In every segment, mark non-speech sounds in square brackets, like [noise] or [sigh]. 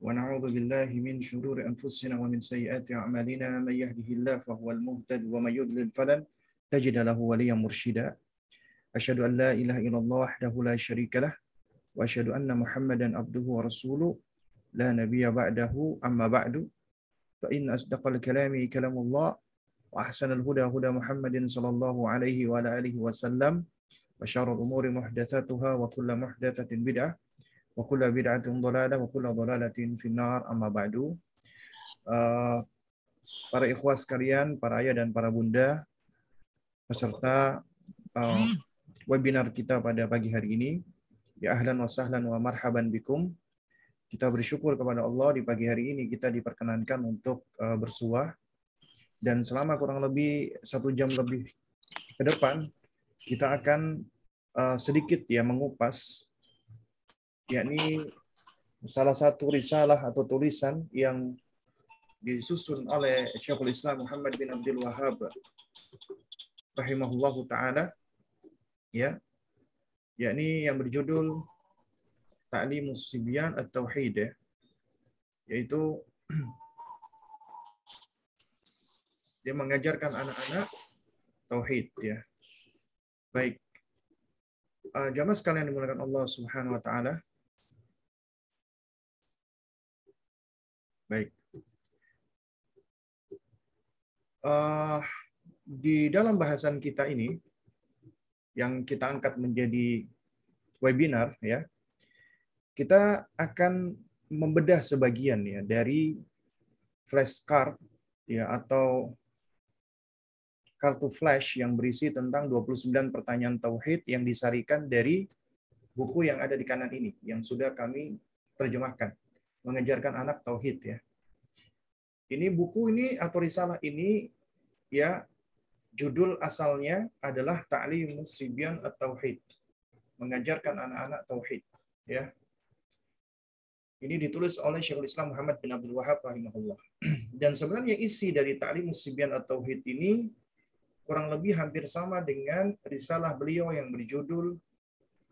ونعوذ بالله من شرور أنفسنا ومن سيئات أعمالنا. من يهده الله فهو المهتد ومن يضلل فلن تجد له وليا مرشدا. أشهد أن لا إله إلا الله وحده لا شريك له وأشهد أن محمدا عبده ورسوله. لا نبي بعده. أما بعد فإن أصدق الكلام كلام الله وأحسن الهدى هدى محمد صلى الله عليه وعلى آله وسلم وشر الأمور محدثاتها وكل محدثة بدعة wa kullu bid'atin dhalalah wa kullu dhalalatin finnar amma ba'du. Eh, para ikhwas sekalian, para ayah dan para bunda peserta uh, webinar kita pada pagi hari ini. Ya ahlan wa sahlan wa marhaban bikum. Kita bersyukur kepada Allah di pagi hari ini kita diperkenankan untuk uh, bersuah dan selama kurang lebih satu jam lebih ke depan kita akan uh, sedikit ya mengupas yakni salah satu risalah atau tulisan yang disusun oleh Syekhul Islam Muhammad bin Abdul Wahhab rahimahullahu taala ya yakni yang berjudul Ta'limus Sibyan At-Tauhid ya, yaitu [clears throat] dia mengajarkan anak-anak tauhid ya. Baik. Uh, jamaah sekalian dimulakan Allah Subhanahu wa taala. Baik. Uh, di dalam bahasan kita ini yang kita angkat menjadi webinar ya. Kita akan membedah sebagian ya dari flashcard ya atau kartu flash yang berisi tentang 29 pertanyaan tauhid yang disarikan dari buku yang ada di kanan ini yang sudah kami terjemahkan mengejarkan anak tauhid ya. Ini buku ini atau risalah ini ya judul asalnya adalah Ta'lim Musibyan at-Tauhid. Mengajarkan anak-anak tauhid ya. Ini ditulis oleh Syekhul Islam Muhammad bin Abdul Wahab rahimahullah. [clears throat] Dan sebenarnya isi dari Ta'lim Musibyan at-Tauhid ini kurang lebih hampir sama dengan risalah beliau yang berjudul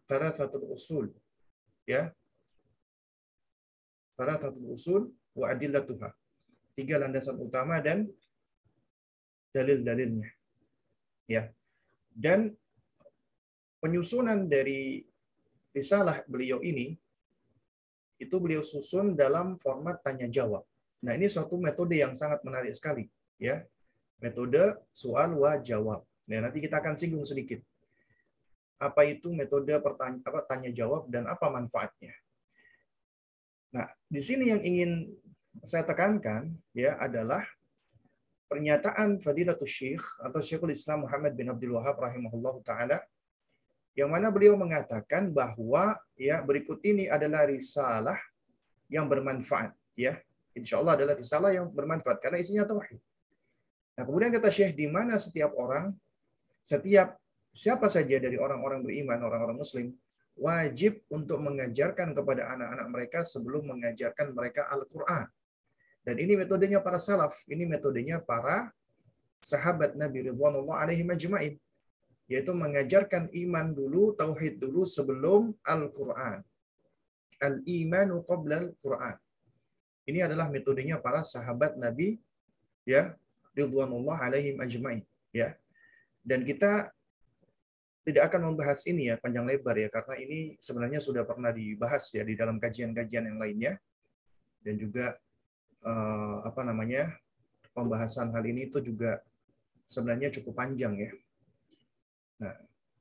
satu Usul. Ya. Satu Usul wa adillatuha. Tiga landasan utama dan dalil-dalilnya. Ya. Dan penyusunan dari risalah beliau ini itu beliau susun dalam format tanya jawab. Nah, ini suatu metode yang sangat menarik sekali, ya metode soal wa jawab. Nah, nanti kita akan singgung sedikit. Apa itu metode pertanya, apa, tanya jawab dan apa manfaatnya. Nah, di sini yang ingin saya tekankan ya adalah pernyataan Fadilatul Syekh atau Syekhul Islam Muhammad bin Abdul Wahab rahimahullah taala yang mana beliau mengatakan bahwa ya berikut ini adalah risalah yang bermanfaat ya. Insya Allah adalah risalah yang bermanfaat karena isinya tauhid. Nah, kemudian kata Syekh, di mana setiap orang, setiap siapa saja dari orang-orang beriman, orang-orang muslim, wajib untuk mengajarkan kepada anak-anak mereka sebelum mengajarkan mereka Al-Quran. Dan ini metodenya para salaf, ini metodenya para sahabat Nabi Ridwanullah alaihi majma'in. Yaitu mengajarkan iman dulu, tauhid dulu sebelum Al-Quran. Al-imanu qabla Al-Quran. Ini adalah metodenya para sahabat Nabi ya ridwanullah alaihim ajmain ya. Dan kita tidak akan membahas ini ya panjang lebar ya karena ini sebenarnya sudah pernah dibahas ya di dalam kajian-kajian yang lainnya dan juga eh, apa namanya pembahasan hal ini itu juga sebenarnya cukup panjang ya. Nah,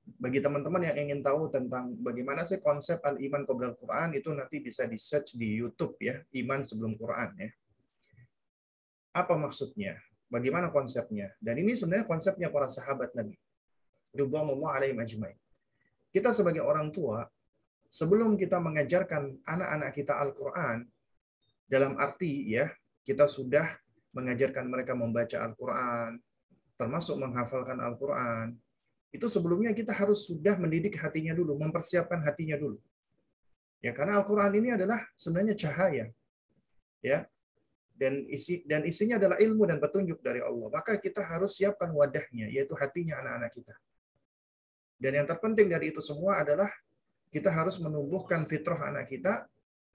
bagi teman-teman yang ingin tahu tentang bagaimana sih konsep al-iman qabla al-Quran itu nanti bisa di search di YouTube ya, iman sebelum Quran ya. Apa maksudnya? Bagaimana konsepnya? Dan ini sebenarnya konsepnya para sahabat Nabi. Ridwanullah alaihim ajmain. Kita sebagai orang tua, sebelum kita mengajarkan anak-anak kita Al-Quran, dalam arti ya, kita sudah mengajarkan mereka membaca Al-Quran, termasuk menghafalkan Al-Quran, itu sebelumnya kita harus sudah mendidik hatinya dulu, mempersiapkan hatinya dulu. Ya, karena Al-Quran ini adalah sebenarnya cahaya. Ya, dan isi dan isinya adalah ilmu dan petunjuk dari Allah. Maka kita harus siapkan wadahnya, yaitu hatinya anak-anak kita. Dan yang terpenting dari itu semua adalah kita harus menumbuhkan fitrah anak kita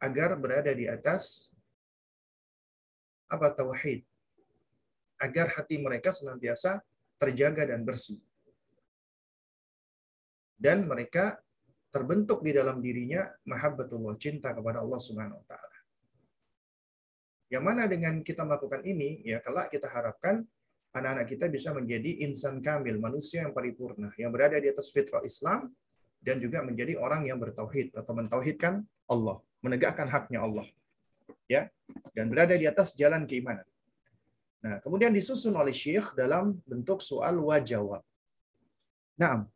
agar berada di atas apa tauhid agar hati mereka senantiasa terjaga dan bersih. Dan mereka terbentuk di dalam dirinya mahabbatullah, cinta kepada Allah Subhanahu wa taala. Yang mana dengan kita melakukan ini, ya kelak kita harapkan anak-anak kita bisa menjadi insan kamil, manusia yang paripurna, yang berada di atas fitrah Islam dan juga menjadi orang yang bertauhid atau mentauhidkan Allah, menegakkan haknya Allah. Ya, dan berada di atas jalan keimanan. Nah, kemudian disusun oleh Syekh dalam bentuk soal wa jawab. Nah,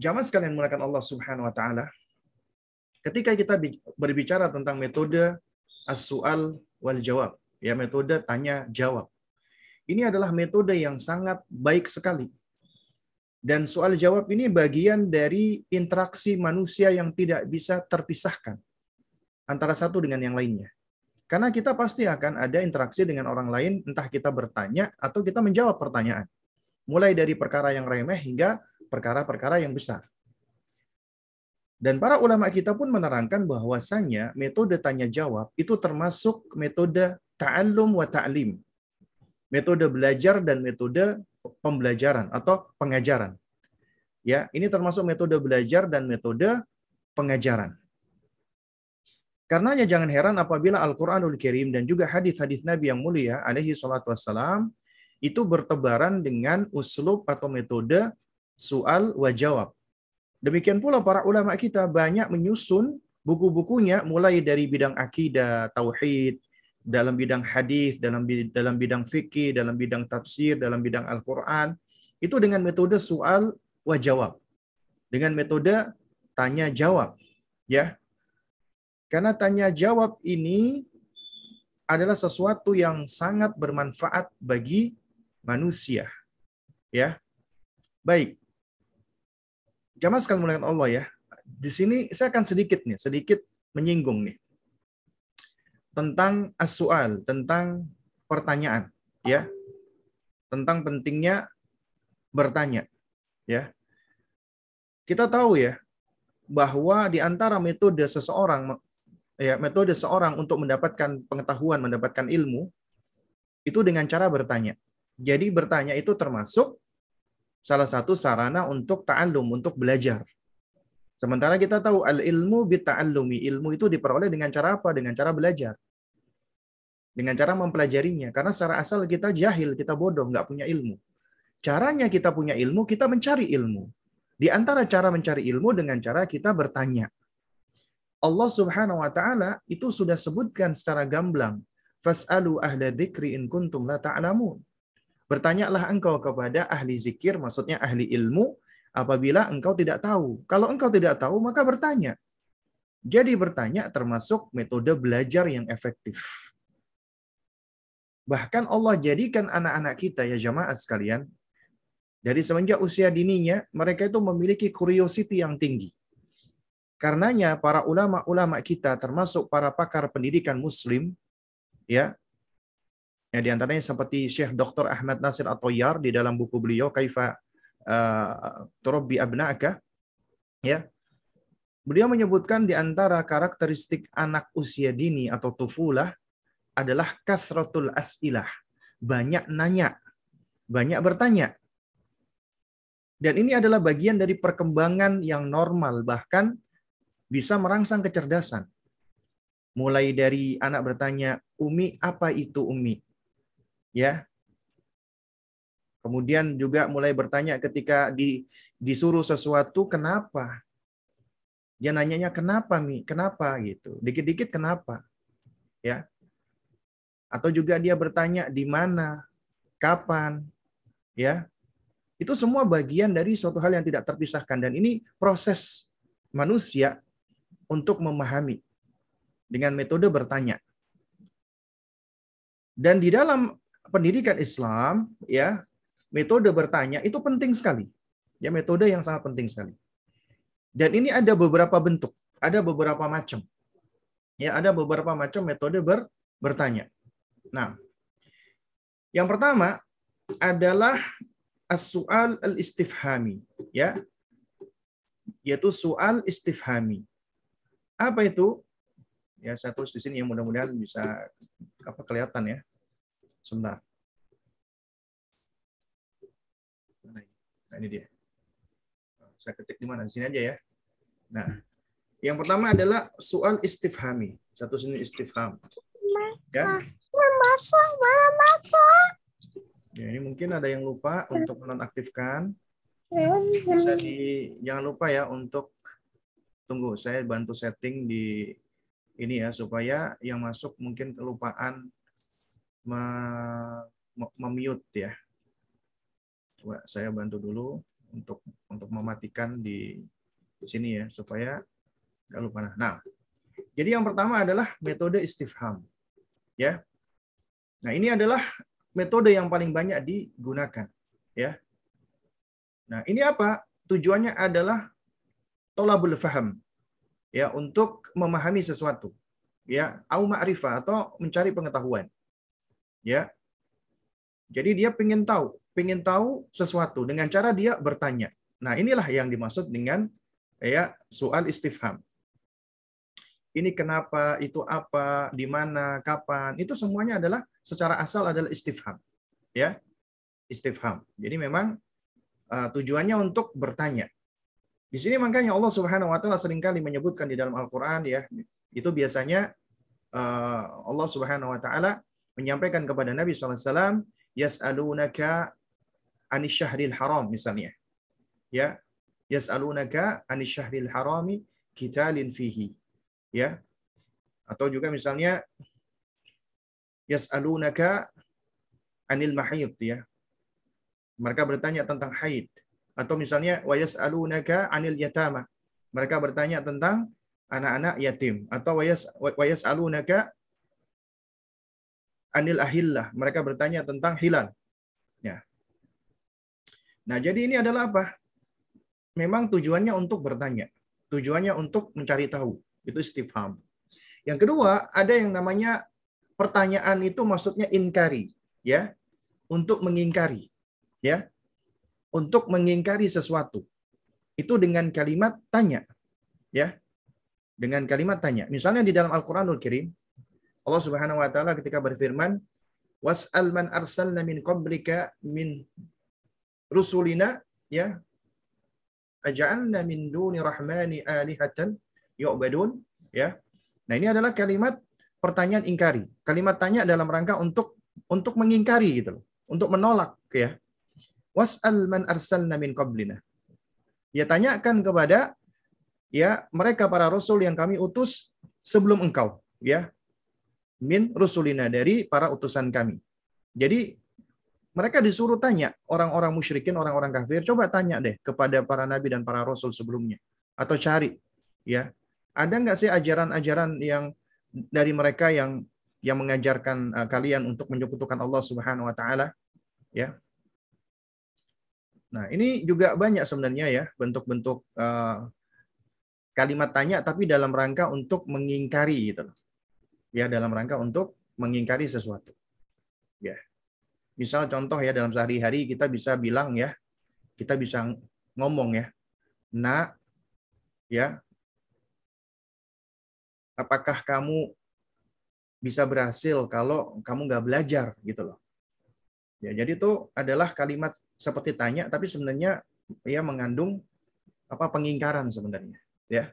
jamaah sekalian menggunakan Allah Subhanahu wa taala, ketika kita berbicara tentang metode as-su'al wal jawab, ya metode tanya jawab. Ini adalah metode yang sangat baik sekali. Dan soal jawab ini bagian dari interaksi manusia yang tidak bisa terpisahkan antara satu dengan yang lainnya. Karena kita pasti akan ada interaksi dengan orang lain, entah kita bertanya atau kita menjawab pertanyaan. Mulai dari perkara yang remeh hingga perkara-perkara yang besar. Dan para ulama kita pun menerangkan bahwasanya metode tanya jawab itu termasuk metode ta'allum wa ta'lim. Metode belajar dan metode pembelajaran atau pengajaran. Ya, ini termasuk metode belajar dan metode pengajaran. Karenanya jangan heran apabila Al-Qur'anul Karim dan juga hadis-hadis Nabi yang mulia alaihi salatu wassalam itu bertebaran dengan uslub atau metode soal wa jawab. Demikian pula para ulama kita banyak menyusun buku-bukunya mulai dari bidang akidah, tauhid, dalam bidang hadis, dalam dalam bidang fikih, dalam bidang tafsir, dalam bidang Al-Qur'an itu dengan metode soal wa jawab. Dengan metode tanya jawab, ya. Karena tanya jawab ini adalah sesuatu yang sangat bermanfaat bagi manusia. Ya. Baik. Jamaah sekalian mulakan Allah ya. Di sini saya akan sedikit nih, sedikit menyinggung nih tentang asual, tentang pertanyaan, ya. Tentang pentingnya bertanya, ya. Kita tahu ya bahwa di antara metode seseorang ya metode seorang untuk mendapatkan pengetahuan, mendapatkan ilmu itu dengan cara bertanya. Jadi bertanya itu termasuk salah satu sarana untuk ta'allum, untuk belajar. Sementara kita tahu al-ilmu bita'allumi. Ilmu itu diperoleh dengan cara apa? Dengan cara belajar. Dengan cara mempelajarinya. Karena secara asal kita jahil, kita bodoh, nggak punya ilmu. Caranya kita punya ilmu, kita mencari ilmu. Di antara cara mencari ilmu dengan cara kita bertanya. Allah Subhanahu wa taala itu sudah sebutkan secara gamblang, "Fas'alu ahla dzikri in kuntum la ta'lamun." Bertanyalah engkau kepada ahli zikir, maksudnya ahli ilmu, apabila engkau tidak tahu. Kalau engkau tidak tahu, maka bertanya. Jadi bertanya termasuk metode belajar yang efektif. Bahkan Allah jadikan anak-anak kita ya jamaah sekalian, dari semenjak usia dininya, mereka itu memiliki curiosity yang tinggi. Karenanya para ulama-ulama kita termasuk para pakar pendidikan muslim ya Ya, di antaranya seperti Syekh Dr. Ahmad Nasir Atoyar di dalam buku beliau Kaifa uh, Turabbi Abna'aka ya. Beliau menyebutkan di antara karakteristik anak usia dini atau tufulah adalah kasratul as'ilah. Banyak nanya, banyak bertanya. Dan ini adalah bagian dari perkembangan yang normal, bahkan bisa merangsang kecerdasan. Mulai dari anak bertanya, Umi, apa itu Umi? ya kemudian juga mulai bertanya ketika di, disuruh sesuatu kenapa? Dia nanyanya kenapa mi? Kenapa? gitu. Dikit-dikit kenapa? Ya. Atau juga dia bertanya di mana? Kapan? Ya. Itu semua bagian dari suatu hal yang tidak terpisahkan. Dan ini proses manusia untuk memahami dengan metode bertanya. Dan di dalam pendidikan Islam ya metode bertanya itu penting sekali. Ya metode yang sangat penting sekali. Dan ini ada beberapa bentuk, ada beberapa macam. Ya, ada beberapa macam metode ber, bertanya. Nah, yang pertama adalah as-su'al al-istifhami, ya. Yaitu soal istifhami. Apa itu? Ya, saya tulis di sini ya mudah-mudahan bisa apa kelihatan ya. Sebentar. Nah, ini dia. Saya ketik di mana? Di sini aja ya. Nah, yang pertama adalah soal istifhami. Satu sini istifham. Ya. Masuk, masuk. Ya, ini mungkin ada yang lupa untuk menonaktifkan. Bisa di jangan lupa ya untuk tunggu saya bantu setting di ini ya supaya yang masuk mungkin kelupaan memute ya. Coba saya bantu dulu untuk untuk mematikan di, sini ya supaya nggak lupa. Nah, jadi yang pertama adalah metode istifham. Ya. Nah, ini adalah metode yang paling banyak digunakan, ya. Nah, ini apa? Tujuannya adalah tolabul faham. Ya, untuk memahami sesuatu. Ya, au ma'rifah atau mencari pengetahuan. Ya. Jadi dia ingin tahu ingin tahu sesuatu dengan cara dia bertanya. Nah, inilah yang dimaksud dengan ya soal istifham. Ini kenapa, itu apa, di mana, kapan, itu semuanya adalah secara asal adalah istifham. Ya. Istifham. Jadi memang uh, tujuannya untuk bertanya. Di sini makanya Allah Subhanahu wa taala sering kali menyebutkan di dalam Al-Qur'an ya, itu biasanya uh, Allah Subhanahu wa taala menyampaikan kepada Nabi SAW, yas'alunaka anis syahril haram misalnya. Ya. Yas'alunaka anis syahril harami kitalin fihi. Ya. Atau juga misalnya yas'alunaka anil mahid ya. Mereka bertanya tentang haid. Atau misalnya wa yas'alunaka anil yatama. Mereka bertanya tentang anak-anak yatim atau wa yas'alunaka anil ahillah. Mereka bertanya tentang hilal. Nah, jadi ini adalah apa? Memang tujuannya untuk bertanya. Tujuannya untuk mencari tahu. Itu istifham. Yang kedua, ada yang namanya pertanyaan itu maksudnya inkari, ya. Untuk mengingkari, ya. Untuk mengingkari sesuatu. Itu dengan kalimat tanya, ya. Dengan kalimat tanya. Misalnya di dalam Al-Qur'anul Karim, Allah Subhanahu wa taala ketika berfirman, "Was'al man arsalna min qablika min rusulina ya aja'alna min duni rahmani alihatan yu'badun ya. Nah, ini adalah kalimat pertanyaan ingkari. Kalimat tanya dalam rangka untuk untuk mengingkari gitu loh, untuk menolak ya. Was'al man arsalna min qablina. Ya tanyakan kepada ya mereka para rasul yang kami utus sebelum engkau ya. Min rusulina dari para utusan kami. Jadi mereka disuruh tanya orang-orang musyrikin, orang-orang kafir, coba tanya deh kepada para nabi dan para rasul sebelumnya atau cari ya. Ada nggak sih ajaran-ajaran yang dari mereka yang yang mengajarkan uh, kalian untuk menyekutukan Allah Subhanahu wa taala ya. Nah, ini juga banyak sebenarnya ya bentuk-bentuk uh, kalimat tanya tapi dalam rangka untuk mengingkari gitu loh. Ya, dalam rangka untuk mengingkari sesuatu. Misal contoh ya dalam sehari-hari kita bisa bilang ya, kita bisa ngomong ya, nak, ya, apakah kamu bisa berhasil kalau kamu nggak belajar gitu loh. Ya, jadi itu adalah kalimat seperti tanya, tapi sebenarnya ya mengandung apa pengingkaran sebenarnya, ya.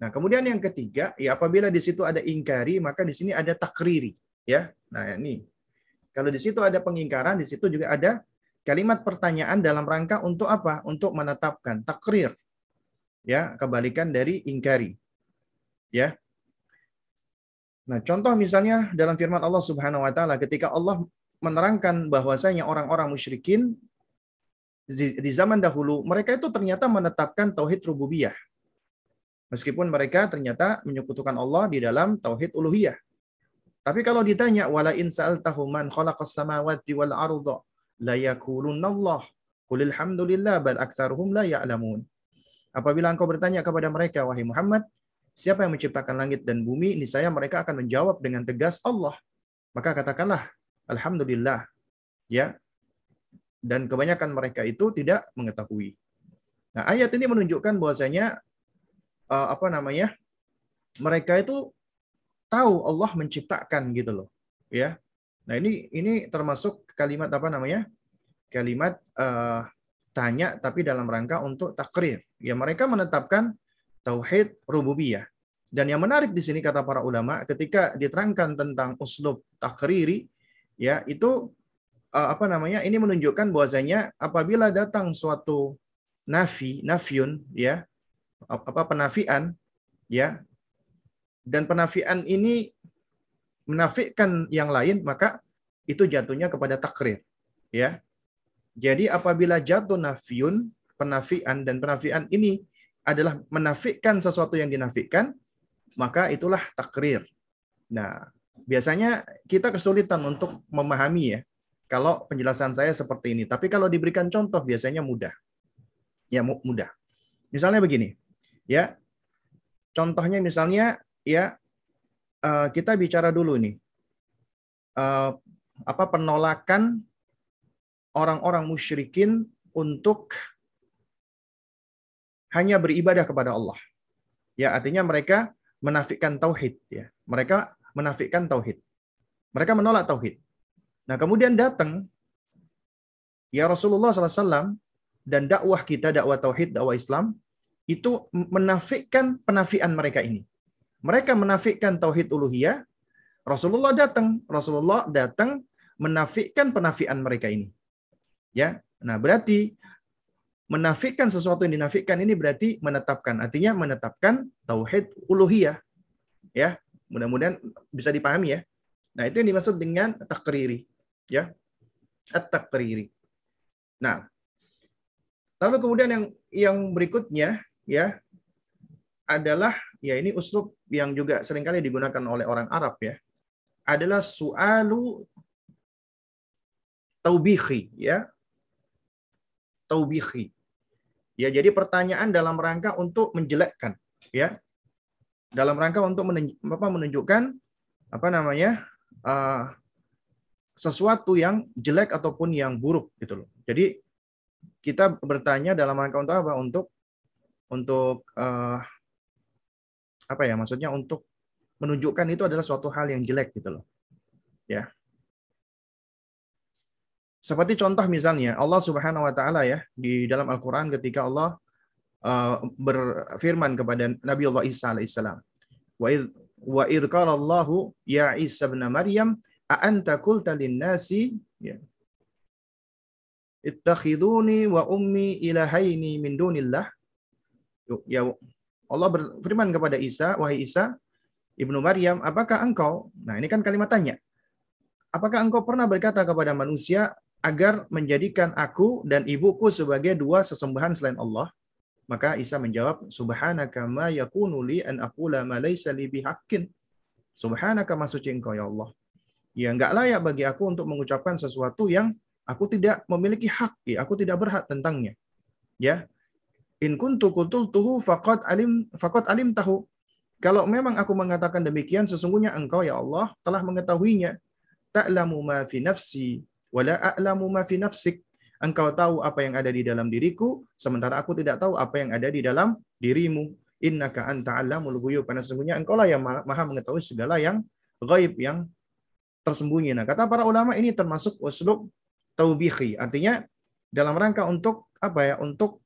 Nah, kemudian yang ketiga, ya apabila di situ ada ingkari, maka di sini ada takriri, ya. Nah, ini kalau di situ ada pengingkaran, di situ juga ada kalimat pertanyaan dalam rangka untuk apa? Untuk menetapkan takrir. Ya, kebalikan dari ingkari. Ya. Nah, contoh misalnya dalam firman Allah Subhanahu wa taala ketika Allah menerangkan bahwasanya orang-orang musyrikin di zaman dahulu mereka itu ternyata menetapkan tauhid rububiyah. Meskipun mereka ternyata menyekutukan Allah di dalam tauhid uluhiyah. Tapi kalau ditanya wala in sa'altahum man khalaqas samawati wal arda la yaqulunna Allah. Qul alhamdulillah bal aktsaruhum la ya'lamun. Apabila engkau bertanya kepada mereka wahai Muhammad, siapa yang menciptakan langit dan bumi? Niscaya mereka akan menjawab dengan tegas Allah. Maka katakanlah alhamdulillah. Ya. Dan kebanyakan mereka itu tidak mengetahui. Nah, ayat ini menunjukkan bahwasanya uh, apa namanya? Mereka itu tahu Allah menciptakan gitu loh. Ya. Nah, ini ini termasuk kalimat apa namanya? Kalimat uh, tanya tapi dalam rangka untuk takrir. Ya mereka menetapkan tauhid rububiyah. Dan yang menarik di sini kata para ulama ketika diterangkan tentang uslub takriri ya itu uh, apa namanya? ini menunjukkan bahwasanya apabila datang suatu nafi, nafyun ya apa penafian ya dan penafian ini menafikan yang lain maka itu jatuhnya kepada takrir ya jadi apabila jatuh nafiun, penafian dan penafian ini adalah menafikan sesuatu yang dinafikan, maka itulah takrir. Nah, biasanya kita kesulitan untuk memahami ya kalau penjelasan saya seperti ini. Tapi kalau diberikan contoh biasanya mudah. Ya mudah. Misalnya begini, ya. Contohnya misalnya ya eh, kita bicara dulu nih. Eh, apa penolakan orang-orang musyrikin untuk hanya beribadah kepada Allah. Ya, artinya mereka menafikan tauhid ya. Mereka menafikan tauhid. Mereka menolak tauhid. Nah, kemudian datang ya Rasulullah SAW dan dakwah kita, dakwah tauhid, dakwah Islam itu menafikan penafian mereka ini. Mereka menafikan tauhid uluhiyah. Rasulullah datang, Rasulullah datang menafikan penafian mereka ini. Ya. Nah, berarti menafikan sesuatu yang dinafikan ini berarti menetapkan. Artinya menetapkan tauhid uluhiyah. Ya. Mudah-mudahan bisa dipahami ya. Nah, itu yang dimaksud dengan takriri. Ya. At-takriri. Nah, lalu kemudian yang yang berikutnya ya adalah ya ini uslub yang juga sering kali digunakan oleh orang Arab ya adalah sualu taubihi ya taubihi. Ya, jadi pertanyaan dalam rangka untuk menjelekkan, ya. Dalam rangka untuk menunjukkan apa namanya? Uh, sesuatu yang jelek ataupun yang buruk gitu loh. Jadi kita bertanya dalam rangka untuk apa? Untuk untuk uh, apa ya? Maksudnya untuk menunjukkan itu adalah suatu hal yang jelek gitu loh. Ya. Seperti contoh misalnya Allah Subhanahu wa taala ya di dalam Al-Qur'an ketika Allah uh, berfirman kepada Nabi Allah Isa alaihissalam. Wa id wa id qala Allah ya Isa bin Maryam a anta qulta lin-nasi ya ittakhiduni wa ummi ilahaini min dunillah. Ya Allah berfirman kepada Isa, wahai Isa, Ibnu Maryam, apakah engkau? Nah, ini kan kalimat tanya. Apakah engkau pernah berkata kepada manusia, agar menjadikan aku dan ibuku sebagai dua sesembahan selain Allah? Maka Isa menjawab, Subhanaka ma yakunu li an aqula ma laysa li bihaqqin. Subhanaka ma suci engkau ya Allah. Ya enggak layak bagi aku untuk mengucapkan sesuatu yang aku tidak memiliki hak, ya, aku tidak berhak tentangnya. Ya. In kuntu qultuhu faqad alim faqad alim tahu. Kalau memang aku mengatakan demikian, sesungguhnya engkau ya Allah telah mengetahuinya. Ta'lamu ma fi nafsi wala a'lamu ma fi nafsik. Engkau tahu apa yang ada di dalam diriku, sementara aku tidak tahu apa yang ada di dalam dirimu. Innaka anta alamul ghuyub. Karena sesungguhnya engkau lah yang maha mengetahui segala yang gaib, yang tersembunyi. Nah, kata para ulama ini termasuk uslub taubihi. Artinya dalam rangka untuk apa ya? Untuk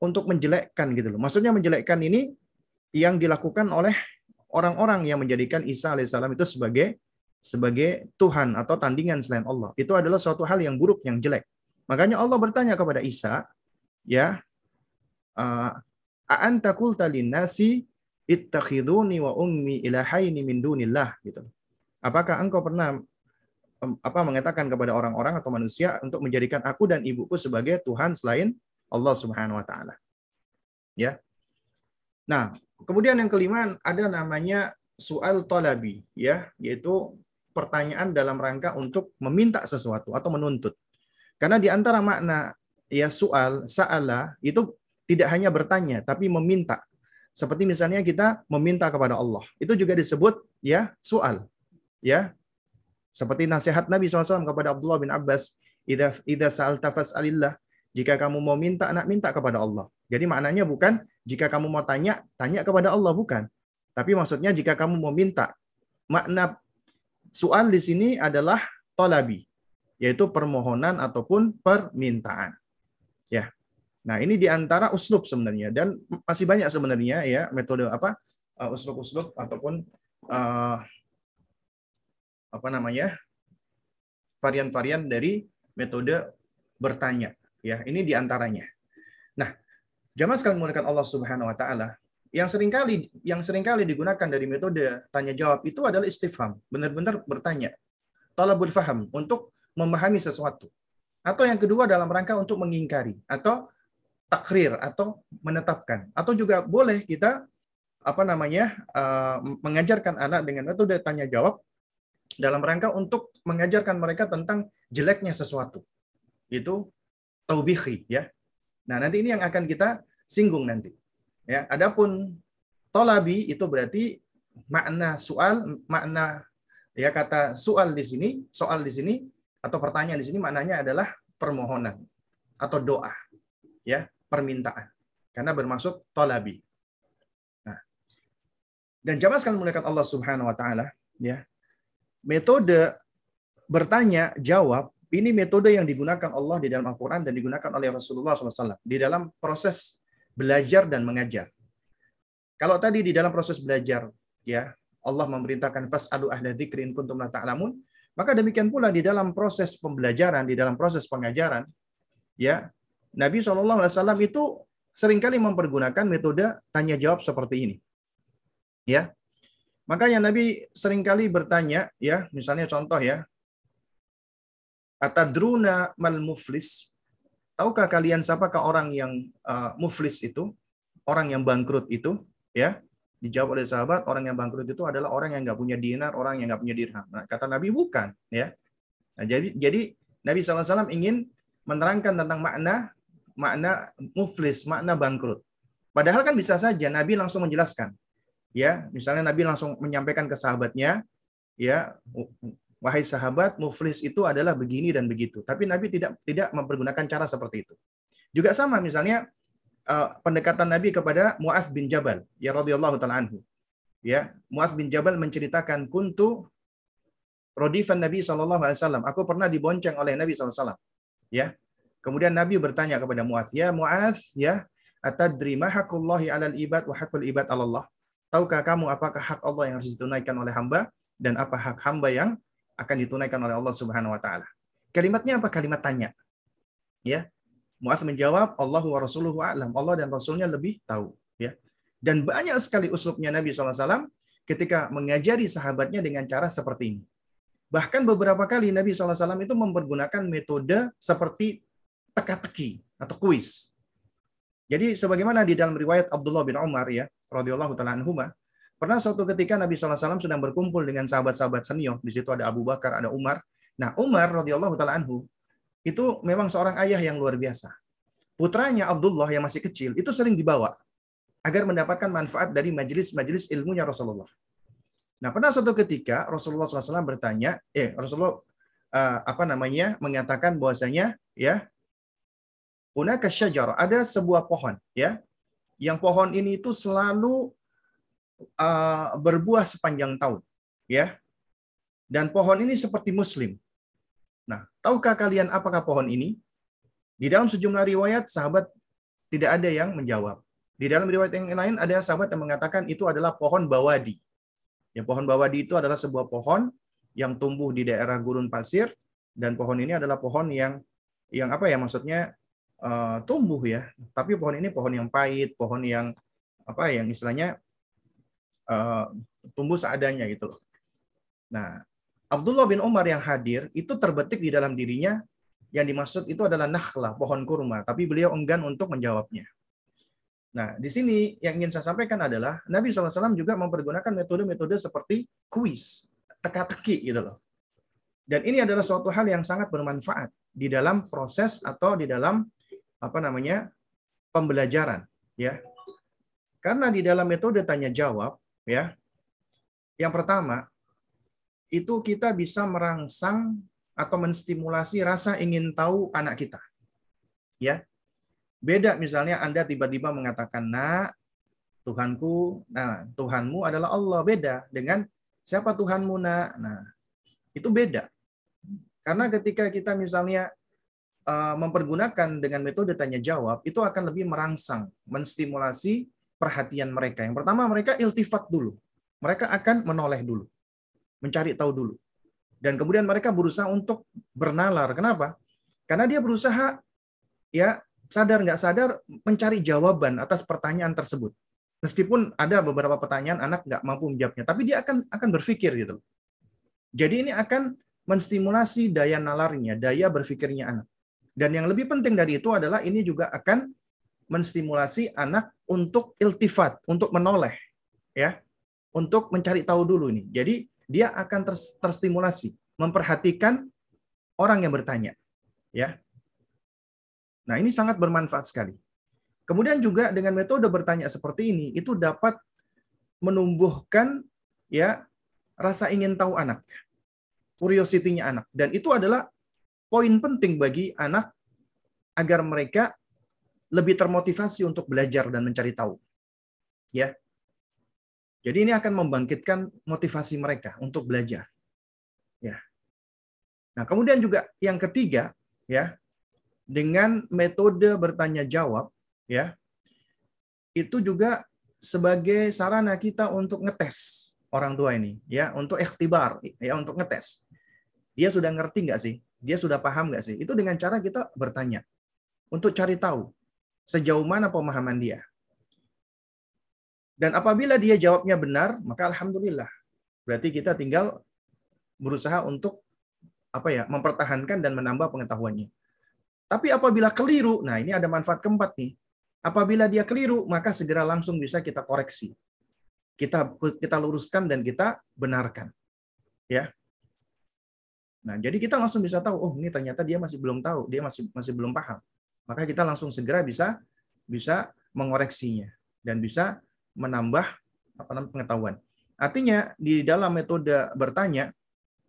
untuk menjelekkan gitu loh. Maksudnya menjelekkan ini yang dilakukan oleh orang-orang yang menjadikan Isa alaihissalam itu sebagai sebagai Tuhan atau tandingan selain Allah. Itu adalah suatu hal yang buruk, yang jelek. Makanya Allah bertanya kepada Isa, ya, a'anta qulta nasi ittakhiduni wa ummi ilahaini min dunillah gitu. Apakah engkau pernah apa mengatakan kepada orang-orang atau manusia untuk menjadikan aku dan ibuku sebagai Tuhan selain Allah Subhanahu wa taala. Ya. Nah, kemudian yang kelima ada namanya soal talabi ya, yaitu pertanyaan dalam rangka untuk meminta sesuatu atau menuntut. Karena di antara makna ya soal, sa'ala itu tidak hanya bertanya tapi meminta. Seperti misalnya kita meminta kepada Allah. Itu juga disebut ya soal. Ya. Seperti nasihat Nabi SAW kepada Abdullah bin Abbas, "Idza idza sa'alta fas'alillah." Jika kamu mau minta, anak minta kepada Allah. Jadi maknanya bukan jika kamu mau tanya, tanya kepada Allah bukan. Tapi maksudnya jika kamu mau minta, makna Soal di sini adalah talabi, yaitu permohonan ataupun permintaan. Ya. Nah, ini di antara uslub sebenarnya dan masih banyak sebenarnya ya metode apa uh, uslub-uslub ataupun uh, apa namanya varian-varian dari metode bertanya. Ya, ini di antaranya. Nah, jamaah sekalian menggunakan Allah Subhanahu Wa Taala, yang sering kali yang sering kali digunakan dari metode tanya jawab itu adalah istifham, benar-benar bertanya, talabul faham untuk memahami sesuatu. Atau yang kedua dalam rangka untuk mengingkari atau takrir atau menetapkan atau juga boleh kita apa namanya uh, mengajarkan anak dengan metode tanya jawab dalam rangka untuk mengajarkan mereka tentang jeleknya sesuatu itu taubihi ya nah nanti ini yang akan kita singgung nanti ya adapun tolabi itu berarti makna soal makna ya kata soal di sini soal di sini atau pertanyaan di sini maknanya adalah permohonan atau doa ya permintaan. Karena bermaksud tolabi. Nah, dan jamaah sekalian menggunakan Allah Subhanahu wa taala, ya. Metode bertanya jawab ini metode yang digunakan Allah di dalam Al-Qur'an dan digunakan oleh Rasulullah SAW di dalam proses belajar dan mengajar. Kalau tadi di dalam proses belajar, ya Allah memerintahkan fas'alu ahla dzikri kuntum la ta'lamun, maka demikian pula di dalam proses pembelajaran, di dalam proses pengajaran, ya Nabi SAW itu sering kali mempergunakan metode tanya jawab seperti ini. Ya. Makanya Nabi sering kali bertanya ya, misalnya contoh ya. Atadruna mal muflis? Tahukah kalian siapakah orang yang uh, muflis itu? Orang yang bangkrut itu, ya. Dijawab oleh sahabat, orang yang bangkrut itu adalah orang yang nggak punya dinar, orang yang nggak punya dirham. Nah, kata Nabi bukan, ya. Nah, jadi jadi Nabi SAW ingin menerangkan tentang makna makna muflis, makna bangkrut. Padahal kan bisa saja Nabi langsung menjelaskan. Ya, misalnya Nabi langsung menyampaikan ke sahabatnya, ya, wahai sahabat, muflis itu adalah begini dan begitu. Tapi Nabi tidak tidak mempergunakan cara seperti itu. Juga sama misalnya uh, pendekatan Nabi kepada Muaz bin Jabal, ya radhiyallahu taala anhu. Ya, Muaz bin Jabal menceritakan kuntu rodifan Nabi wasallam. Aku pernah dibonceng oleh Nabi wasallam. Ya, Kemudian Nabi bertanya kepada Muaz, "Ya Muaz, ya, atadri ma 'alal ibad wa haqqul ibad 'ala Allah?" Tahukah kamu apakah hak Allah yang harus ditunaikan oleh hamba dan apa hak hamba yang akan ditunaikan oleh Allah Subhanahu wa taala? Kalimatnya apa? Kalimat tanya. Ya. Muaz menjawab, "Allah wa rasuluhu a'lam." Allah dan rasulnya lebih tahu, ya. Dan banyak sekali uslubnya Nabi SAW ketika mengajari sahabatnya dengan cara seperti ini. Bahkan beberapa kali Nabi SAW itu mempergunakan metode seperti teka-teki atau kuis. Jadi sebagaimana di dalam riwayat Abdullah bin Umar ya, radhiyallahu taala anhuma, pernah suatu ketika Nabi SAW sedang berkumpul dengan sahabat-sahabat senior. Di situ ada Abu Bakar, ada Umar. Nah, Umar radhiyallahu taala anhu itu memang seorang ayah yang luar biasa. Putranya Abdullah yang masih kecil itu sering dibawa agar mendapatkan manfaat dari majelis-majelis ilmunya Rasulullah. Nah, pernah suatu ketika Rasulullah SAW bertanya, eh Rasulullah uh, apa namanya mengatakan bahwasanya ya Hunaka syajar, ada sebuah pohon, ya. Yang pohon ini itu selalu uh, berbuah sepanjang tahun, ya. Dan pohon ini seperti muslim. Nah, tahukah kalian apakah pohon ini? Di dalam sejumlah riwayat sahabat tidak ada yang menjawab. Di dalam riwayat yang lain ada sahabat yang mengatakan itu adalah pohon bawadi. Ya, pohon bawadi itu adalah sebuah pohon yang tumbuh di daerah gurun pasir dan pohon ini adalah pohon yang yang apa ya maksudnya uh, tumbuh ya. Tapi pohon ini pohon yang pahit, pohon yang apa yang istilahnya uh, tumbuh seadanya gitu loh. Nah, Abdullah bin Umar yang hadir itu terbetik di dalam dirinya yang dimaksud itu adalah nakhla, pohon kurma, tapi beliau enggan untuk menjawabnya. Nah, di sini yang ingin saya sampaikan adalah Nabi SAW juga mempergunakan metode-metode seperti kuis, teka-teki gitu loh. Dan ini adalah suatu hal yang sangat bermanfaat di dalam proses atau di dalam apa namanya pembelajaran ya karena di dalam metode tanya jawab ya. Yang pertama itu kita bisa merangsang atau menstimulasi rasa ingin tahu anak kita. Ya. Beda misalnya anda tiba-tiba mengatakan nak Tuhanku nah Tuhanmu adalah Allah. Beda dengan siapa Tuhanmu nak? Nah itu beda. Karena ketika kita misalnya uh, mempergunakan dengan metode tanya jawab, itu akan lebih merangsang, menstimulasi perhatian mereka. Yang pertama mereka iltifat dulu. Mereka akan menoleh dulu. Mencari tahu dulu. Dan kemudian mereka berusaha untuk bernalar. Kenapa? Karena dia berusaha ya sadar nggak sadar mencari jawaban atas pertanyaan tersebut. Meskipun ada beberapa pertanyaan anak nggak mampu menjawabnya, tapi dia akan akan berpikir gitu. Jadi ini akan menstimulasi daya nalarnya, daya berpikirnya anak. Dan yang lebih penting dari itu adalah ini juga akan menstimulasi anak untuk iltifat, untuk menoleh, ya, untuk mencari tahu dulu ini. Jadi dia akan terstimulasi, memperhatikan orang yang bertanya. Ya. Nah, ini sangat bermanfaat sekali. Kemudian juga dengan metode bertanya seperti ini itu dapat menumbuhkan ya rasa ingin tahu anak. Curiosity-nya anak dan itu adalah poin penting bagi anak agar mereka lebih termotivasi untuk belajar dan mencari tahu. Ya. Jadi ini akan membangkitkan motivasi mereka untuk belajar. Ya. Nah, kemudian juga yang ketiga ya dengan metode bertanya jawab ya itu juga sebagai sarana kita untuk ngetes orang tua ini ya untuk ikhtibar ya untuk ngetes dia sudah ngerti nggak sih dia sudah paham nggak sih itu dengan cara kita bertanya untuk cari tahu sejauh mana pemahaman dia dan apabila dia jawabnya benar maka alhamdulillah berarti kita tinggal berusaha untuk apa ya mempertahankan dan menambah pengetahuannya. Tapi apabila keliru, nah ini ada manfaat keempat nih. Apabila dia keliru, maka segera langsung bisa kita koreksi. Kita kita luruskan dan kita benarkan. Ya. Nah, jadi kita langsung bisa tahu, oh ini ternyata dia masih belum tahu, dia masih masih belum paham. Maka kita langsung segera bisa bisa mengoreksinya dan bisa menambah apa namanya pengetahuan. Artinya di dalam metode bertanya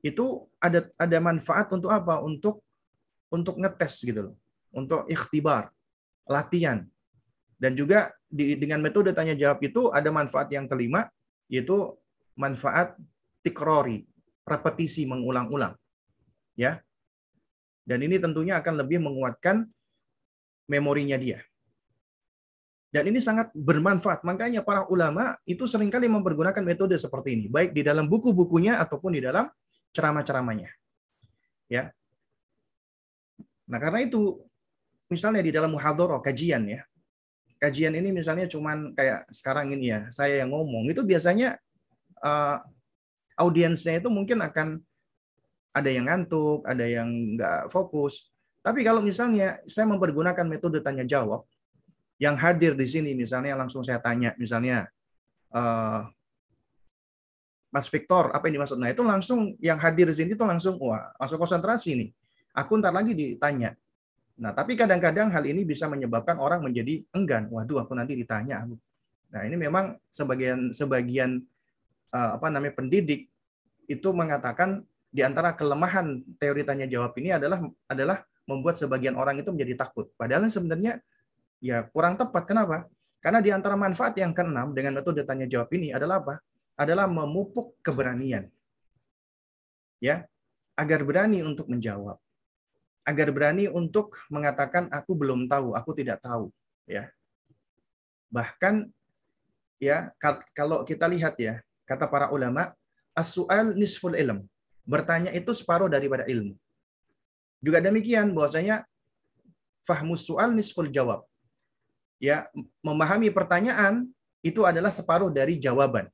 itu ada ada manfaat untuk apa? Untuk untuk ngetes gitu loh. Untuk ikhtibar, latihan. Dan juga di, dengan metode tanya jawab itu ada manfaat yang kelima yaitu manfaat tikrori, repetisi mengulang-ulang. Ya. Dan ini tentunya akan lebih menguatkan memorinya dia. Dan ini sangat bermanfaat. Makanya para ulama itu sering kali mempergunakan metode seperti ini, baik di dalam buku-bukunya ataupun di dalam ceramah-ceramahnya. Ya. Nah, karena itu misalnya di dalam muhadharah kajian ya. Kajian ini misalnya cuman kayak sekarang ini ya, saya yang ngomong itu biasanya uh, audiensnya itu mungkin akan ada yang ngantuk, ada yang nggak fokus. Tapi kalau misalnya saya mempergunakan metode tanya jawab, yang hadir di sini misalnya langsung saya tanya, misalnya uh, Mas Victor, apa yang dimaksud? Nah, itu langsung yang hadir di sini itu langsung, wah, langsung konsentrasi nih. Aku ntar lagi ditanya. Nah, tapi kadang-kadang hal ini bisa menyebabkan orang menjadi enggan. Waduh, aku nanti ditanya. Nah, ini memang sebagian sebagian uh, apa namanya pendidik itu mengatakan di antara kelemahan teori tanya jawab ini adalah adalah membuat sebagian orang itu menjadi takut. Padahal sebenarnya ya kurang tepat. Kenapa? Karena di antara manfaat yang keenam dengan metode tanya jawab ini adalah apa? adalah memupuk keberanian. Ya, agar berani untuk menjawab. Agar berani untuk mengatakan aku belum tahu, aku tidak tahu, ya. Bahkan ya kalau kita lihat ya, kata para ulama, as-su'al nisful ilm. Bertanya itu separuh daripada ilmu. Juga demikian bahwasanya fahmus su'al nisful jawab. Ya, memahami pertanyaan itu adalah separuh dari jawaban.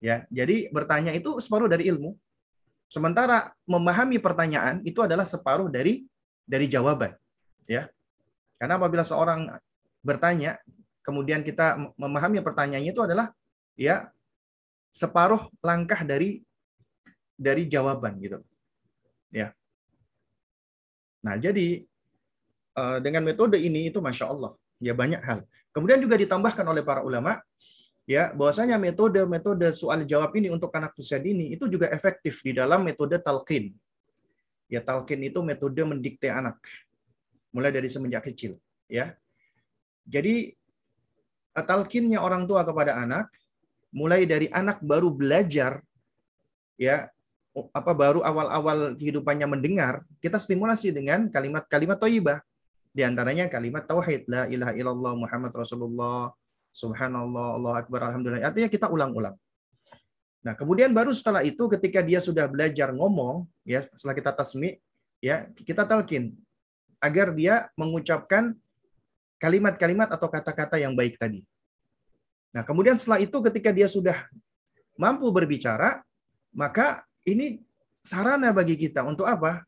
Ya, jadi bertanya itu separuh dari ilmu. Sementara memahami pertanyaan itu adalah separuh dari dari jawaban. Ya. Karena apabila seorang bertanya, kemudian kita memahami pertanyaannya itu adalah ya separuh langkah dari dari jawaban gitu. Ya. Nah, jadi eh, dengan metode ini itu masya Allah ya banyak hal. Kemudian juga ditambahkan oleh para ulama ya bahwasanya metode-metode soal jawab ini untuk anak usia dini itu juga efektif di dalam metode talqin. Ya talqin itu metode mendikte anak mulai dari semenjak kecil, ya. Jadi talqinnya orang tua kepada anak mulai dari anak baru belajar ya apa baru awal-awal kehidupannya mendengar, kita stimulasi dengan kalimat-kalimat thayyibah. Di antaranya kalimat tauhid la ilaha illallah Muhammad Rasulullah subhanallah Allah akbar alhamdulillah. Artinya kita ulang-ulang. Nah, kemudian baru setelah itu ketika dia sudah belajar ngomong ya, setelah kita tasmi ya, kita talkin agar dia mengucapkan kalimat-kalimat atau kata-kata yang baik tadi. Nah, kemudian setelah itu ketika dia sudah mampu berbicara, maka ini sarana bagi kita untuk apa?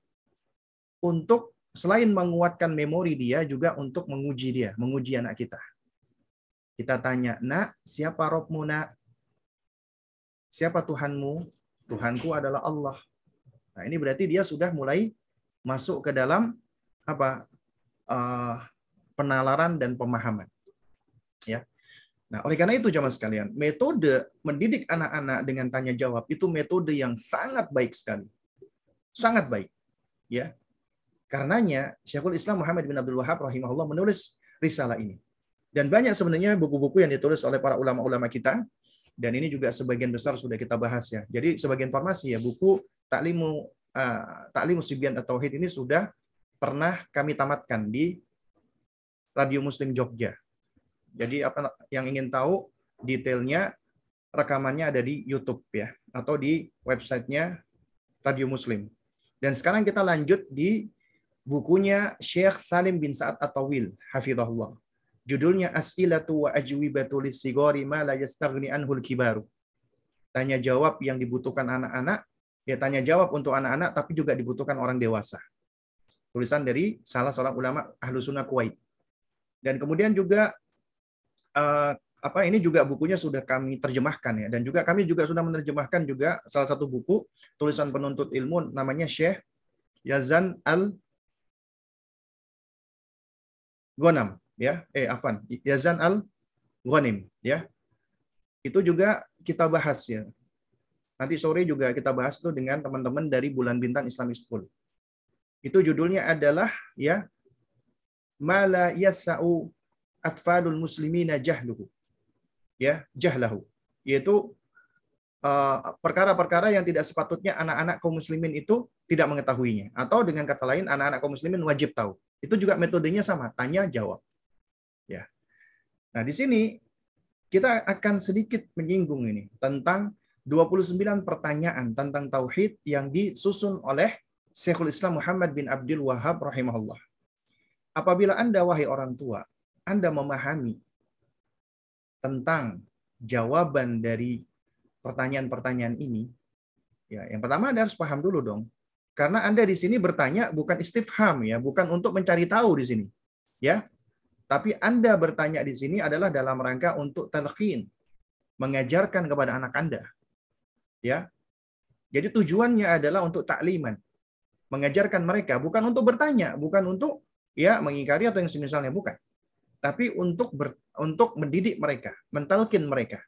Untuk selain menguatkan memori dia juga untuk menguji dia, menguji anak kita. Kita tanya, "Nak, siapa Robmu, Nak? Siapa Tuhanmu?" Tuhanku adalah Allah. Nah, ini berarti dia sudah mulai masuk ke dalam apa? Uh, penalaran dan pemahaman. Ya. Nah, oleh karena itu jamaah sekalian, metode mendidik anak-anak dengan tanya jawab itu metode yang sangat baik sekali. Sangat baik. Ya. Karenanya Syekhul Islam Muhammad bin Abdul Wahab rahimahullah menulis risalah ini. Dan banyak sebenarnya buku-buku yang ditulis oleh para ulama-ulama kita dan ini juga sebagian besar sudah kita bahas ya. Jadi sebagai informasi ya, buku Taklimu uh, Taklimu Sibyan atau Tauhid ini sudah pernah kami tamatkan di Radio Muslim Jogja jadi apa yang ingin tahu detailnya rekamannya ada di YouTube ya atau di websitenya Radio Muslim. Dan sekarang kita lanjut di bukunya Syekh Salim bin Sa'ad At-Tawil, hafizahullah. Judulnya As'ilatu wa ajwibatu lis-sigari ma la yastaghni anhul kibaru. Tanya jawab yang dibutuhkan anak-anak, ya tanya jawab untuk anak-anak tapi juga dibutuhkan orang dewasa. Tulisan dari salah seorang ulama Ahlu Sunnah Kuwait. Dan kemudian juga uh, apa ini juga bukunya sudah kami terjemahkan ya. Dan juga kami juga sudah menerjemahkan juga salah satu buku tulisan penuntut ilmu namanya Syekh Yazan Al Ghanam ya. Eh Afan Yazan Al Ghanim ya. Itu juga kita bahas ya. Nanti sore juga kita bahas itu dengan teman-teman dari Bulan Bintang Islamic School. Itu judulnya adalah ya mala yasau atfalul muslimina jahluhu. Ya, jahlahu. Yaitu uh, perkara-perkara yang tidak sepatutnya anak-anak kaum muslimin itu tidak mengetahuinya. Atau dengan kata lain, anak-anak kaum muslimin wajib tahu. Itu juga metodenya sama, tanya jawab. Ya. Nah, di sini kita akan sedikit menyinggung ini tentang 29 pertanyaan tentang tauhid yang disusun oleh Syekhul Islam Muhammad bin Abdul Wahab rahimahullah. Apabila Anda wahai orang tua anda memahami tentang jawaban dari pertanyaan-pertanyaan ini, ya yang pertama Anda harus paham dulu dong. Karena Anda di sini bertanya bukan istifham ya, bukan untuk mencari tahu di sini. Ya. Tapi Anda bertanya di sini adalah dalam rangka untuk talqin, mengajarkan kepada anak Anda. Ya. Jadi tujuannya adalah untuk takliman, mengajarkan mereka bukan untuk bertanya, bukan untuk ya mengingkari atau yang semisalnya bukan tapi untuk ber, untuk mendidik mereka, mentalkin mereka.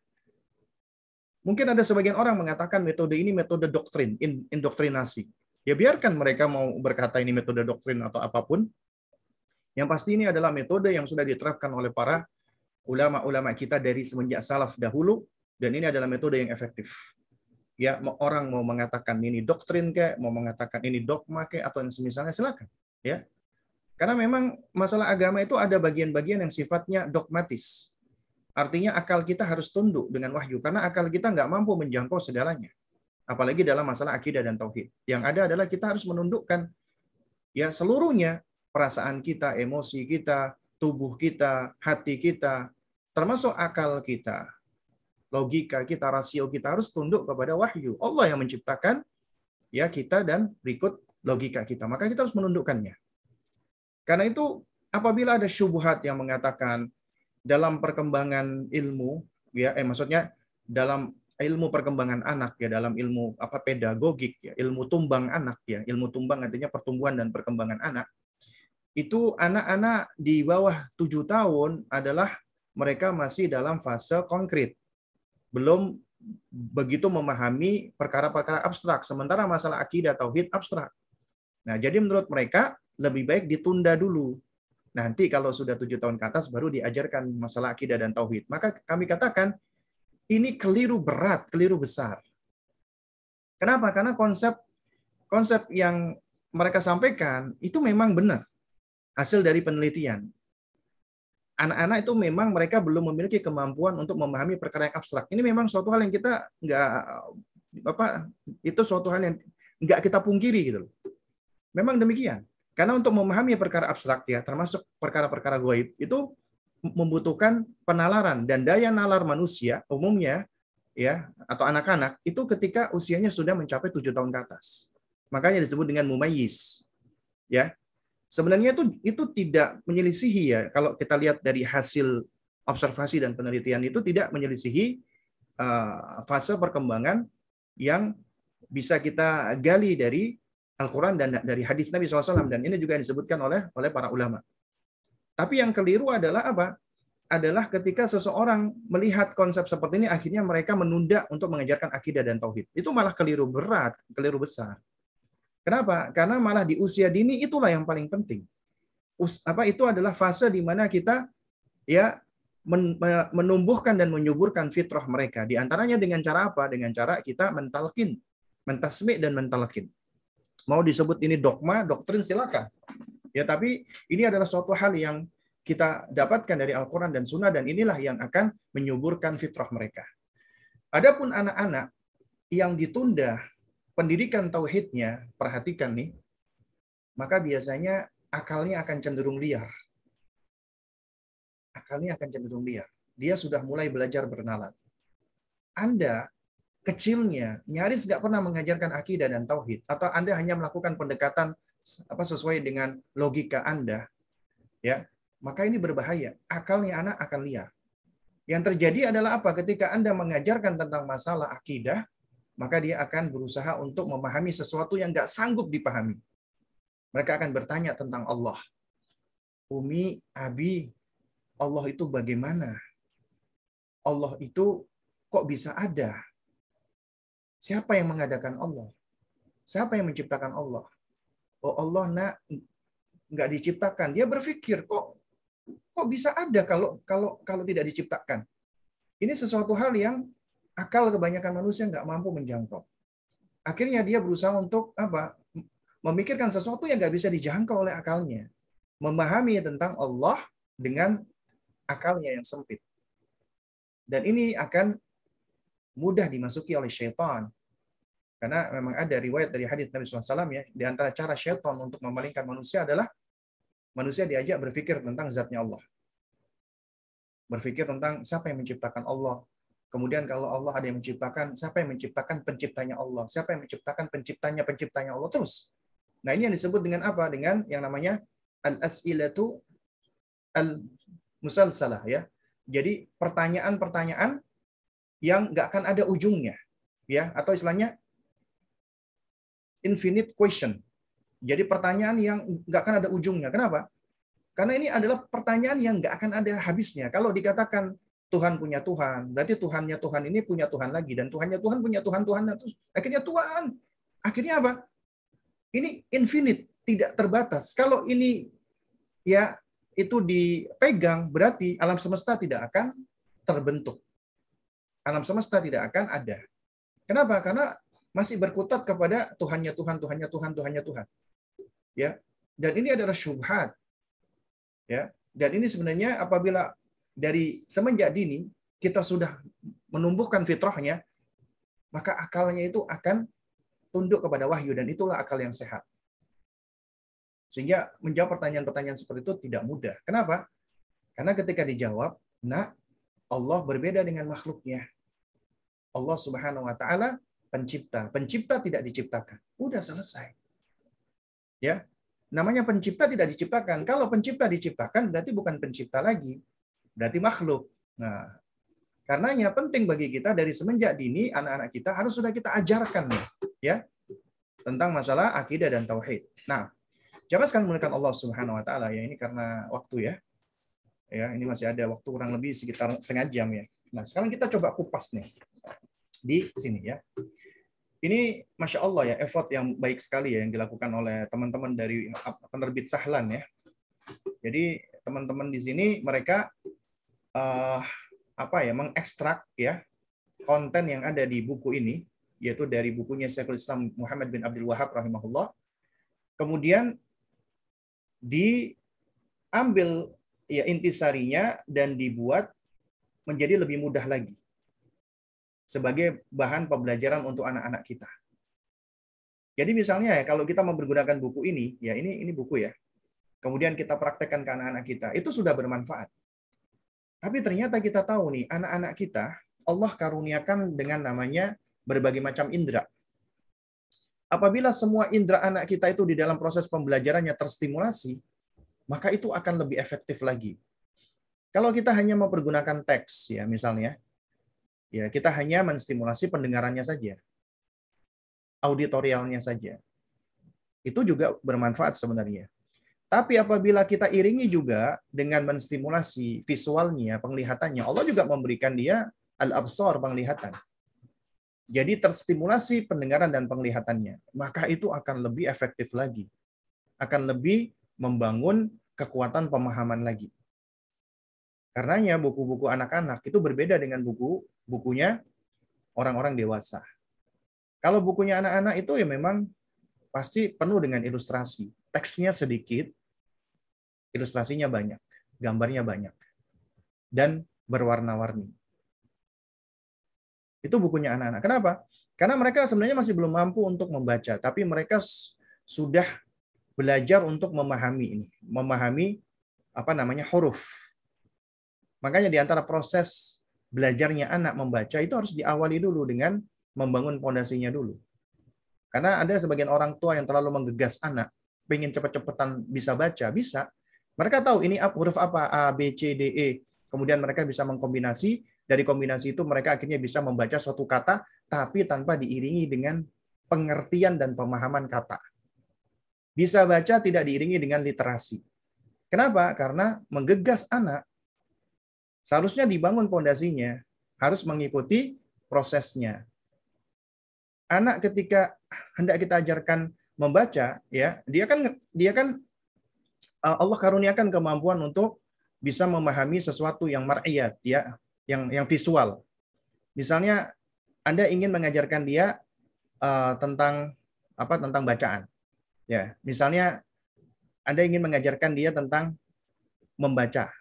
Mungkin ada sebagian orang mengatakan metode ini metode doktrin, indoktrinasi. Ya biarkan mereka mau berkata ini metode doktrin atau apa pun. Yang pasti ini adalah metode yang sudah diterapkan oleh para ulama-ulama kita dari semenjak salaf dahulu dan ini adalah metode yang efektif. Ya, orang mau mengatakan ini doktrin kayak, mau mengatakan ini dogma kayak atau yang semisalnya silakan. Ya, karena memang masalah agama itu ada bagian-bagian yang sifatnya dogmatis. Artinya akal kita harus tunduk dengan wahyu. Karena akal kita nggak mampu menjangkau segalanya. Apalagi dalam masalah akidah dan tauhid. Yang ada adalah kita harus menundukkan ya seluruhnya perasaan kita, emosi kita, tubuh kita, hati kita, termasuk akal kita, logika kita, rasio kita harus tunduk kepada wahyu. Allah yang menciptakan ya kita dan berikut logika kita. Maka kita harus menundukkannya. Karena itu apabila ada syubhat yang mengatakan dalam perkembangan ilmu ya eh maksudnya dalam ilmu perkembangan anak ya dalam ilmu apa pedagogik ya ilmu tumbang anak ya ilmu tumbang artinya pertumbuhan dan perkembangan anak itu anak-anak di bawah tujuh tahun adalah mereka masih dalam fase konkret. Belum begitu memahami perkara-perkara abstrak sementara masalah akidah tauhid abstrak. Nah jadi menurut mereka lebih baik ditunda dulu. Nanti kalau sudah tujuh tahun ke atas baru diajarkan masalah akidah dan tauhid. Maka kami katakan ini keliru berat, keliru besar. Kenapa? Karena konsep konsep yang mereka sampaikan itu memang benar hasil dari penelitian. Anak-anak itu memang mereka belum memiliki kemampuan untuk memahami perkara yang abstrak. Ini memang suatu hal yang kita nggak apa itu suatu hal yang nggak kita pungkiri gitu loh. Memang demikian. Karena untuk memahami perkara abstrak ya, termasuk perkara-perkara goib, itu membutuhkan penalaran dan daya nalar manusia umumnya ya atau anak-anak itu ketika usianya sudah mencapai tujuh tahun ke atas. Makanya disebut dengan mumayyiz. Ya. Sebenarnya itu itu tidak menyelisihi ya kalau kita lihat dari hasil observasi dan penelitian itu tidak menyelisihi uh, fase perkembangan yang bisa kita gali dari Al-Quran dan dari hadis Nabi SAW dan ini juga disebutkan oleh oleh para ulama. Tapi yang keliru adalah apa? Adalah ketika seseorang melihat konsep seperti ini akhirnya mereka menunda untuk mengajarkan akidah dan tauhid. Itu malah keliru berat, keliru besar. Kenapa? Karena malah di usia dini itulah yang paling penting. Us, apa itu adalah fase di mana kita ya men, menumbuhkan dan menyuburkan fitrah mereka. Di antaranya dengan cara apa? Dengan cara kita mentalkin, mentasmi dan mentalkin. Mau disebut ini dogma, doktrin silakan. Ya, tapi ini adalah suatu hal yang kita dapatkan dari Al-Quran dan Sunnah dan inilah yang akan menyuburkan fitrah mereka. Adapun anak-anak yang ditunda pendidikan tauhidnya, perhatikan nih, maka biasanya akalnya akan cenderung liar. Akalnya akan cenderung liar. Dia sudah mulai belajar bernalar. Anda kecilnya nyaris nggak pernah mengajarkan akidah dan tauhid, atau Anda hanya melakukan pendekatan apa sesuai dengan logika Anda, ya maka ini berbahaya. Akalnya anak akan liar. Yang terjadi adalah apa? Ketika Anda mengajarkan tentang masalah akidah, maka dia akan berusaha untuk memahami sesuatu yang nggak sanggup dipahami. Mereka akan bertanya tentang Allah. Umi, Abi, Allah itu bagaimana? Allah itu kok bisa ada? Siapa yang mengadakan Allah? Siapa yang menciptakan Allah? Oh Allah nak nggak diciptakan. Dia berpikir kok kok bisa ada kalau kalau kalau tidak diciptakan. Ini sesuatu hal yang akal kebanyakan manusia nggak mampu menjangkau. Akhirnya dia berusaha untuk apa? Memikirkan sesuatu yang nggak bisa dijangkau oleh akalnya. Memahami tentang Allah dengan akalnya yang sempit. Dan ini akan mudah dimasuki oleh syaitan. Karena memang ada riwayat dari hadis Nabi SAW ya, di antara cara syaitan untuk memalingkan manusia adalah manusia diajak berpikir tentang zatnya Allah. Berpikir tentang siapa yang menciptakan Allah, Kemudian kalau Allah ada yang menciptakan, siapa yang menciptakan penciptanya Allah? Siapa yang menciptakan penciptanya penciptanya Allah terus? Nah, ini yang disebut dengan apa? Dengan yang namanya al-as'ilatu al-musalsalah ya. Jadi pertanyaan-pertanyaan yang nggak akan ada ujungnya, ya, atau istilahnya infinite question. Jadi pertanyaan yang nggak akan ada ujungnya. Kenapa? Karena ini adalah pertanyaan yang nggak akan ada habisnya. Kalau dikatakan Tuhan punya Tuhan, berarti Tuhannya Tuhan ini punya Tuhan lagi dan Tuhannya Tuhan punya Tuhan Tuhan terus akhirnya Tuhan. Akhirnya apa? Ini infinite, tidak terbatas. Kalau ini ya itu dipegang berarti alam semesta tidak akan terbentuk. Alam semesta tidak akan ada. Kenapa? Karena masih berkutat kepada Tuhannya Tuhan, Tuhannya Tuhan, Tuhannya Tuhan. Ya. Dan ini adalah syubhat. Ya. Dan ini sebenarnya apabila dari semenjak dini kita sudah menumbuhkan fitrahnya, maka akalnya itu akan tunduk kepada wahyu dan itulah akal yang sehat. Sehingga menjawab pertanyaan-pertanyaan seperti itu tidak mudah. Kenapa? Karena ketika dijawab, nah Allah berbeda dengan makhluknya. Allah Subhanahu wa taala pencipta. Pencipta tidak diciptakan. Udah selesai. Ya. Namanya pencipta tidak diciptakan. Kalau pencipta diciptakan berarti bukan pencipta lagi, berarti makhluk. Nah, karenanya penting bagi kita dari semenjak dini anak-anak kita harus sudah kita ajarkan ya tentang masalah akidah dan tauhid. Nah, sekalian menggunakan Allah Subhanahu wa taala ya ini karena waktu ya. Ya, ini masih ada waktu kurang lebih sekitar setengah jam ya. Nah, sekarang kita coba kupas nih di sini ya. Ini masya Allah ya effort yang baik sekali ya yang dilakukan oleh teman-teman dari penerbit Sahlan ya. Jadi teman-teman di sini mereka uh, apa ya mengekstrak ya konten yang ada di buku ini yaitu dari bukunya Syekhul Islam Muhammad bin Abdul Wahab rahimahullah. Kemudian diambil ya intisarinya dan dibuat menjadi lebih mudah lagi sebagai bahan pembelajaran untuk anak-anak kita. Jadi misalnya ya kalau kita mempergunakan buku ini, ya ini ini buku ya. Kemudian kita praktekkan ke anak-anak kita, itu sudah bermanfaat. Tapi ternyata kita tahu nih, anak-anak kita Allah karuniakan dengan namanya berbagai macam indera. Apabila semua indera anak kita itu di dalam proses pembelajarannya terstimulasi, maka itu akan lebih efektif lagi. Kalau kita hanya mempergunakan teks ya misalnya, ya kita hanya menstimulasi pendengarannya saja. Auditorialnya saja. Itu juga bermanfaat sebenarnya. Tapi apabila kita iringi juga dengan menstimulasi visualnya, penglihatannya, Allah juga memberikan dia al-absar penglihatan jadi terstimulasi pendengaran dan penglihatannya, maka itu akan lebih efektif lagi. Akan lebih membangun kekuatan pemahaman lagi. Karenanya buku-buku anak-anak itu berbeda dengan buku bukunya orang-orang dewasa. Kalau bukunya anak-anak itu ya memang pasti penuh dengan ilustrasi. Teksnya sedikit, ilustrasinya banyak, gambarnya banyak, dan berwarna-warni. Itu bukunya anak-anak. Kenapa? Karena mereka sebenarnya masih belum mampu untuk membaca, tapi mereka sudah belajar untuk memahami ini, memahami apa namanya huruf. Makanya di antara proses belajarnya anak membaca itu harus diawali dulu dengan membangun pondasinya dulu. Karena ada sebagian orang tua yang terlalu menggegas anak, pengen cepet-cepetan bisa baca, bisa. Mereka tahu ini huruf apa, A, B, C, D, E. Kemudian mereka bisa mengkombinasi dari kombinasi itu mereka akhirnya bisa membaca suatu kata tapi tanpa diiringi dengan pengertian dan pemahaman kata. Bisa baca tidak diiringi dengan literasi. Kenapa? Karena menggegas anak seharusnya dibangun pondasinya, harus mengikuti prosesnya. Anak ketika hendak kita ajarkan membaca, ya, dia kan dia kan Allah karuniakan kemampuan untuk bisa memahami sesuatu yang mar'iyat, ya, yang yang visual. Misalnya Anda ingin mengajarkan dia uh, tentang apa tentang bacaan. Ya, misalnya Anda ingin mengajarkan dia tentang membaca.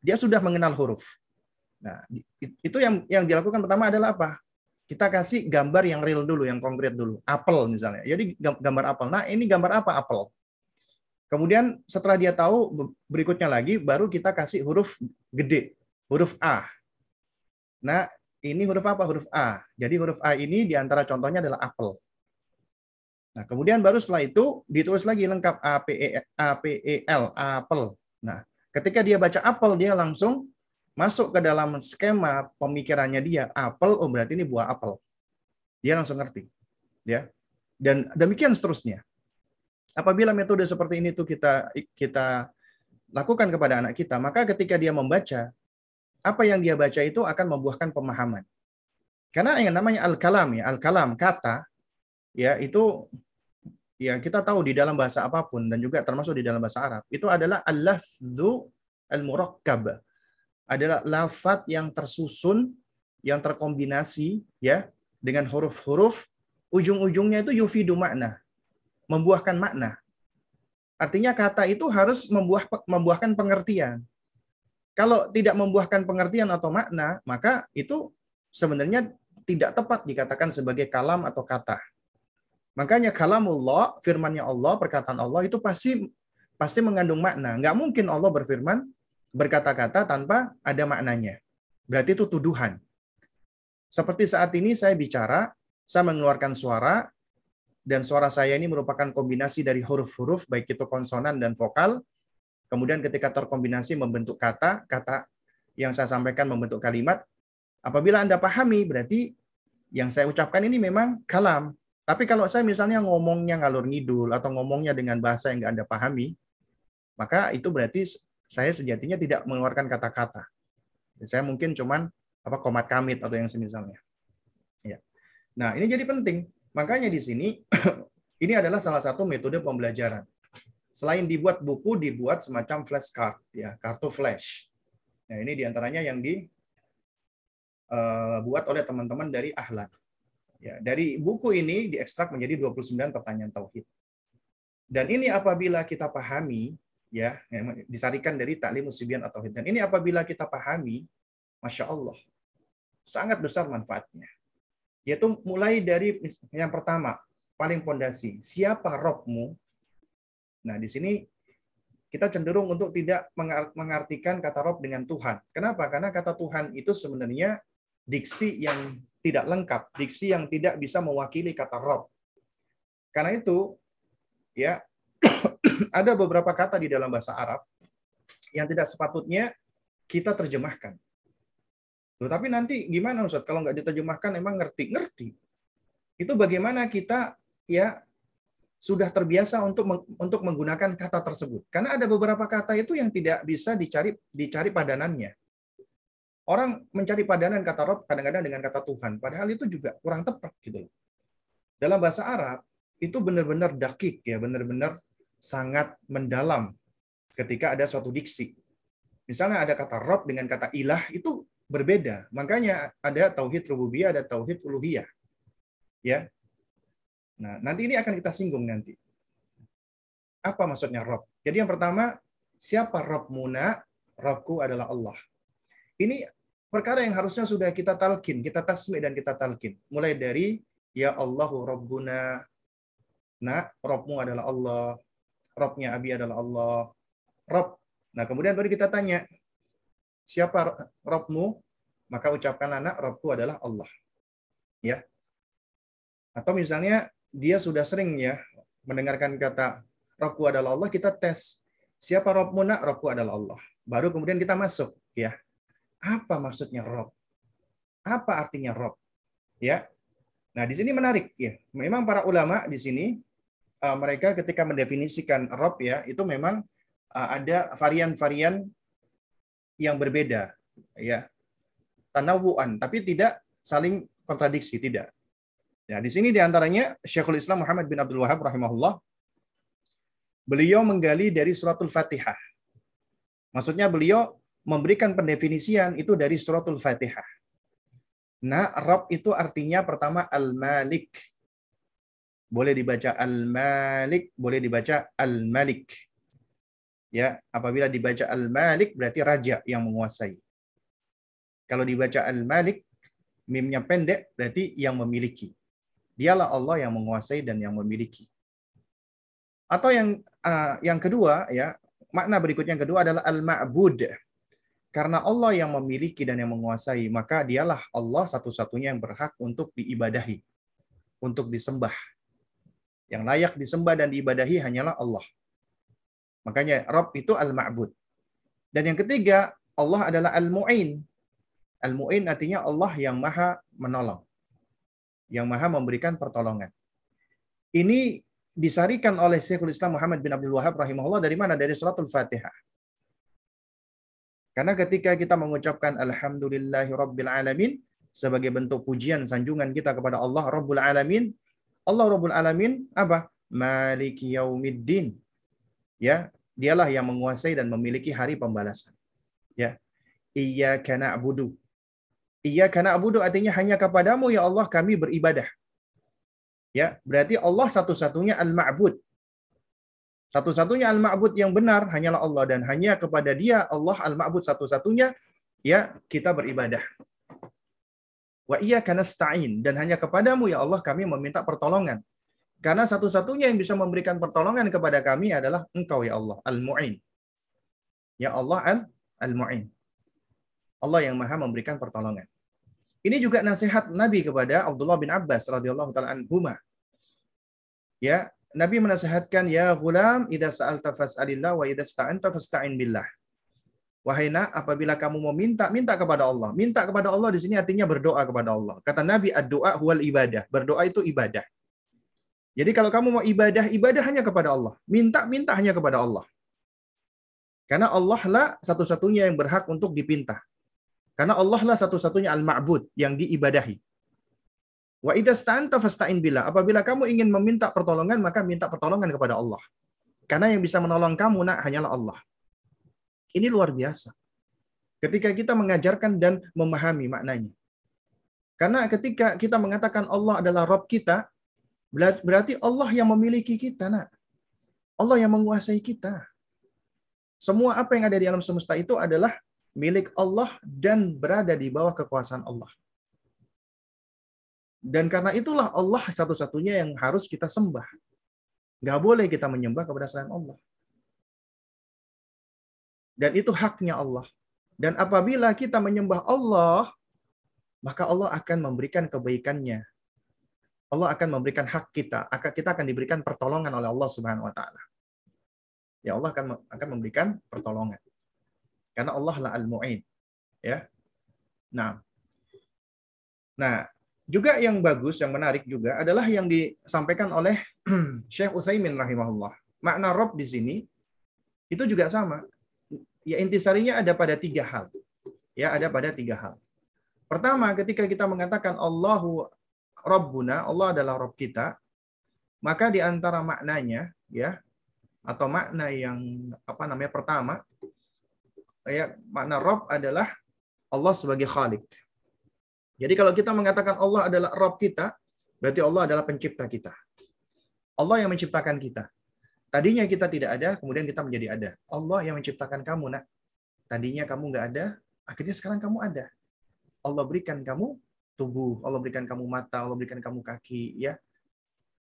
Dia sudah mengenal huruf. Nah, itu yang yang dilakukan pertama adalah apa? Kita kasih gambar yang real dulu, yang konkret dulu. Apel misalnya. Jadi gambar apel. Nah, ini gambar apa apel? Kemudian setelah dia tahu berikutnya lagi baru kita kasih huruf gede, huruf A. Nah, ini huruf apa? Huruf A. Jadi huruf A ini di antara contohnya adalah apel. Nah, kemudian baru setelah itu ditulis lagi lengkap A P E A P E L apel. Nah, ketika dia baca apel dia langsung masuk ke dalam skema pemikirannya dia apel oh berarti ini buah apel. Dia langsung ngerti. Ya. Dan demikian seterusnya. Apabila metode seperti ini tuh kita kita lakukan kepada anak kita, maka ketika dia membaca, apa yang dia baca itu akan membuahkan pemahaman. Karena yang namanya al-kalam ya, al-kalam kata ya itu ya kita tahu di dalam bahasa apa pun dan juga termasuk di dalam bahasa Arab itu adalah al-lafzu al-murakkab. Adalah lafat yang tersusun, yang terkombinasi ya dengan huruf-huruf ujung-ujungnya itu yufidu makna membuahkan makna. Artinya kata itu harus membuah membuahkan pengertian. Kalau tidak membuahkan pengertian atau makna, maka itu sebenarnya tidak tepat dikatakan sebagai kalam atau kata. Makanya kalamullah, firmannya Allah, perkataan Allah itu pasti pasti mengandung makna. Nggak mungkin Allah berfirman berkata-kata tanpa ada maknanya. Berarti itu tuduhan. Seperti saat ini saya bicara, saya mengeluarkan suara, dan suara saya ini merupakan kombinasi dari huruf-huruf baik itu konsonan dan vokal. Kemudian ketika terkombinasi membentuk kata, kata yang saya sampaikan membentuk kalimat. Apabila Anda pahami berarti yang saya ucapkan ini memang kalam. Tapi kalau saya misalnya ngomongnya ngalur ngidul atau ngomongnya dengan bahasa yang nggak Anda pahami, maka itu berarti saya sejatinya tidak mengeluarkan kata-kata. Saya mungkin cuman apa komat kamit atau yang semisalnya. Ya. Nah, ini jadi penting. Makanya di sini [clears throat] ini adalah salah satu metode pembelajaran. Selain dibuat buku, dibuat semacam flashcard, ya kartu flash. Nah ini di antaranya yang di buat oleh teman-teman dari Ahlan. Ya, dari buku ini diekstrak menjadi 29 pertanyaan tauhid. Dan ini apabila kita pahami, ya, disarikan dari Taklim Musibyan atau. Dan ini apabila kita pahami, masya Allah, sangat besar manfaatnya. Yaitu mulai dari yang pertama, paling pondasi, siapa Robmu? Nah, di sini kita cenderung untuk tidak mengartikan kata Rob dengan Tuhan. Kenapa? Karena kata Tuhan itu sebenarnya diksi yang tidak lengkap, diksi yang tidak bisa mewakili kata Rob. Karena itu, ya [clears throat] ada beberapa kata di dalam bahasa Arab yang tidak sepatutnya kita terjemahkan. Loh, tapi nanti gimana Ustaz kalau nggak diterjemahkan emang ngerti-ngerti. Itu bagaimana kita ya sudah terbiasa untuk untuk menggunakan kata tersebut. Karena ada beberapa kata itu yang tidak bisa dicari dicari padanannya. Orang mencari padanan kata Rob kadang-kadang dengan kata Tuhan, padahal itu juga kurang tepat gitu loh. Dalam bahasa Arab itu benar-benar dakik ya, benar-benar sangat mendalam ketika ada suatu diksi. Misalnya ada kata Rob dengan kata ilah itu berbeda. Makanya ada tauhid rububiyah, ada tauhid uluhiyah. Ya. Nah, nanti ini akan kita singgung nanti. Apa maksudnya Rob? Jadi yang pertama, siapa Rob Muna? Robku adalah Allah. Ini perkara yang harusnya sudah kita talkin, kita tasmi dan kita talkin. Mulai dari ya Allahu Rabbuna. Nah, Robmu adalah Allah. Robnya Abi adalah Allah. Rob. Nah, kemudian baru kita tanya, siapa Robmu? Maka ucapkan anak, Robku adalah Allah. Ya. Atau misalnya dia sudah sering ya mendengarkan kata Robku adalah Allah, kita tes siapa Robmu nak? Robku adalah Allah. Baru kemudian kita masuk ya apa maksudnya Rob? Apa artinya Rob? Ya. Nah, di sini menarik ya. Memang para ulama di sini uh, mereka ketika mendefinisikan Rob ya, itu memang uh, ada varian-varian yang berbeda ya. Tanawuan, tapi tidak saling kontradiksi, tidak. Ya, di sini di antaranya Syekhul Islam Muhammad bin Abdul Wahab rahimahullah beliau menggali dari suratul Fatihah. Maksudnya beliau memberikan pendefinisian itu dari suratul Fatihah. Nah, Rob itu artinya pertama Al-Malik. Boleh dibaca Al-Malik, boleh dibaca Al-Malik. Ya, apabila dibaca Al-Malik berarti raja yang menguasai. Kalau dibaca Al-Malik, mimnya pendek berarti yang memiliki. Dialah Allah yang menguasai dan yang memiliki. Atau yang uh, yang kedua ya, makna berikutnya yang kedua adalah al-ma'bud. Karena Allah yang memiliki dan yang menguasai, maka dialah Allah satu-satunya yang berhak untuk diibadahi, untuk disembah. Yang layak disembah dan diibadahi hanyalah Allah. Makanya Rabb itu al-ma'bud. Dan yang ketiga, Allah adalah al-mu'in. Al-mu'in artinya Allah yang maha menolong. Yang maha memberikan pertolongan. Ini disarikan oleh Syekhul Islam Muhammad bin Abdul Wahab rahimahullah dari mana? Dari suratul Fatihah. Karena ketika kita mengucapkan Alhamdulillahi Rabbil Alamin sebagai bentuk pujian sanjungan kita kepada Allah Rabbul Alamin, Allah Rabbul Alamin apa? Maliki Yaumiddin. Ya, dialah yang menguasai dan memiliki hari pembalasan. Ya. Iyyaka na'budu. Iyyaka na'budu artinya hanya kepadamu ya Allah kami beribadah. Ya, berarti Allah satu-satunya al-ma'bud. Satu-satunya al-ma'bud yang benar hanyalah Allah dan hanya kepada Dia Allah al-ma'bud satu-satunya ya kita beribadah. Wa iya nasta'in dan hanya kepadamu ya Allah kami meminta pertolongan. Karena satu-satunya yang bisa memberikan pertolongan kepada kami adalah Engkau ya Allah, Al-Mu'in. Ya Allah Al-Mu'in. Allah yang Maha memberikan pertolongan. Ini juga nasihat Nabi kepada Abdullah bin Abbas radhiyallahu taala anhuma. Ya, Nabi menasihatkan ya gulam idza sa'alta fas'alillah wa idza sta'anta fasta'in billah. Wahai nak, apabila kamu mau minta, minta kepada Allah. Minta kepada Allah di sini artinya berdoa kepada Allah. Kata Nabi, ad-doa huwal ibadah. Berdoa itu ibadah. Jadi kalau kamu mau ibadah, ibadah hanya kepada Allah. Minta, minta hanya kepada Allah. Karena Allah lah satu-satunya yang berhak untuk dipinta. Karena Allah lah satu-satunya al-ma'bud yang diibadahi. Wa fasta'in billah. Apabila kamu ingin meminta pertolongan, maka minta pertolongan kepada Allah. Karena yang bisa menolong kamu nak hanyalah Allah. Ini luar biasa. Ketika kita mengajarkan dan memahami maknanya. Karena ketika kita mengatakan Allah adalah Rob kita, berarti Allah yang memiliki kita, nak. Allah yang menguasai kita. Semua apa yang ada di alam semesta itu adalah milik Allah dan berada di bawah kekuasaan Allah. Dan karena itulah Allah satu-satunya yang harus kita sembah. Gak boleh kita menyembah kepada selain Allah. Dan itu haknya Allah. Dan apabila kita menyembah Allah, maka Allah akan memberikan kebaikannya. Allah akan memberikan hak kita. Kita akan diberikan pertolongan oleh Allah Subhanahu wa taala. Ya Allah akan akan memberikan pertolongan. Karena Allah lah al-mu'in. Ya. Nah. Nah, juga yang bagus, yang menarik juga adalah yang disampaikan oleh [clears throat] Syekh Utsaimin rahimahullah. Makna Rob di sini itu juga sama. Ya intisarinya ada pada tiga hal. Ya, ada pada tiga hal. Pertama, ketika kita mengatakan Allahu Rabbuna, Allah adalah Rabb kita, maka di antara maknanya ya atau makna yang apa namanya pertama ya makna Rabb adalah Allah sebagai Khalik. Jadi kalau kita mengatakan Allah adalah Rabb kita, berarti Allah adalah pencipta kita. Allah yang menciptakan kita. Tadinya kita tidak ada, kemudian kita menjadi ada. Allah yang menciptakan kamu, nak. Tadinya kamu nggak ada, akhirnya sekarang kamu ada. Allah berikan kamu tubuh, Allah berikan kamu mata, Allah berikan kamu kaki, ya.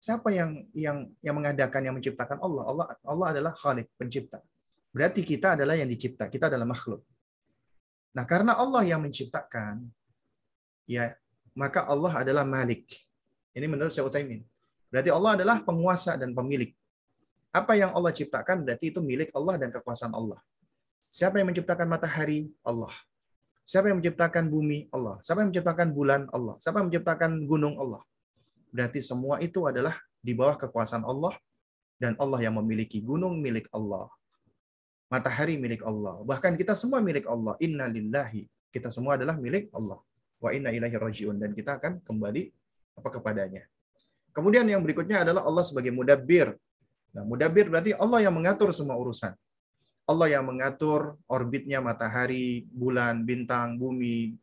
Siapa yang yang yang mengadakan, yang menciptakan Allah? Allah Allah adalah Khalik, pencipta. Berarti kita adalah yang dicipta, kita adalah makhluk. Nah, karena Allah yang menciptakan, ya, maka Allah adalah Malik. Ini menurut Syekh Utsaimin. Berarti Allah adalah penguasa dan pemilik. Apa yang Allah ciptakan berarti itu milik Allah dan kekuasaan Allah. Siapa yang menciptakan matahari? Allah. Siapa yang menciptakan bumi? Allah. Siapa yang menciptakan bulan? Allah. Siapa yang menciptakan gunung? Allah. Berarti semua itu adalah di bawah kekuasaan Allah dan Allah yang memiliki gunung milik Allah. Matahari milik Allah. Bahkan kita semua milik Allah. Inna lillahi. Kita semua adalah milik Allah. Wa inna ilahi rajiun. Dan kita akan kembali apa kepadanya. Kemudian yang berikutnya adalah Allah sebagai mudabbir. Nah, mudabbir berarti Allah yang mengatur semua urusan. Allah yang mengatur orbitnya matahari, bulan, bintang, bumi.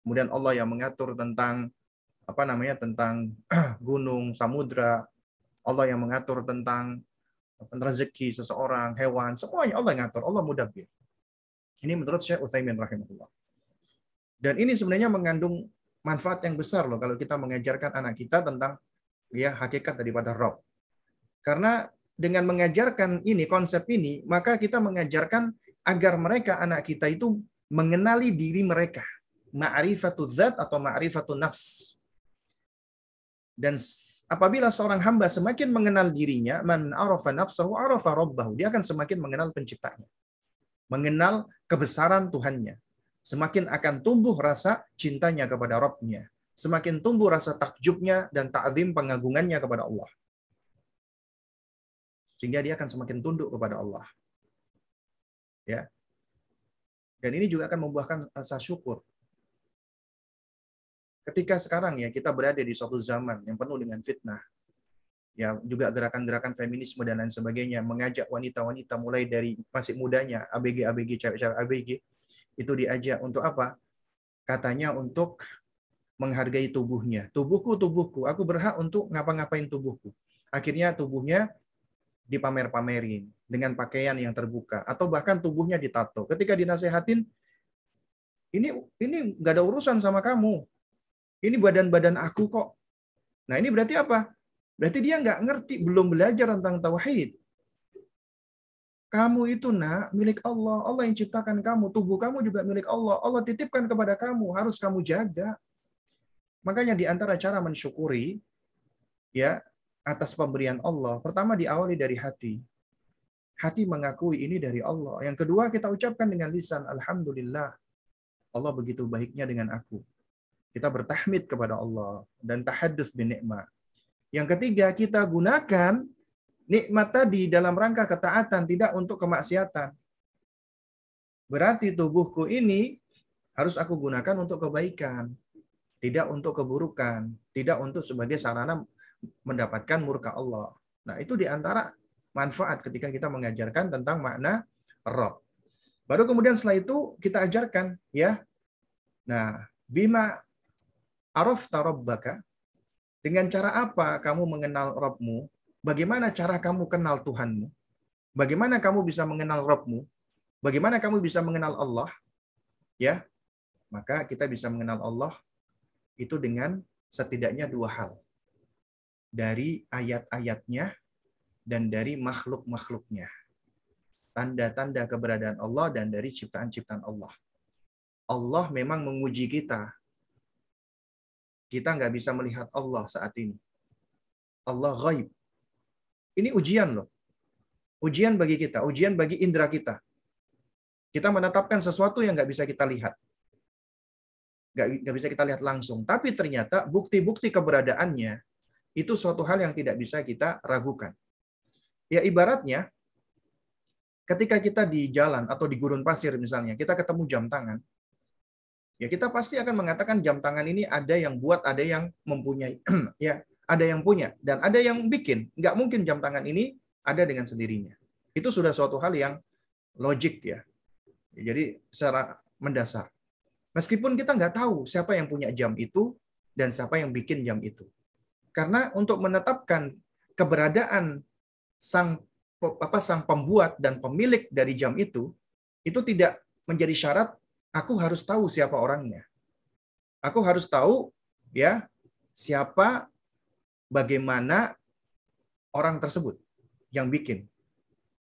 Kemudian Allah yang mengatur tentang apa namanya tentang [clears throat] gunung, samudra. Allah yang mengatur tentang rezeki seseorang, hewan, semuanya Allah yang ngatur. Allah mudabbir. Ini menurut Syekh Utsaimin rahimahullah. Dan ini sebenarnya mengandung manfaat yang besar loh kalau kita mengajarkan anak kita tentang ya hakikat daripada Rob. Karena dengan mengajarkan ini konsep ini, maka kita mengajarkan agar mereka anak kita itu mengenali diri mereka. Ma'rifatul zat atau ma'rifatul nafs. Dan apabila seorang hamba semakin mengenal dirinya, man arafa nafsahu arafa rabbahu. Dia akan semakin mengenal penciptanya. Mengenal kebesaran Tuhannya. Semakin akan tumbuh rasa cintanya kepada Rabbnya. Semakin tumbuh rasa takjubnya dan ta'zim pengagungannya kepada Allah sehingga dia akan semakin tunduk kepada Allah. Ya. Dan ini juga akan membuahkan rasa syukur. Ketika sekarang ya kita berada di suatu zaman yang penuh dengan fitnah, ya juga gerakan-gerakan feminisme dan lain sebagainya mengajak wanita-wanita mulai dari masih mudanya ABG ABG cewek-cewek ABG itu diajak untuk apa? Katanya untuk menghargai tubuhnya. Tubuhku, tubuhku. Aku berhak untuk ngapa-ngapain tubuhku. Akhirnya tubuhnya dipamer-pamerin dengan pakaian yang terbuka atau bahkan tubuhnya ditato. Ketika dinasehatin, ini ini nggak ada urusan sama kamu. Ini badan-badan aku kok. Nah ini berarti apa? Berarti dia nggak ngerti, belum belajar tentang tauhid. Kamu itu nak milik Allah. Allah yang ciptakan kamu. Tubuh kamu juga milik Allah. Allah titipkan kepada kamu. Harus kamu jaga. Makanya di antara cara mensyukuri, ya atas pemberian Allah, pertama diawali dari hati. Hati mengakui ini dari Allah. Yang kedua kita ucapkan dengan lisan, Alhamdulillah. Allah begitu baiknya dengan aku. Kita bertahmid kepada Allah dan tahadus bin nikmat. Yang ketiga, kita gunakan nikmat tadi dalam rangka ketaatan, tidak untuk kemaksiatan. Berarti tubuhku ini harus aku gunakan untuk kebaikan, tidak untuk keburukan, tidak untuk sebagai sarana mendapatkan murka Allah. Nah, itu di antara manfaat ketika kita mengajarkan tentang makna Rob. Baru kemudian setelah itu kita ajarkan ya. Nah, bima Arafta rabbaka? Dengan cara apa kamu mengenal Rabbmu? Bagaimana cara kamu kenal Tuhanmu? Bagaimana kamu bisa mengenal Rabbmu? Bagaimana kamu bisa mengenal Allah? Ya, maka kita bisa mengenal Allah itu dengan setidaknya dua hal. Dari ayat-ayatnya dan dari makhluk-makhluknya. Tanda-tanda keberadaan Allah dan dari ciptaan-ciptaan Allah. Allah memang menguji kita kita nggak bisa melihat Allah saat ini. Allah gaib. Ini ujian loh. Ujian bagi kita, ujian bagi indera kita. Kita menetapkan sesuatu yang nggak bisa kita lihat. Nggak, bisa kita lihat langsung. Tapi ternyata bukti-bukti keberadaannya itu suatu hal yang tidak bisa kita ragukan. Ya ibaratnya, ketika kita di jalan atau di gurun pasir misalnya, kita ketemu jam tangan, ya kita pasti akan mengatakan jam tangan ini ada yang buat, ada yang mempunyai, [clears throat] ya ada yang punya dan ada yang bikin. Nggak mungkin jam tangan ini ada dengan sendirinya. Itu sudah suatu hal yang logik ya. Jadi secara mendasar. Meskipun kita nggak tahu siapa yang punya jam itu dan siapa yang bikin jam itu. Karena untuk menetapkan keberadaan sang apa sang pembuat dan pemilik dari jam itu itu tidak menjadi syarat aku harus tahu siapa orangnya. Aku harus tahu ya siapa bagaimana orang tersebut yang bikin.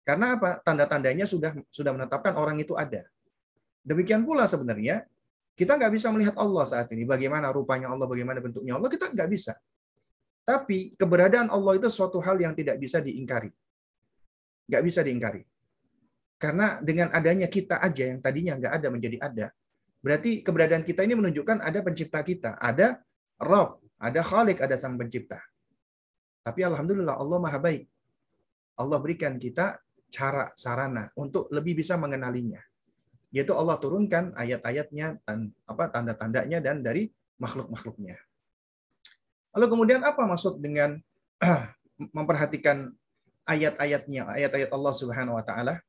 Karena apa? Tanda-tandanya sudah sudah menetapkan orang itu ada. Demikian pula sebenarnya kita nggak bisa melihat Allah saat ini. Bagaimana rupanya Allah, bagaimana bentuknya Allah, kita nggak bisa. Tapi keberadaan Allah itu suatu hal yang tidak bisa diingkari. Nggak bisa diingkari. Karena dengan adanya kita aja yang tadinya nggak ada menjadi ada, berarti keberadaan kita ini menunjukkan ada pencipta kita, ada Rob, ada Khalik, ada sang pencipta. Tapi alhamdulillah Allah maha baik. Allah berikan kita cara sarana untuk lebih bisa mengenalinya. Yaitu Allah turunkan ayat-ayatnya apa tanda-tandanya dan dari makhluk-makhluknya. Lalu kemudian apa maksud dengan [clears throat] memperhatikan ayat-ayatnya, ayat-ayat Allah Subhanahu wa taala?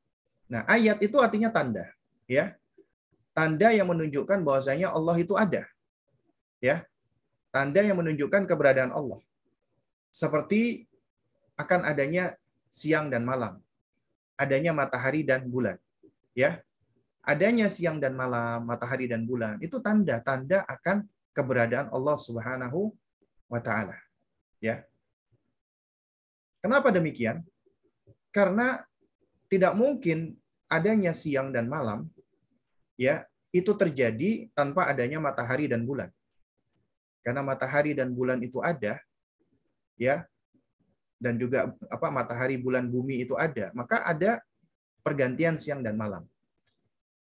Nah, ayat itu artinya tanda, ya. Tanda yang menunjukkan bahwasanya Allah itu ada. Ya. Tanda yang menunjukkan keberadaan Allah. Seperti akan adanya siang dan malam. Adanya matahari dan bulan. Ya. Adanya siang dan malam, matahari dan bulan itu tanda-tanda akan keberadaan Allah Subhanahu wa taala. Ya. Kenapa demikian? Karena tidak mungkin adanya siang dan malam ya itu terjadi tanpa adanya matahari dan bulan. Karena matahari dan bulan itu ada ya dan juga apa matahari bulan bumi itu ada, maka ada pergantian siang dan malam.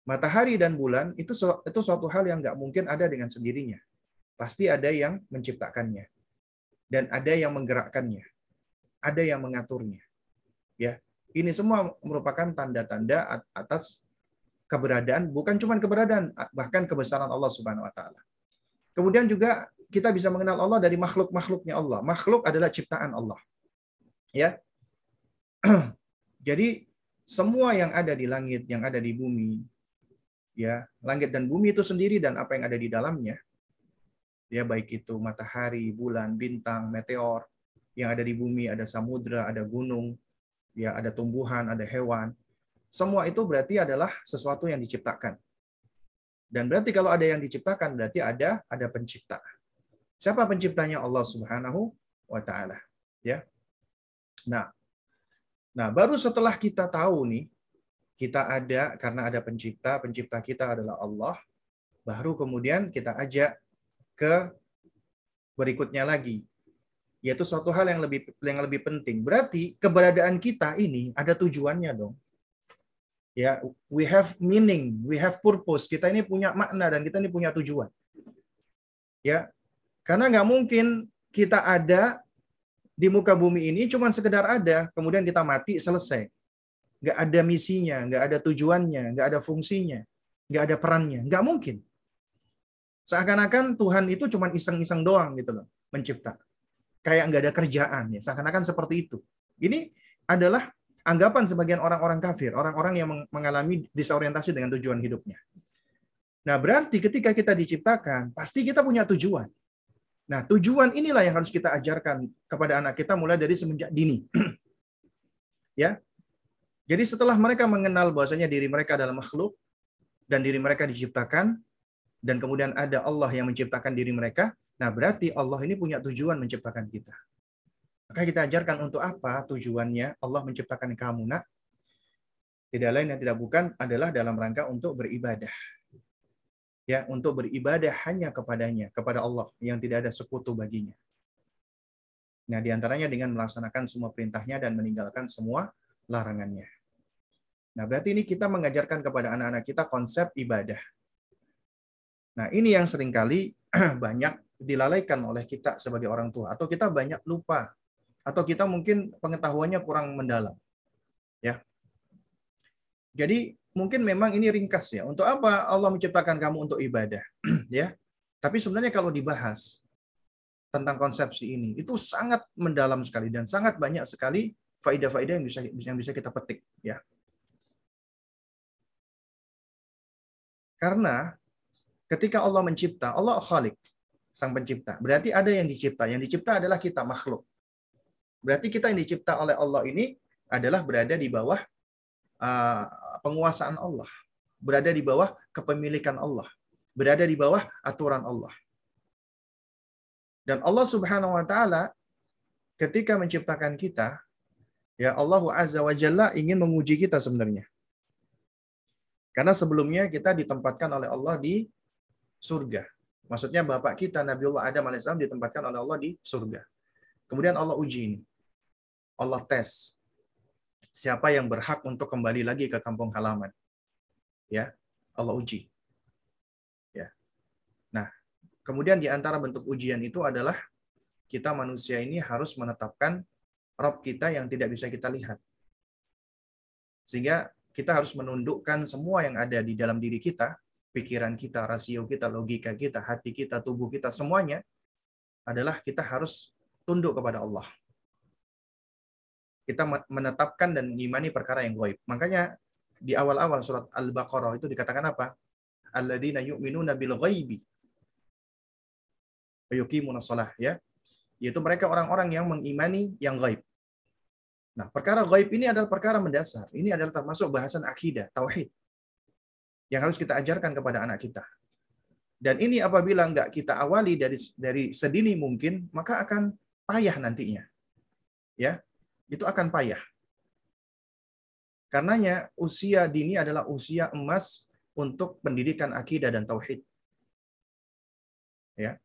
Matahari dan bulan itu itu suatu hal yang nggak mungkin ada dengan sendirinya. Pasti ada yang menciptakannya dan ada yang menggerakkannya, ada yang mengaturnya. Ya, ini semua merupakan tanda-tanda atas keberadaan, bukan cuma keberadaan, bahkan kebesaran Allah Subhanahu wa taala. Kemudian juga kita bisa mengenal Allah dari makhluk-makhluknya Allah. Makhluk adalah ciptaan Allah. Ya. [clears throat] Jadi semua yang ada di langit, yang ada di bumi, ya, langit dan bumi itu sendiri dan apa yang ada di dalamnya, ya baik itu matahari, bulan, bintang, meteor, yang ada di bumi ada samudra, ada gunung, ya ada tumbuhan, ada hewan. Semua itu berarti adalah sesuatu yang diciptakan. Dan berarti kalau ada yang diciptakan berarti ada ada pencipta. Siapa penciptanya? Allah Subhanahu wa taala, ya. Nah, nah baru setelah kita tahu nih kita ada karena ada pencipta, pencipta kita adalah Allah, baru kemudian kita ajak ke berikutnya lagi, yaitu suatu hal yang lebih yang lebih penting. Berarti keberadaan kita ini ada tujuannya dong. Ya, we have meaning, we have purpose. Kita ini punya makna dan kita ini punya tujuan. Ya, karena nggak mungkin kita ada di muka bumi ini cuma sekedar ada, kemudian kita mati selesai. Nggak ada misinya, nggak ada tujuannya, nggak ada fungsinya, nggak ada perannya, nggak mungkin. Seakan-akan Tuhan itu cuma iseng-iseng doang gitu loh, mencipta. Kayak nggak ada kerjaan ya seakan-akan seperti itu. Ini adalah anggapan sebagian orang-orang kafir orang-orang yang mengalami disorientasi dengan tujuan hidupnya. Nah berarti ketika kita diciptakan pasti kita punya tujuan Nah, tujuan inilah yang harus kita ajarkan kepada anak kita mulai dari semenjak dini. [clears throat] ya. Jadi setelah mereka mengenal bahwasanya diri mereka adalah makhluk dan diri mereka diciptakan dan kemudian ada Allah yang menciptakan diri mereka, nah berarti Allah ini punya tujuan menciptakan kita. Maka kita ajarkan untuk apa tujuannya Allah menciptakan kamu, nak? Tidak lain yang tidak bukan adalah dalam rangka untuk beribadah ya untuk beribadah hanya kepadanya, kepada Allah yang tidak ada sekutu baginya. Nah, di antaranya dengan melaksanakan semua perintahnya dan meninggalkan semua larangannya. Nah, berarti ini kita mengajarkan kepada anak-anak kita konsep ibadah. Nah, ini yang sering kali [clears throat] banyak dilalaikan oleh kita sebagai orang tua. Atau kita banyak lupa. Atau kita mungkin pengetahuannya kurang mendalam. Ya. Jadi mungkin memang ini ringkas ya. Untuk apa Allah menciptakan kamu untuk ibadah? [clears throat] ya. Tapi sebenarnya kalau dibahas tentang konsepsi ini, itu sangat mendalam sekali dan sangat banyak sekali faidah-faidah yang bisa yang bisa kita petik ya. Karena ketika Allah mencipta, Allah khalik, sang pencipta. Berarti ada yang dicipta. Yang dicipta adalah kita makhluk. Berarti kita yang dicipta oleh Allah ini adalah berada di bawah penguasaan Allah, berada di bawah kepemilikan Allah, berada di bawah aturan Allah. Dan Allah Subhanahu wa taala ketika menciptakan kita, ya Allah Azza wa Jalla ingin menguji kita sebenarnya. Karena sebelumnya kita ditempatkan oleh Allah di surga. Maksudnya bapak kita Nabiullah Adam alaihissalam ditempatkan oleh Allah di surga. Kemudian Allah uji ini. Allah tes siapa yang berhak untuk kembali lagi ke kampung halaman. Ya, Allah uji. Ya. Nah, kemudian di antara bentuk ujian itu adalah kita manusia ini harus menetapkan Rob kita yang tidak bisa kita lihat. Sehingga kita harus menundukkan semua yang ada di dalam diri kita, pikiran kita, rasio kita, logika kita, hati kita, tubuh kita, semuanya adalah kita harus tunduk kepada Allah kita menetapkan dan mengimani perkara yang gaib. Makanya di awal-awal surat Al-Baqarah itu dikatakan apa? Alladzina yu'minuna bil ghaibi wa yuqimuna shalah ya. Yaitu mereka orang-orang yang mengimani yang gaib. Nah, perkara gaib ini adalah perkara mendasar. Ini adalah termasuk bahasan akidah, tauhid. Yang harus kita ajarkan kepada anak kita. Dan ini apabila enggak kita awali dari dari sedini mungkin, maka akan payah nantinya. Ya, itu akan payah. Karenanya usia dini adalah usia emas untuk pendidikan akidah dan tauhid. Ya.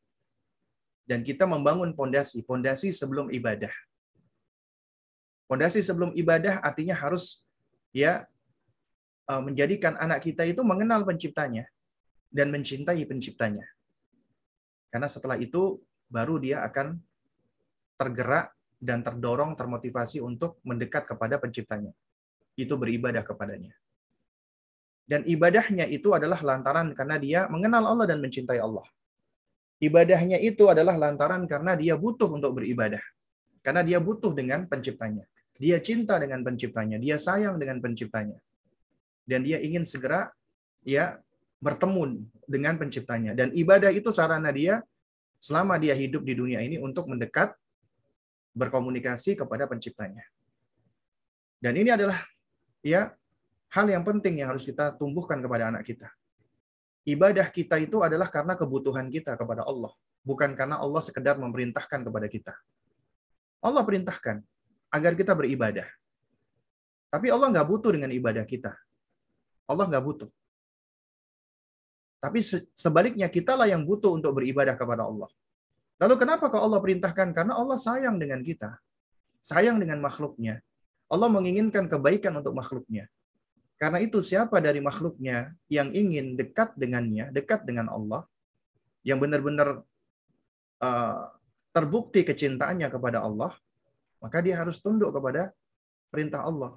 Dan kita membangun pondasi, pondasi sebelum ibadah. Pondasi sebelum ibadah artinya harus ya eh, menjadikan anak kita itu mengenal penciptanya dan mencintai penciptanya. Karena setelah itu baru dia akan tergerak dan terdorong, termotivasi untuk mendekat kepada penciptanya. Itu beribadah kepadanya. Dan ibadahnya itu adalah lantaran karena dia mengenal Allah dan mencintai Allah. Ibadahnya itu adalah lantaran karena dia butuh untuk beribadah. Karena dia butuh dengan penciptanya. Dia cinta dengan penciptanya. Dia sayang dengan penciptanya. Dan dia ingin segera ya bertemu dengan penciptanya. Dan ibadah itu sarana dia selama dia hidup di dunia ini untuk mendekat berkomunikasi kepada penciptanya. Dan ini adalah ya hal yang penting yang harus kita tumbuhkan kepada anak kita. Ibadah kita itu adalah karena kebutuhan kita kepada Allah, bukan karena Allah sekedar memerintahkan kepada kita. Allah perintahkan agar kita beribadah. Tapi Allah nggak butuh dengan ibadah kita. Allah nggak butuh. Tapi sebaliknya kitalah yang butuh untuk beribadah kepada Allah. Lalu kenapa kok Allah perintahkan? Karena Allah sayang dengan kita. Sayang dengan makhluknya. Allah menginginkan kebaikan untuk makhluknya. Karena itu siapa dari makhluknya yang ingin dekat dengannya, dekat dengan Allah, yang benar-benar uh, terbukti kecintaannya kepada Allah, maka dia harus tunduk kepada perintah Allah.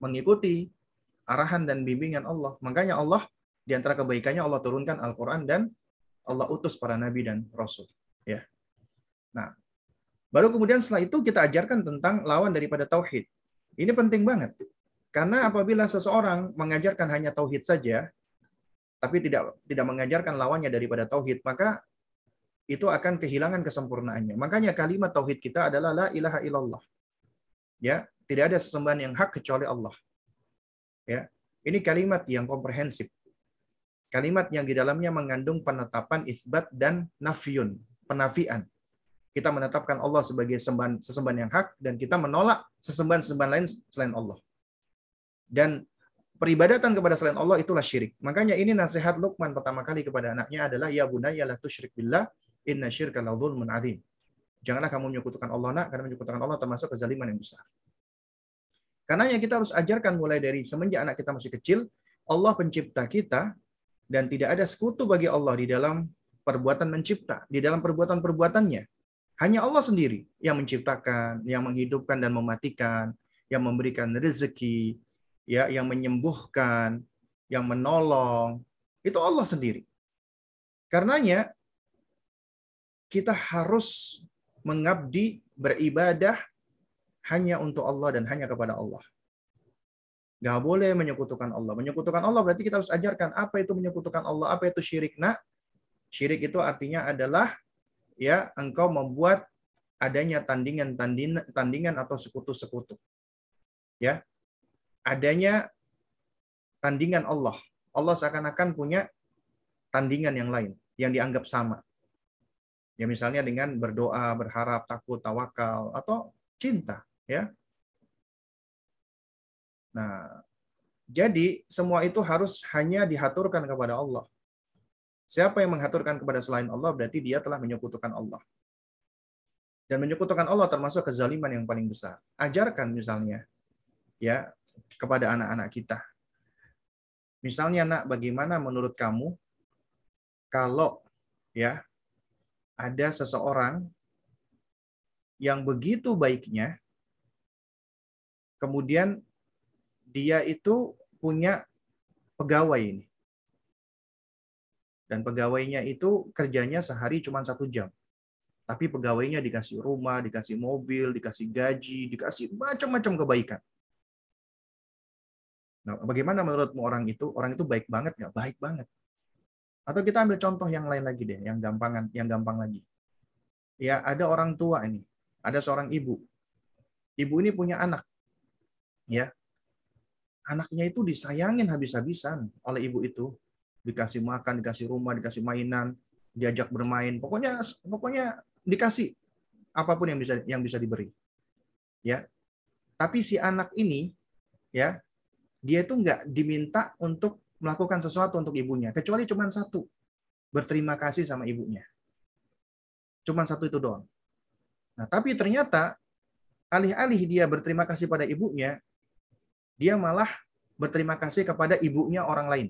Mengikuti arahan dan bimbingan Allah. Makanya Allah, di antara kebaikannya Allah turunkan Al-Quran dan Allah utus para nabi dan rasul. Ya. Nah, baru kemudian setelah itu kita ajarkan tentang lawan daripada tauhid. Ini penting banget. Karena apabila seseorang mengajarkan hanya tauhid saja, tapi tidak tidak mengajarkan lawannya daripada tauhid, maka itu akan kehilangan kesempurnaannya. Makanya kalimat tauhid kita adalah la ilaha illallah. Ya, tidak ada sesembahan yang hak kecuali Allah. Ya. Ini kalimat yang komprehensif. Kalimat yang di dalamnya mengandung penetapan isbat dan nafyun, penafian. Kita menetapkan Allah sebagai sembahan, sesembahan yang hak dan kita menolak sesembahan-sesembahan lain selain Allah. Dan peribadatan kepada selain Allah itulah syirik. Makanya ini nasihat Luqman pertama kali kepada anaknya adalah ya bunayya la tusyrik billah inna syirka la dzulmun adzim. Janganlah kamu menyekutukan Allah nak karena menyekutukan Allah termasuk kezaliman yang besar. Karena yang kita harus ajarkan mulai dari semenjak anak kita masih kecil, Allah pencipta kita dan tidak ada sekutu bagi Allah di dalam perbuatan mencipta, di dalam perbuatan-perbuatannya. Hanya Allah sendiri yang menciptakan, yang menghidupkan dan mematikan, yang memberikan rezeki, ya, yang menyembuhkan, yang menolong. Itu Allah sendiri. Karenanya kita harus mengabdi beribadah hanya untuk Allah dan hanya kepada Allah. Gak boleh menyekutukan Allah. Menyekutukan Allah berarti kita harus ajarkan apa itu menyekutukan Allah, apa itu syirik. Nah, syirik itu artinya adalah ya engkau membuat adanya tandingan-tandingan tandingan atau sekutu-sekutu. Ya. Adanya tandingan Allah. Allah seakan-akan punya tandingan yang lain yang dianggap sama. Ya misalnya dengan berdoa, berharap, takut, tawakal atau cinta, ya. Nah, jadi semua itu harus hanya dihaturkan kepada Allah. Siapa yang menghaturkan kepada selain Allah berarti dia telah menyekutukan Allah. Dan menyekutukan Allah termasuk kezaliman yang paling besar. Ajarkan misalnya ya kepada anak-anak kita. Misalnya nak bagaimana menurut kamu kalau ya ada seseorang yang begitu baiknya, kemudian dia itu punya pegawai ini. Dan pegawainya itu kerjanya sehari cuma satu jam. Tapi pegawainya dikasih rumah, dikasih mobil, dikasih gaji, dikasih macam-macam kebaikan. Nah, bagaimana menurutmu orang itu? Orang itu baik banget nggak? Baik banget. Atau kita ambil contoh yang lain lagi deh, yang gampangan, yang gampang lagi. Ya, ada orang tua ini, ada seorang ibu. Ibu ini punya anak. Ya. Anaknya itu disayangin habis-habisan oleh ibu itu. Dikasih makan, dikasih rumah, dikasih mainan, diajak bermain. Pokoknya pokoknya dikasih apa pun yang bisa yang bisa diberi. Ya. Tapi si anak ini ya, dia itu nggak diminta untuk melakukan sesuatu untuk ibunya, kecuali cuma satu, berterima kasih sama ibunya. Cuma satu itu doang. Nah, tapi ternyata alih-alih dia berterima kasih pada ibunya, dia malah berterima kasih kepada ibunya orang lain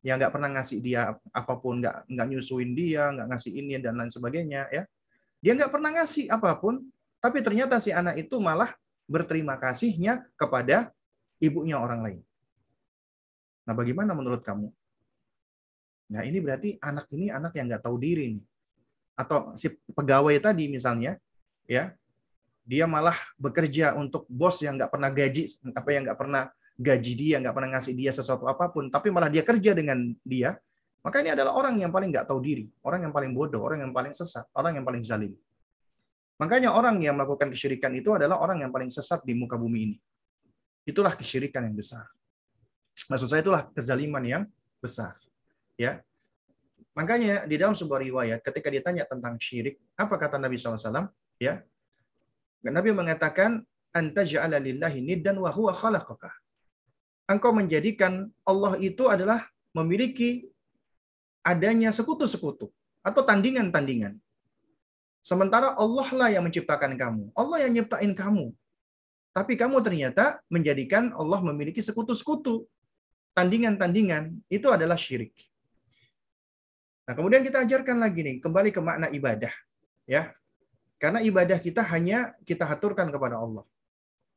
yang nggak pernah ngasih dia apa pun, nggak nggak nyusuin dia, nggak ngasih ini dan lain sebagainya, ya. Dia nggak pernah ngasih apa pun, tapi ternyata si anak itu malah berterima kasihnya kepada ibunya orang lain. Nah, bagaimana menurut kamu? Nah, ini berarti anak ini anak yang nggak tahu diri nih. Atau si pegawai tadi misalnya, ya, dia malah bekerja untuk bos yang nggak pernah gaji, apa yang nggak pernah gaji dia, nggak pernah ngasih dia sesuatu apa pun, tapi malah dia kerja dengan dia, maka ini adalah orang yang paling nggak tahu diri, orang yang paling bodoh, orang yang paling sesat, orang yang paling zalim. Makanya orang yang melakukan kesyirikan itu adalah orang yang paling sesat di muka bumi ini. Itulah kesyirikan yang besar. Maksud saya itulah kezaliman yang besar. Ya. Makanya di dalam sebuah riwayat ketika ditanya tentang syirik, apa kata Nabi SAW? Ya. Nabi mengatakan anta ja'ala lillahi niddan wa huwa khalaqaka. Engkau menjadikan Allah itu adalah memiliki adanya sekutu-sekutu atau tandingan-tandingan. Sementara Allah lah yang menciptakan kamu. Allah yang nyiptain kamu. Tapi kamu ternyata menjadikan Allah memiliki sekutu-sekutu tandingan-tandingan itu adalah syirik. Nah, kemudian kita ajarkan lagi nih, kembali ke makna ibadah. Ya. Karena ibadah kita hanya kita aturkan kepada Allah.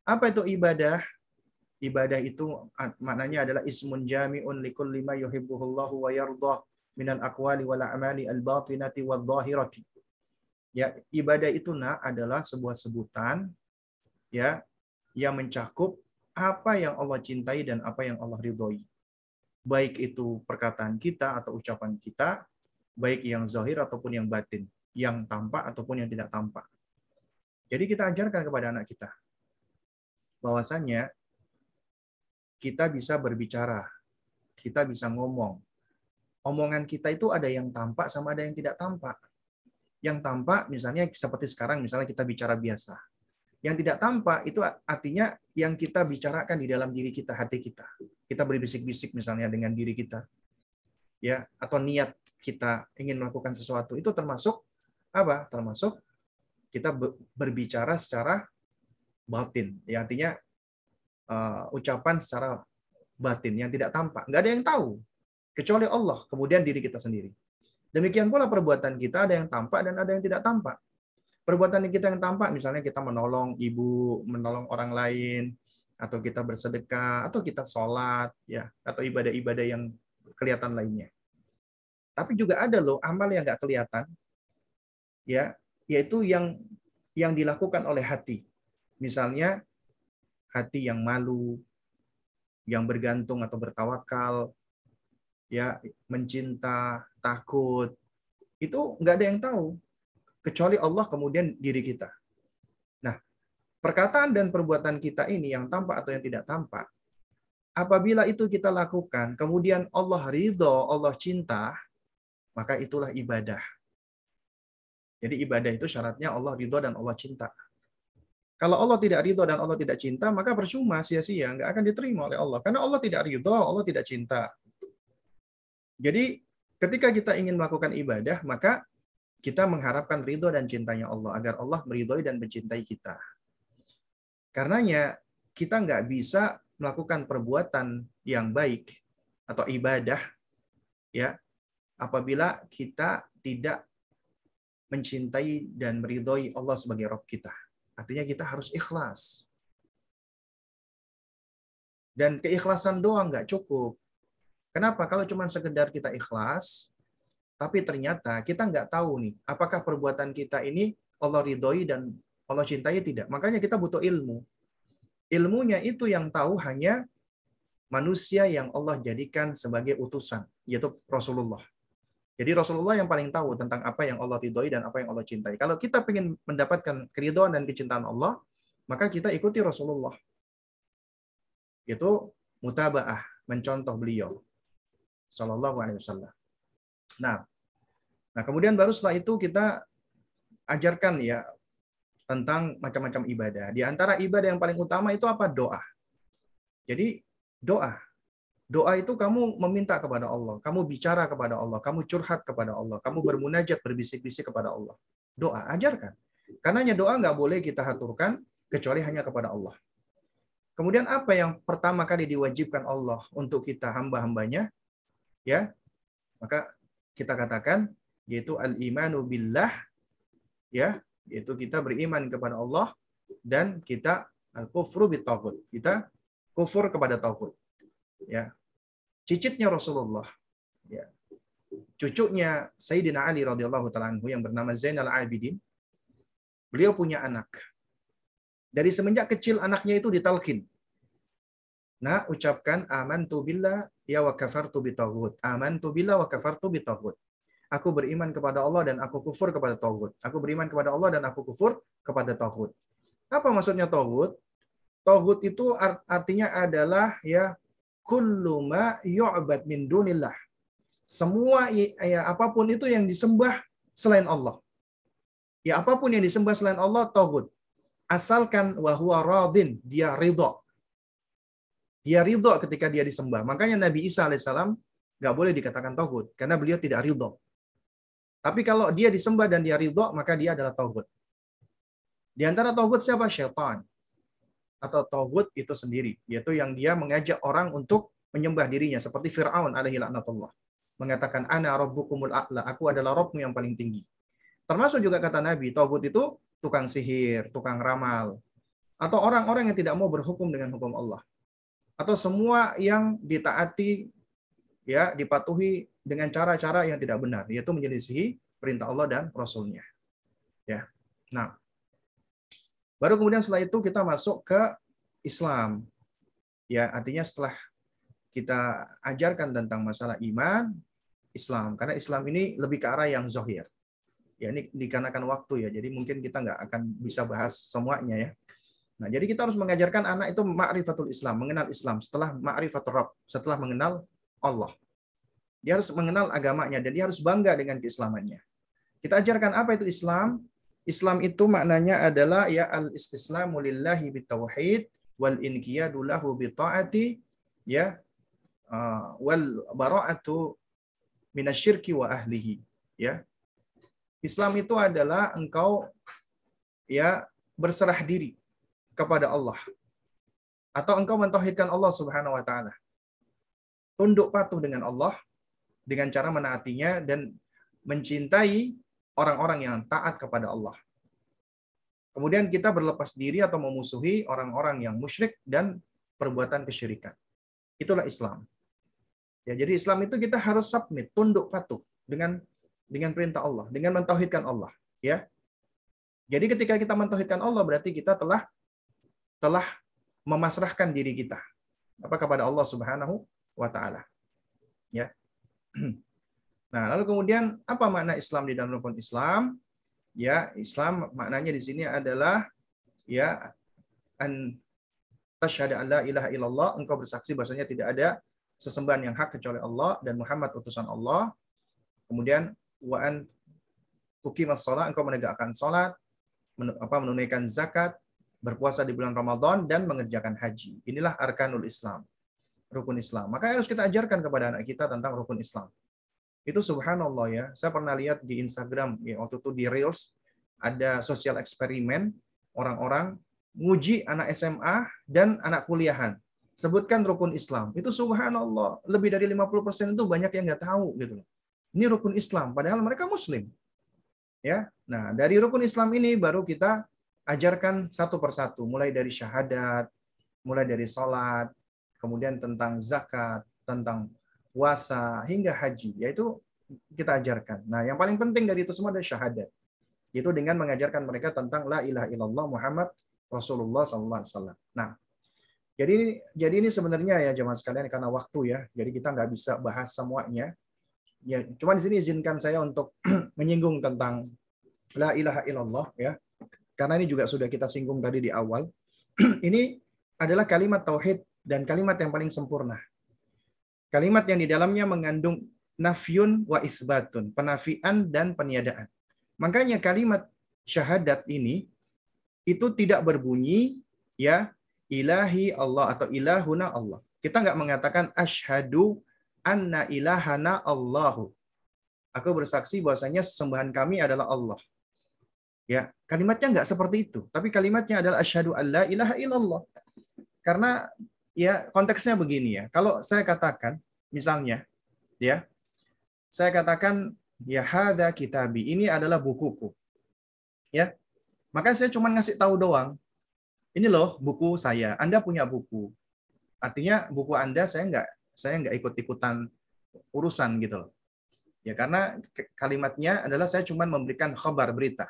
Apa itu ibadah? Ibadah itu maknanya adalah ismun jami'un likulli ma yuhibbuhullahu wa yardah minal aqwali wal a'mali al-batinati wal zahirati. Ya, ibadah itu nah adalah sebuah sebutan ya yang mencakup apa yang Allah cintai dan apa yang Allah ridhoi baik itu perkataan kita atau ucapan kita, baik yang zahir ataupun yang batin. Yang tampak ataupun yang tidak tampak. Jadi kita ajarkan kepada anak kita bahwasanya kita bisa berbicara, kita bisa ngomong. Omongan kita itu ada yang tampak sama ada yang tidak tampak. Yang tampak misalnya seperti sekarang misalnya kita bicara biasa. Yang tidak tampak itu artinya yang kita bicarakan di dalam diri kita, hati kita. Kita berbisik-bisik misalnya dengan diri kita. Ya, atau niat kita ingin melakukan sesuatu itu termasuk apa? Termasuk kita berbicara secara batin. Ya, artinya uh, ucapan secara batin yang tidak tampak. Nggak ada yang tahu. Kecuali Allah, kemudian diri kita sendiri. Demikian pula perbuatan kita ada yang tampak dan ada yang tidak tampak. Perbuatan kita yang tampak, misalnya kita menolong ibu, menolong orang lain, atau kita bersedekah, atau kita sholat, ya, atau ibadah-ibadah yang kelihatan lainnya. Tapi juga ada loh amal yang nggak kelihatan, ya, yaitu yang yang dilakukan oleh hati. Misalnya hati yang malu, yang bergantung atau bertawakal, ya mencinta, takut, itu nggak ada yang tahu kecuali Allah kemudian diri kita. Nah, perkataan dan perbuatan kita ini yang tampak atau yang tidak tampak, apabila itu kita lakukan, kemudian Allah ridho, Allah cinta, maka itulah ibadah. Jadi ibadah itu syaratnya Allah ridho dan Allah cinta. Kalau Allah tidak ridho dan Allah tidak cinta, maka percuma, sia-sia, nggak akan diterima oleh Allah. Karena Allah tidak ridho, Allah tidak cinta. Jadi ketika kita ingin melakukan ibadah, maka kita mengharapkan ridho dan cintanya Allah agar Allah meridhoi dan mencintai kita. Karenanya kita nggak bisa melakukan perbuatan yang baik atau ibadah ya apabila kita tidak mencintai dan meridhoi Allah sebagai Rob kita. Artinya kita harus ikhlas. Dan keikhlasan doang nggak cukup. Kenapa? Kalau cuma sekedar kita ikhlas, tapi ternyata kita nggak tahu nih, apakah perbuatan kita ini Allah ridhoi dan Allah cintai tidak. Makanya kita butuh ilmu. Ilmunya itu yang tahu hanya manusia yang Allah jadikan sebagai utusan, yaitu Rasulullah. Jadi Rasulullah yang paling tahu tentang apa yang Allah ridhoi dan apa yang Allah cintai. Kalau kita ingin mendapatkan keridhaan dan kecintaan Allah, maka kita ikuti Rasulullah. Itu mutabaah, mencontoh beliau. Sallallahu Alaihi Wasallam. Nah, nah kemudian baru setelah itu kita ajarkan ya tentang macam-macam ibadah. Di antara ibadah yang paling utama itu apa? Doa. Jadi doa. Doa itu kamu meminta kepada Allah, kamu bicara kepada Allah, kamu curhat kepada Allah, kamu bermunajat, berbisik-bisik kepada Allah. Doa, ajarkan. Karenanya doa nggak boleh kita haturkan kecuali hanya kepada Allah. Kemudian apa yang pertama kali diwajibkan Allah untuk kita hamba-hambanya? ya maka kita katakan yaitu al-imanu billah ya yaitu kita beriman kepada Allah dan kita al-kufru bitaghut kita kufur kepada tauhid ya cicitnya Rasulullah ya cucunya Sayyidina Ali radhiyallahu taala yang bernama Zainal Abidin beliau punya anak dari semenjak kecil anaknya itu ditalkin Nah, ucapkan aman tu billah ya wa kafartu bitaghut. tu billah wa kafartu bitaghut. Aku beriman kepada Allah dan aku kufur kepada tauhid. Aku beriman kepada Allah dan aku kufur kepada tauhid. Apa maksudnya tauhid? Tauhid itu artinya adalah ya kullu ma yu'bad min dunillah. Semua ya apa pun itu yang disembah selain Allah. Ya apa pun yang disembah selain Allah tauhid. Asalkan wa huwa radin, dia ridha dia ridho ketika dia disembah. Makanya Nabi Isa alaihissalam nggak boleh dikatakan tauhid karena beliau tidak ridho. Tapi kalau dia disembah dan dia ridho, maka dia adalah tauhid. Di antara tauhid siapa? Syaitan. Atau tauhid itu sendiri, yaitu yang dia mengajak orang untuk menyembah dirinya seperti Firaun alaihi laknatullah. Mengatakan ana rabbukumul a'la, aku adalah Rabbmu yang paling tinggi. Termasuk juga kata Nabi, tauhid itu tukang sihir, tukang ramal, atau orang-orang yang tidak mau berhukum dengan hukum Allah atau semua yang ditaati ya dipatuhi dengan cara-cara yang tidak benar yaitu menyelisihi perintah Allah dan Rasulnya ya nah baru kemudian setelah itu kita masuk ke Islam ya artinya setelah kita ajarkan tentang masalah iman Islam karena Islam ini lebih ke arah yang zahir Ya ini dikarenakan waktu ya, jadi mungkin kita nggak akan bisa bahas semuanya ya. Nah, jadi kita harus mengajarkan anak itu ma'rifatul Islam, mengenal Islam setelah ma'rifatul Rabb, setelah mengenal Allah. Dia harus mengenal agamanya dan dia harus bangga dengan keislamannya. Kita ajarkan apa itu Islam? Islam itu maknanya adalah ya al-istislamu lillahi bitauhid wal inqiyadu lahu bi taati ya uh, wal bara'atu minasyirki wa ahlihi ya. Islam itu adalah engkau ya berserah diri kepada Allah atau engkau mentauhidkan Allah Subhanahu wa taala. Tunduk patuh dengan Allah dengan cara menaatinya dan mencintai orang-orang yang taat kepada Allah Kemudian kita berlepas diri atau memusuhi orang-orang yang musyrik dan perbuatan kesyirikan. Itulah Islam. Ya, jadi Islam itu kita harus submit, tunduk patuh dengan dengan perintah Allah, dengan mentauhidkan Allah, ya. Jadi ketika kita mentauhidkan Allah berarti kita telah telah memasrahkan diri kita apa kepada Allah Subhanahu wa taala. Ya. [clears throat] Nah, lalu kemudian apa makna Islam di dalam rukun Islam? ya Islam maknanya di sini adalah ya an tasyhadu an la ilaha illallah engkau bersaksi bahwasanya tidak ada sesembahan yang hak kecuali Allah dan Muhammad utusan Allah. Kemudian wa an tuqimas shalah engkau menegakkan salat, apa menunaikan zakat, berpuasa di bulan Ramadan dan mengerjakan haji. Inilah arkanul Islam. Rukun Islam. Maka harus kita ajarkan kepada anak kita tentang rukun Islam itu subhanallah ya. Saya pernah lihat di Instagram ya waktu itu di Reels ada sosial eksperimen orang-orang nguji anak SMA dan anak kuliahan. Sebutkan rukun Islam. Itu subhanallah. Lebih dari 50% itu banyak yang nggak tahu gitu ini rukun Islam padahal mereka muslim. Ya nah dari rukun Islam ini baru kita ajarkan satu persatu. Mulai dari syahadat mulai dari sholat kemudian tentang zakat tentang puasa, hingga haji. Yaitu kita ajarkan. Nah, yang paling penting dari itu semua adalah syahadat. Yaitu dengan mengajarkan mereka tentang la ilaha illallah Muhammad Rasulullah SAW. Nah, jadi jadi ini sebenarnya ya jemaah sekalian karena waktu ya, jadi kita nggak bisa bahas semuanya. Ya, cuma di sini izinkan saya untuk [clears throat] menyinggung tentang la ilaha illallah ya. Karena ini juga sudah kita singgung tadi di awal. [clears throat] ini adalah kalimat tauhid dan kalimat yang paling sempurna. Kalimat yang di dalamnya mengandung nafyun wa isbatun, penafian dan peniadaan. Makanya kalimat syahadat ini itu tidak berbunyi ya ilahi Allah atau ilahuna Allah. Kita nggak mengatakan ashadu anna ilahana Allahu. Aku bersaksi bahwasanya sembahan kami adalah Allah. Ya, kalimatnya nggak seperti itu, tapi kalimatnya adalah asyhadu alla ilaha illallah. Karena ya konteksnya begini ya. Kalau saya katakan misalnya ya saya katakan ya hadza kitabi ini adalah bukuku. Ya. Maka saya cuma ngasih tahu doang. Ini loh buku saya. Anda punya buku. Artinya buku Anda saya nggak saya nggak ikut-ikutan urusan gitu loh. Ya karena kalimatnya adalah saya cuma memberikan khabar berita.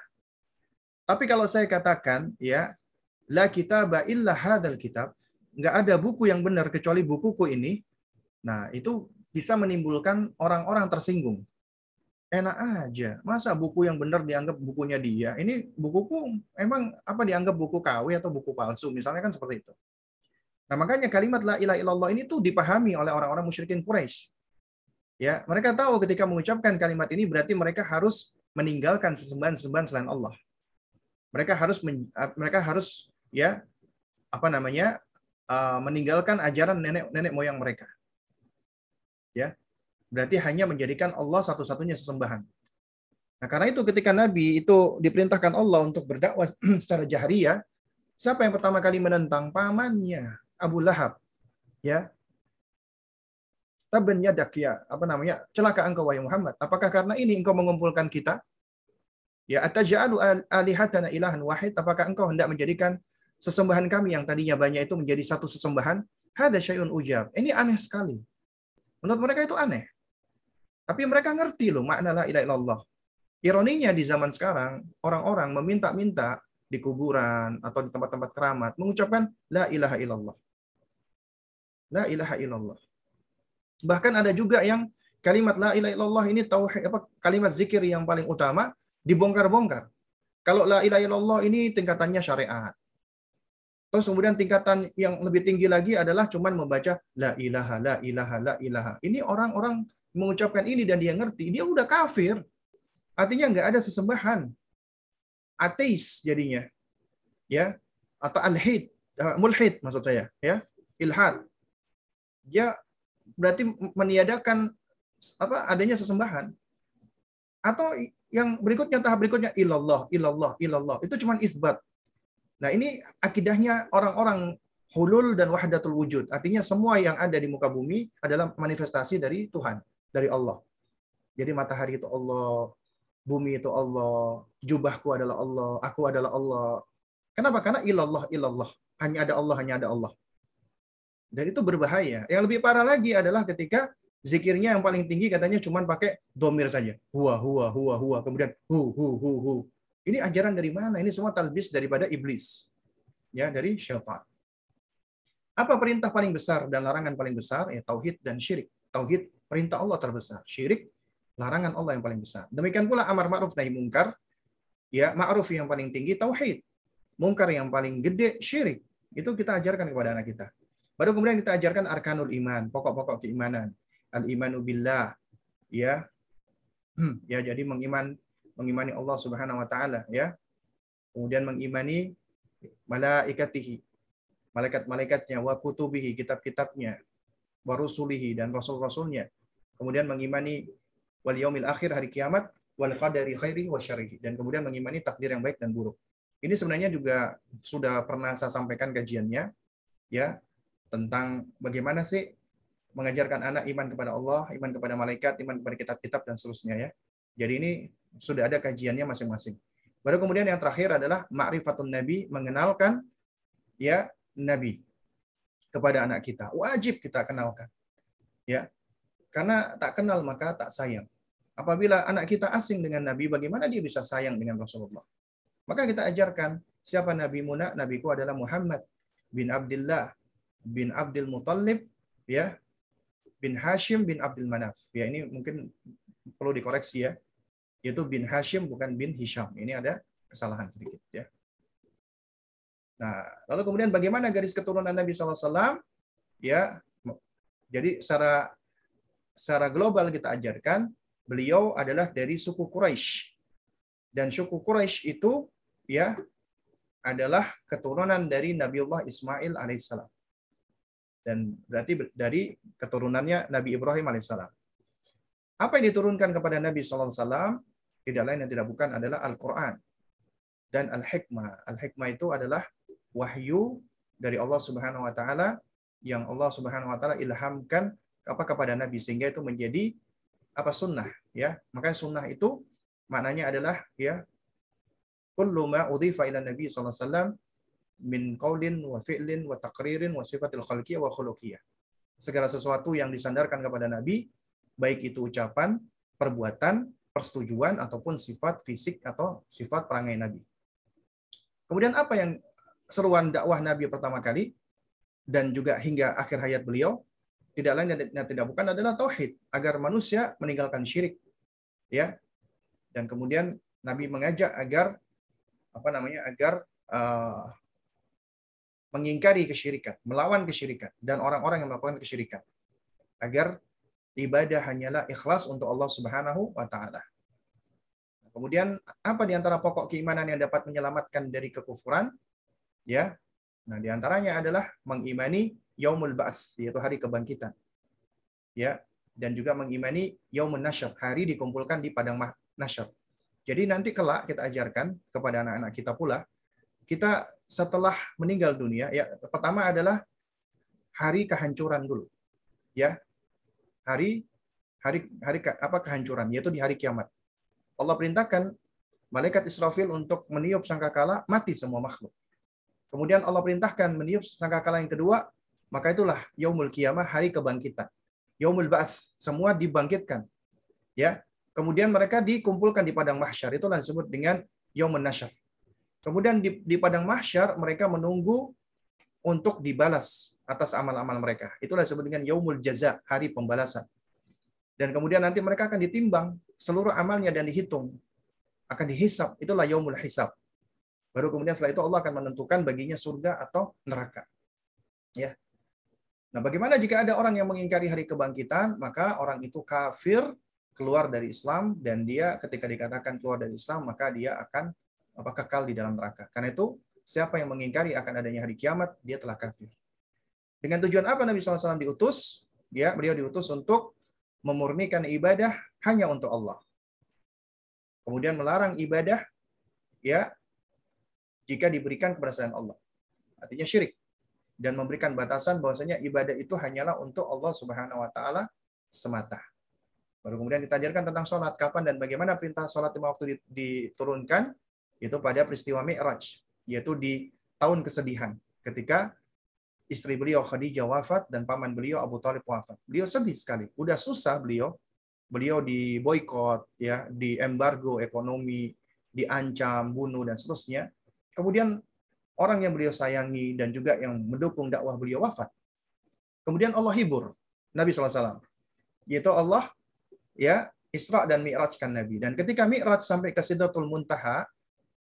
Tapi kalau saya katakan ya la kitaba illa hadzal kitab, nggak ada buku yang benar kecuali bukuku ini. Nah, itu bisa menimbulkan orang-orang tersinggung. Enak aja, masa buku yang benar dianggap bukunya dia? Ini bukuku emang apa dianggap buku KW atau buku palsu? Misalnya kan seperti itu. Nah, makanya kalimat la ilaha illallah ini tuh dipahami oleh orang-orang musyrikin Quraisy. Ya, mereka tahu ketika mengucapkan kalimat ini berarti mereka harus meninggalkan sesembahan-sesembahan selain Allah. Mereka harus mereka harus ya apa namanya uh, meninggalkan ajaran nenek-nenek moyang mereka. Ya, berarti hanya menjadikan Allah satu-satunya sesembahan. Nah, karena itu ketika Nabi itu diperintahkan Allah untuk berdakwah [clears throat] secara jahriyah, siapa yang pertama kali menentang? Pamannya, Abu Lahab. Ya. Taben yadak ya, apa namanya? Celaka engkau wahai Muhammad. Apakah karena ini engkau mengumpulkan kita? Ya, ataj'alu alihatana ilahan wahid? Apakah engkau hendak menjadikan sesembahan kami yang tadinya banyak itu menjadi satu sesembahan? Hada syai'un ujab. Ini aneh sekali. Menurut mereka itu aneh. Tapi mereka ngerti loh makna la ilaha illallah. Ironinya di zaman sekarang, orang-orang meminta-minta di kuburan atau di tempat-tempat keramat mengucapkan la ilaha illallah. La ilaha illallah. Bahkan ada juga yang kalimat la ilaha illallah ini tauhid apa kalimat zikir yang paling utama dibongkar-bongkar. Kalau la ilaha illallah ini tingkatannya syariat. Terus kemudian tingkatan yang lebih tinggi lagi adalah cuman membaca la ilaha la ilaha la ilaha. Ini orang-orang mengucapkan ini dan dia ngerti, dia udah kafir. Artinya nggak ada sesembahan. Ateis jadinya. Ya, atau alhid, uh, mulhid maksud saya, ya. Ilhad. Dia berarti meniadakan apa adanya sesembahan. Atau yang berikutnya tahap berikutnya ilallah, ilallah, ilallah. Itu cuma isbat. Nah, ini akidahnya orang-orang hulul dan wahdatul wujud. Artinya semua yang ada di muka bumi adalah manifestasi dari Tuhan, dari Allah. Jadi matahari itu Allah, bumi itu Allah, jubahku adalah Allah, aku adalah Allah. Kenapa? Karena ilallah, ilallah. Hanya ada Allah, hanya ada Allah. Dan itu berbahaya. Yang lebih parah lagi adalah ketika zikirnya yang paling tinggi katanya cuma pakai domir saja. Huwa, huwa, huwa, huwa. Kemudian hu, hu, hu, hu. Ini ajaran dari mana? Ini semua talbis daripada iblis. Ya, dari syaitan. Apa perintah paling besar dan larangan paling besar? Ya, tauhid dan syirik. Tauhid perintah Allah terbesar. Syirik larangan Allah yang paling besar. Demikian pula amar ma'ruf nahi mungkar. Ya, ma'ruf yang paling tinggi tauhid. Mungkar yang paling gede syirik. Itu kita ajarkan kepada anak kita. Baru kemudian kita ajarkan arkanul iman, pokok-pokok keimanan. Al-imanu billah. Ya. [clears throat] Ya jadi mengiman mengimani Allah Subhanahu wa taala ya. Kemudian mengimani malaikatihi, malaikat-malaikatnya, wa kutubihi, kitab-kitabnya, wa rusulihi dan rasul-rasulnya. Kemudian mengimani wal yaumil akhir hari kiamat wal qadari khairi wa syarrihi dan kemudian mengimani takdir yang baik dan buruk. Ini sebenarnya juga sudah pernah saya sampaikan kajiannya ya tentang bagaimana sih mengajarkan anak iman kepada Allah, iman kepada malaikat, iman kepada kitab-kitab dan seterusnya ya. Jadi ini sudah ada kajiannya masing-masing. Baru kemudian yang terakhir adalah ma'rifatun nabi, mengenalkan ya nabi kepada anak kita. Wajib kita kenalkan. Ya. Karena tak kenal maka tak sayang. Apabila anak kita asing dengan nabi, bagaimana dia bisa sayang dengan Rasulullah? Maka kita ajarkan siapa nabi muna? Nabiku adalah Muhammad bin Abdullah bin Abdul Muttalib ya bin Hashim bin Abdul Manaf. Ya ini mungkin perlu dikoreksi ya yaitu bin Hashim bukan bin Hisham. Ini ada kesalahan sedikit ya. Nah, lalu kemudian bagaimana garis keturunan Nabi SAW? Ya, jadi secara secara global kita ajarkan beliau adalah dari suku Quraisy dan suku Quraisy itu ya adalah keturunan dari Nabiullah Ismail alaihissalam dan berarti dari keturunannya Nabi Ibrahim alaihissalam. Apa yang diturunkan kepada Nabi SAW tidak lain dan tidak bukan adalah Al-Quran dan Al-Hikmah. Al-Hikmah itu adalah wahyu dari Allah Subhanahu wa taala yang Allah Subhanahu wa taala ilhamkan apa kepada Nabi sehingga itu menjadi apa sunnah ya. Maka sunnah itu maknanya adalah ya kullu ma udhifa ila Nabi sallallahu alaihi wasallam min qaulin wa fi'lin wa taqririn wa sifatil khalqiyah wa khuluqiyah. Segala sesuatu yang disandarkan kepada Nabi baik itu ucapan, perbuatan, persetujuan ataupun sifat fisik atau sifat perangai Nabi. Kemudian apa yang seruan dakwah Nabi pertama kali dan juga hingga akhir hayat beliau tidak lain dan tidak bukan adalah tauhid agar manusia meninggalkan syirik ya dan kemudian Nabi mengajak agar apa namanya agar uh, mengingkari kesyirikan melawan kesyirikan dan orang-orang yang melakukan kesyirikan agar ibadah hanyalah ikhlas untuk Allah Subhanahu wa taala. Kemudian apa di antara pokok keimanan yang dapat menyelamatkan dari kekufuran? Ya. Nah, di antaranya adalah mengimani yaumul ba'ats, yaitu hari kebangkitan. Ya, dan juga mengimani yaumun nasyr, hari dikumpulkan di padang nasyr. Jadi nanti kelak kita ajarkan kepada anak-anak kita pula, kita setelah meninggal dunia, ya pertama adalah hari kehancuran dulu. Ya, hari hari hari apa kehancuran yaitu di hari kiamat. Allah perintahkan malaikat Israfil untuk meniup sangkakala mati semua makhluk. Kemudian Allah perintahkan meniup sangkakala yang kedua, maka itulah yaumul kiamah hari kebangkitan. Yaumul ba'ats, semua dibangkitkan. Ya. Kemudian mereka dikumpulkan di padang mahsyar. Itulah disebut dengan yaumun nasyar. Kemudian di, di padang mahsyar mereka menunggu untuk dibalas atas amal-amal mereka. Itulah disebut dengan yaumul jaza, hari pembalasan. Dan kemudian nanti mereka akan ditimbang seluruh amalnya dan dihitung. akan dihisap. Itulah yaumul hisab. Baru kemudian setelah itu Allah akan menentukan baginya surga atau neraka. Ya. Nah, bagaimana jika ada orang yang mengingkari hari kebangkitan, maka orang itu kafir, keluar dari Islam dan dia ketika dikatakan keluar dari Islam, maka dia akan apa kekal di dalam neraka. Karena itu, siapa yang mengingkari akan adanya hari kiamat, dia telah kafir. Dengan tujuan apa Nabi SAW diutus? Ya, beliau diutus untuk memurnikan ibadah hanya untuk Allah. Kemudian melarang ibadah ya jika diberikan kepada selain Allah. Artinya syirik dan memberikan batasan bahwasanya ibadah itu hanyalah untuk Allah Subhanahu wa taala semata. Baru kemudian ditajarkan tentang sholat, kapan dan bagaimana perintah sholat lima waktu diturunkan, itu pada peristiwa Mi'raj, yaitu di tahun kesedihan, ketika istri beliau Khadijah wafat dan paman beliau Abu Talib wafat. Beliau sedih sekali, udah susah beliau, beliau di boykot, ya, di embargo ekonomi, diancam, bunuh dan seterusnya. Kemudian orang yang beliau sayangi dan juga yang mendukung dakwah beliau wafat. Kemudian Allah hibur Nabi SAW. Yaitu Allah ya Isra dan Mi'rajkan Nabi. Dan ketika Mi'raj sampai ke Sidratul Muntaha,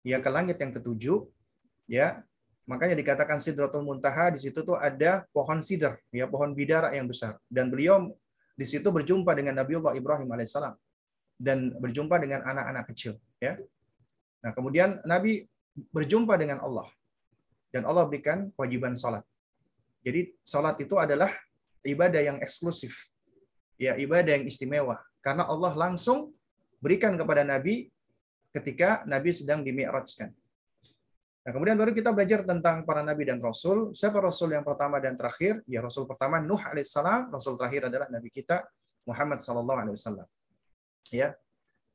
ya ke langit yang ketujuh, ya makanya dikatakan Sidratul Muntaha di situ tuh ada pohon sidr, ya pohon bidara yang besar. Dan beliau di situ berjumpa dengan Nabiullah Ibrahim alaihissalam dan berjumpa dengan anak-anak kecil, ya. Nah, kemudian Nabi berjumpa dengan Allah dan Allah berikan kewajiban sholat. Jadi sholat itu adalah ibadah yang eksklusif, ya ibadah yang istimewa, karena Allah langsung berikan kepada Nabi ketika Nabi sedang dimi'rajkan. Nah, kemudian baru kita belajar tentang para nabi dan rasul. Siapa rasul yang pertama dan terakhir? Ya, rasul pertama Nuh alaihissalam, rasul terakhir adalah nabi kita Muhammad sallallahu alaihi wasallam. Ya.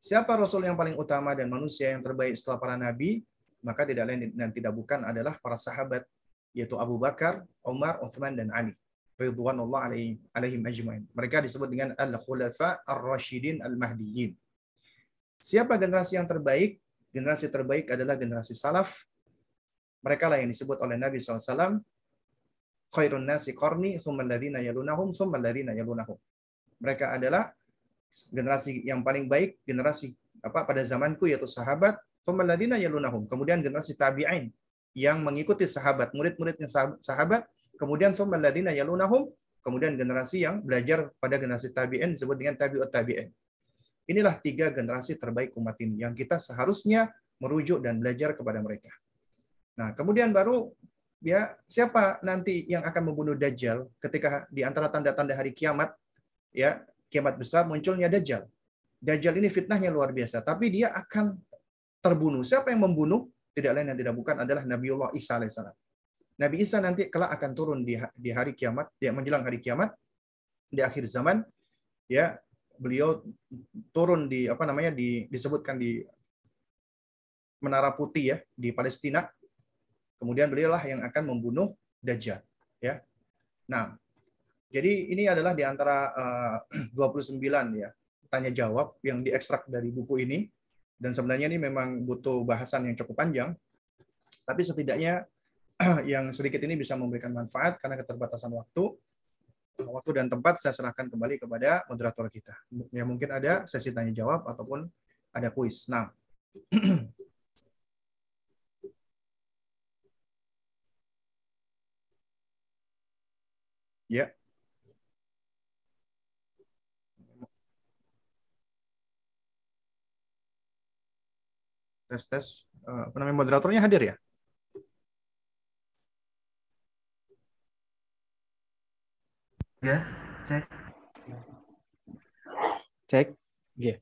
Siapa rasul yang paling utama dan manusia yang terbaik setelah para nabi? maka tidak lain dan tidak bukan adalah para sahabat yaitu Abu Bakar, Umar, Uthman dan Ali ridwanullah alaihim, alaihim ajmain. Mereka disebut dengan al-khulafa ar-rasyidin al-mahdiyyin. Siapa generasi yang terbaik? Generasi terbaik adalah generasi salaf. Mereka lah yang disebut oleh Nabi SAW khairun nasi qarni thumma alladhina yalunahum thumma alladhina yalunahum. Mereka adalah generasi yang paling baik, generasi apa pada zamanku yaitu sahabat, yalunahum. Kemudian generasi tabi'in yang mengikuti sahabat, murid-muridnya sahabat, kemudian yalunahum, kemudian generasi yang belajar pada generasi tabi'in disebut dengan tabi'ut tabi'in. Inilah tiga generasi terbaik umat ini yang kita seharusnya merujuk dan belajar kepada mereka. Nah, kemudian baru ya siapa nanti yang akan membunuh Dajjal ketika di antara tanda-tanda hari kiamat ya kiamat besar munculnya Dajjal. Dajjal ini fitnahnya luar biasa, tapi dia akan terbunuh. Siapa yang membunuh? Tidak lain dan tidak bukan adalah Nabiullah Isa alaihissalam. Nabi Isa nanti kelak akan turun di, di hari kiamat, dia menjelang hari kiamat di akhir zaman, ya beliau turun di apa namanya di, disebutkan di Menara Putih ya di Palestina. Kemudian beliaulah yang akan membunuh Dajjal, ya. Nah, jadi ini adalah di antara eh, [clears throat] uh, 29 ya tanya jawab yang diekstrak dari buku ini dan sebenarnya ini memang butuh bahasan yang cukup panjang, tapi setidaknya [clears throat] yang sedikit ini bisa memberikan manfaat karena keterbatasan waktu. Waktu dan tempat saya serahkan kembali kepada moderator kita. Ya mungkin ada sesi tanya jawab ataupun ada kuis. Nah, [clears throat] ya. tes tes uh, apa namanya moderatornya hadir ya? Ya, cek. Cek. Yeah.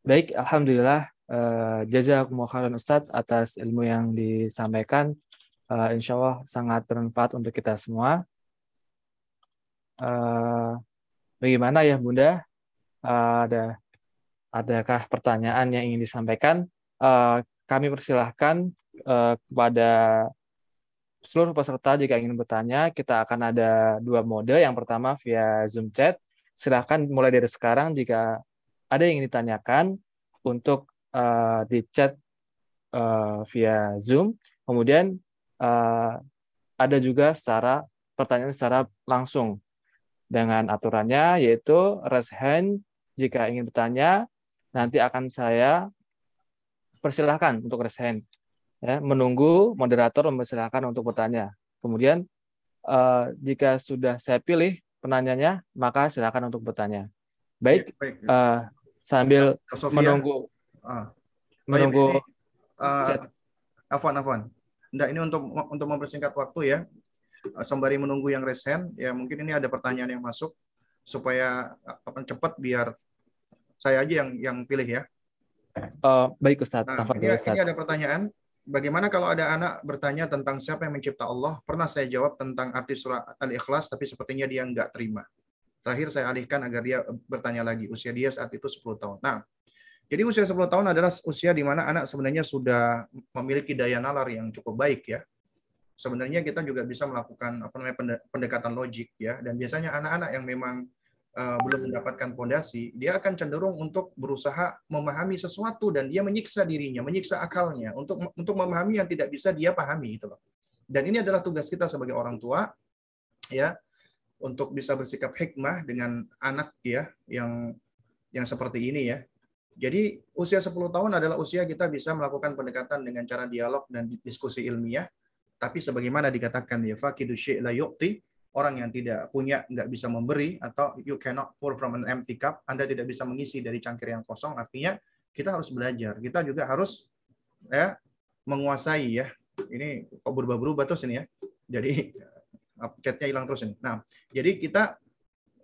Baik, alhamdulillah uh, jazakumullah khairan Ustadz atas ilmu yang disampaikan. Uh, insya Allah sangat bermanfaat untuk kita semua. Uh, bagaimana ya Bunda? Uh, ada adakah pertanyaan yang ingin disampaikan? uh, kami persilahkan uh, kepada seluruh peserta jika ingin bertanya, kita akan ada dua mode. Yang pertama via Zoom chat. Silahkan mulai dari sekarang jika ada yang ingin ditanyakan untuk uh, di chat uh, via Zoom. Kemudian uh, ada juga secara pertanyaan secara langsung dengan aturannya yaitu raise hand jika ingin bertanya nanti akan saya persilahkan untuk resen. Ya, menunggu moderator mempersilahkan untuk bertanya. Kemudian uh, jika sudah saya pilih penanyanya, maka silakan untuk bertanya. Baik, ya, baik. Uh, sambil Sofia. menunggu ah. menunggu uh, chat. Afwan, Afwan. Nah, ini untuk untuk mempersingkat waktu ya. Sembari menunggu yang resen, ya mungkin ini ada pertanyaan yang masuk supaya apa cepat biar saya aja yang yang pilih ya. Uh, baik Ustaz. Nah, ini, Ustaz. ini ada pertanyaan. Bagaimana kalau ada anak bertanya tentang siapa yang mencipta Allah? Pernah saya jawab tentang arti surah Al-Ikhlas, tapi sepertinya dia nggak terima. Terakhir saya alihkan agar dia bertanya lagi. Usia dia saat itu 10 tahun. Nah, jadi usia 10 tahun adalah usia di mana anak sebenarnya sudah memiliki daya nalar yang cukup baik ya. Sebenarnya kita juga bisa melakukan apa namanya pendekatan logik ya dan biasanya anak-anak yang memang uh, belum mendapatkan fondasi, dia akan cenderung untuk berusaha memahami sesuatu dan dia menyiksa dirinya, menyiksa akalnya untuk untuk memahami yang tidak bisa dia pahami itu loh. Dan ini adalah tugas kita sebagai orang tua ya untuk bisa bersikap hikmah dengan anak ya yang yang seperti ini ya. Jadi usia 10 tahun adalah usia kita bisa melakukan pendekatan dengan cara dialog dan diskusi ilmiah. Tapi sebagaimana dikatakan ya fakidu la yu'ti, orang yang tidak punya nggak bisa memberi atau you cannot pour from an empty cup, Anda tidak bisa mengisi dari cangkir yang kosong, artinya kita harus belajar. Kita juga harus ya menguasai ya. Ini kok berubah-berubah terus ini ya. Jadi chatnya hilang terus ini. Nah, jadi kita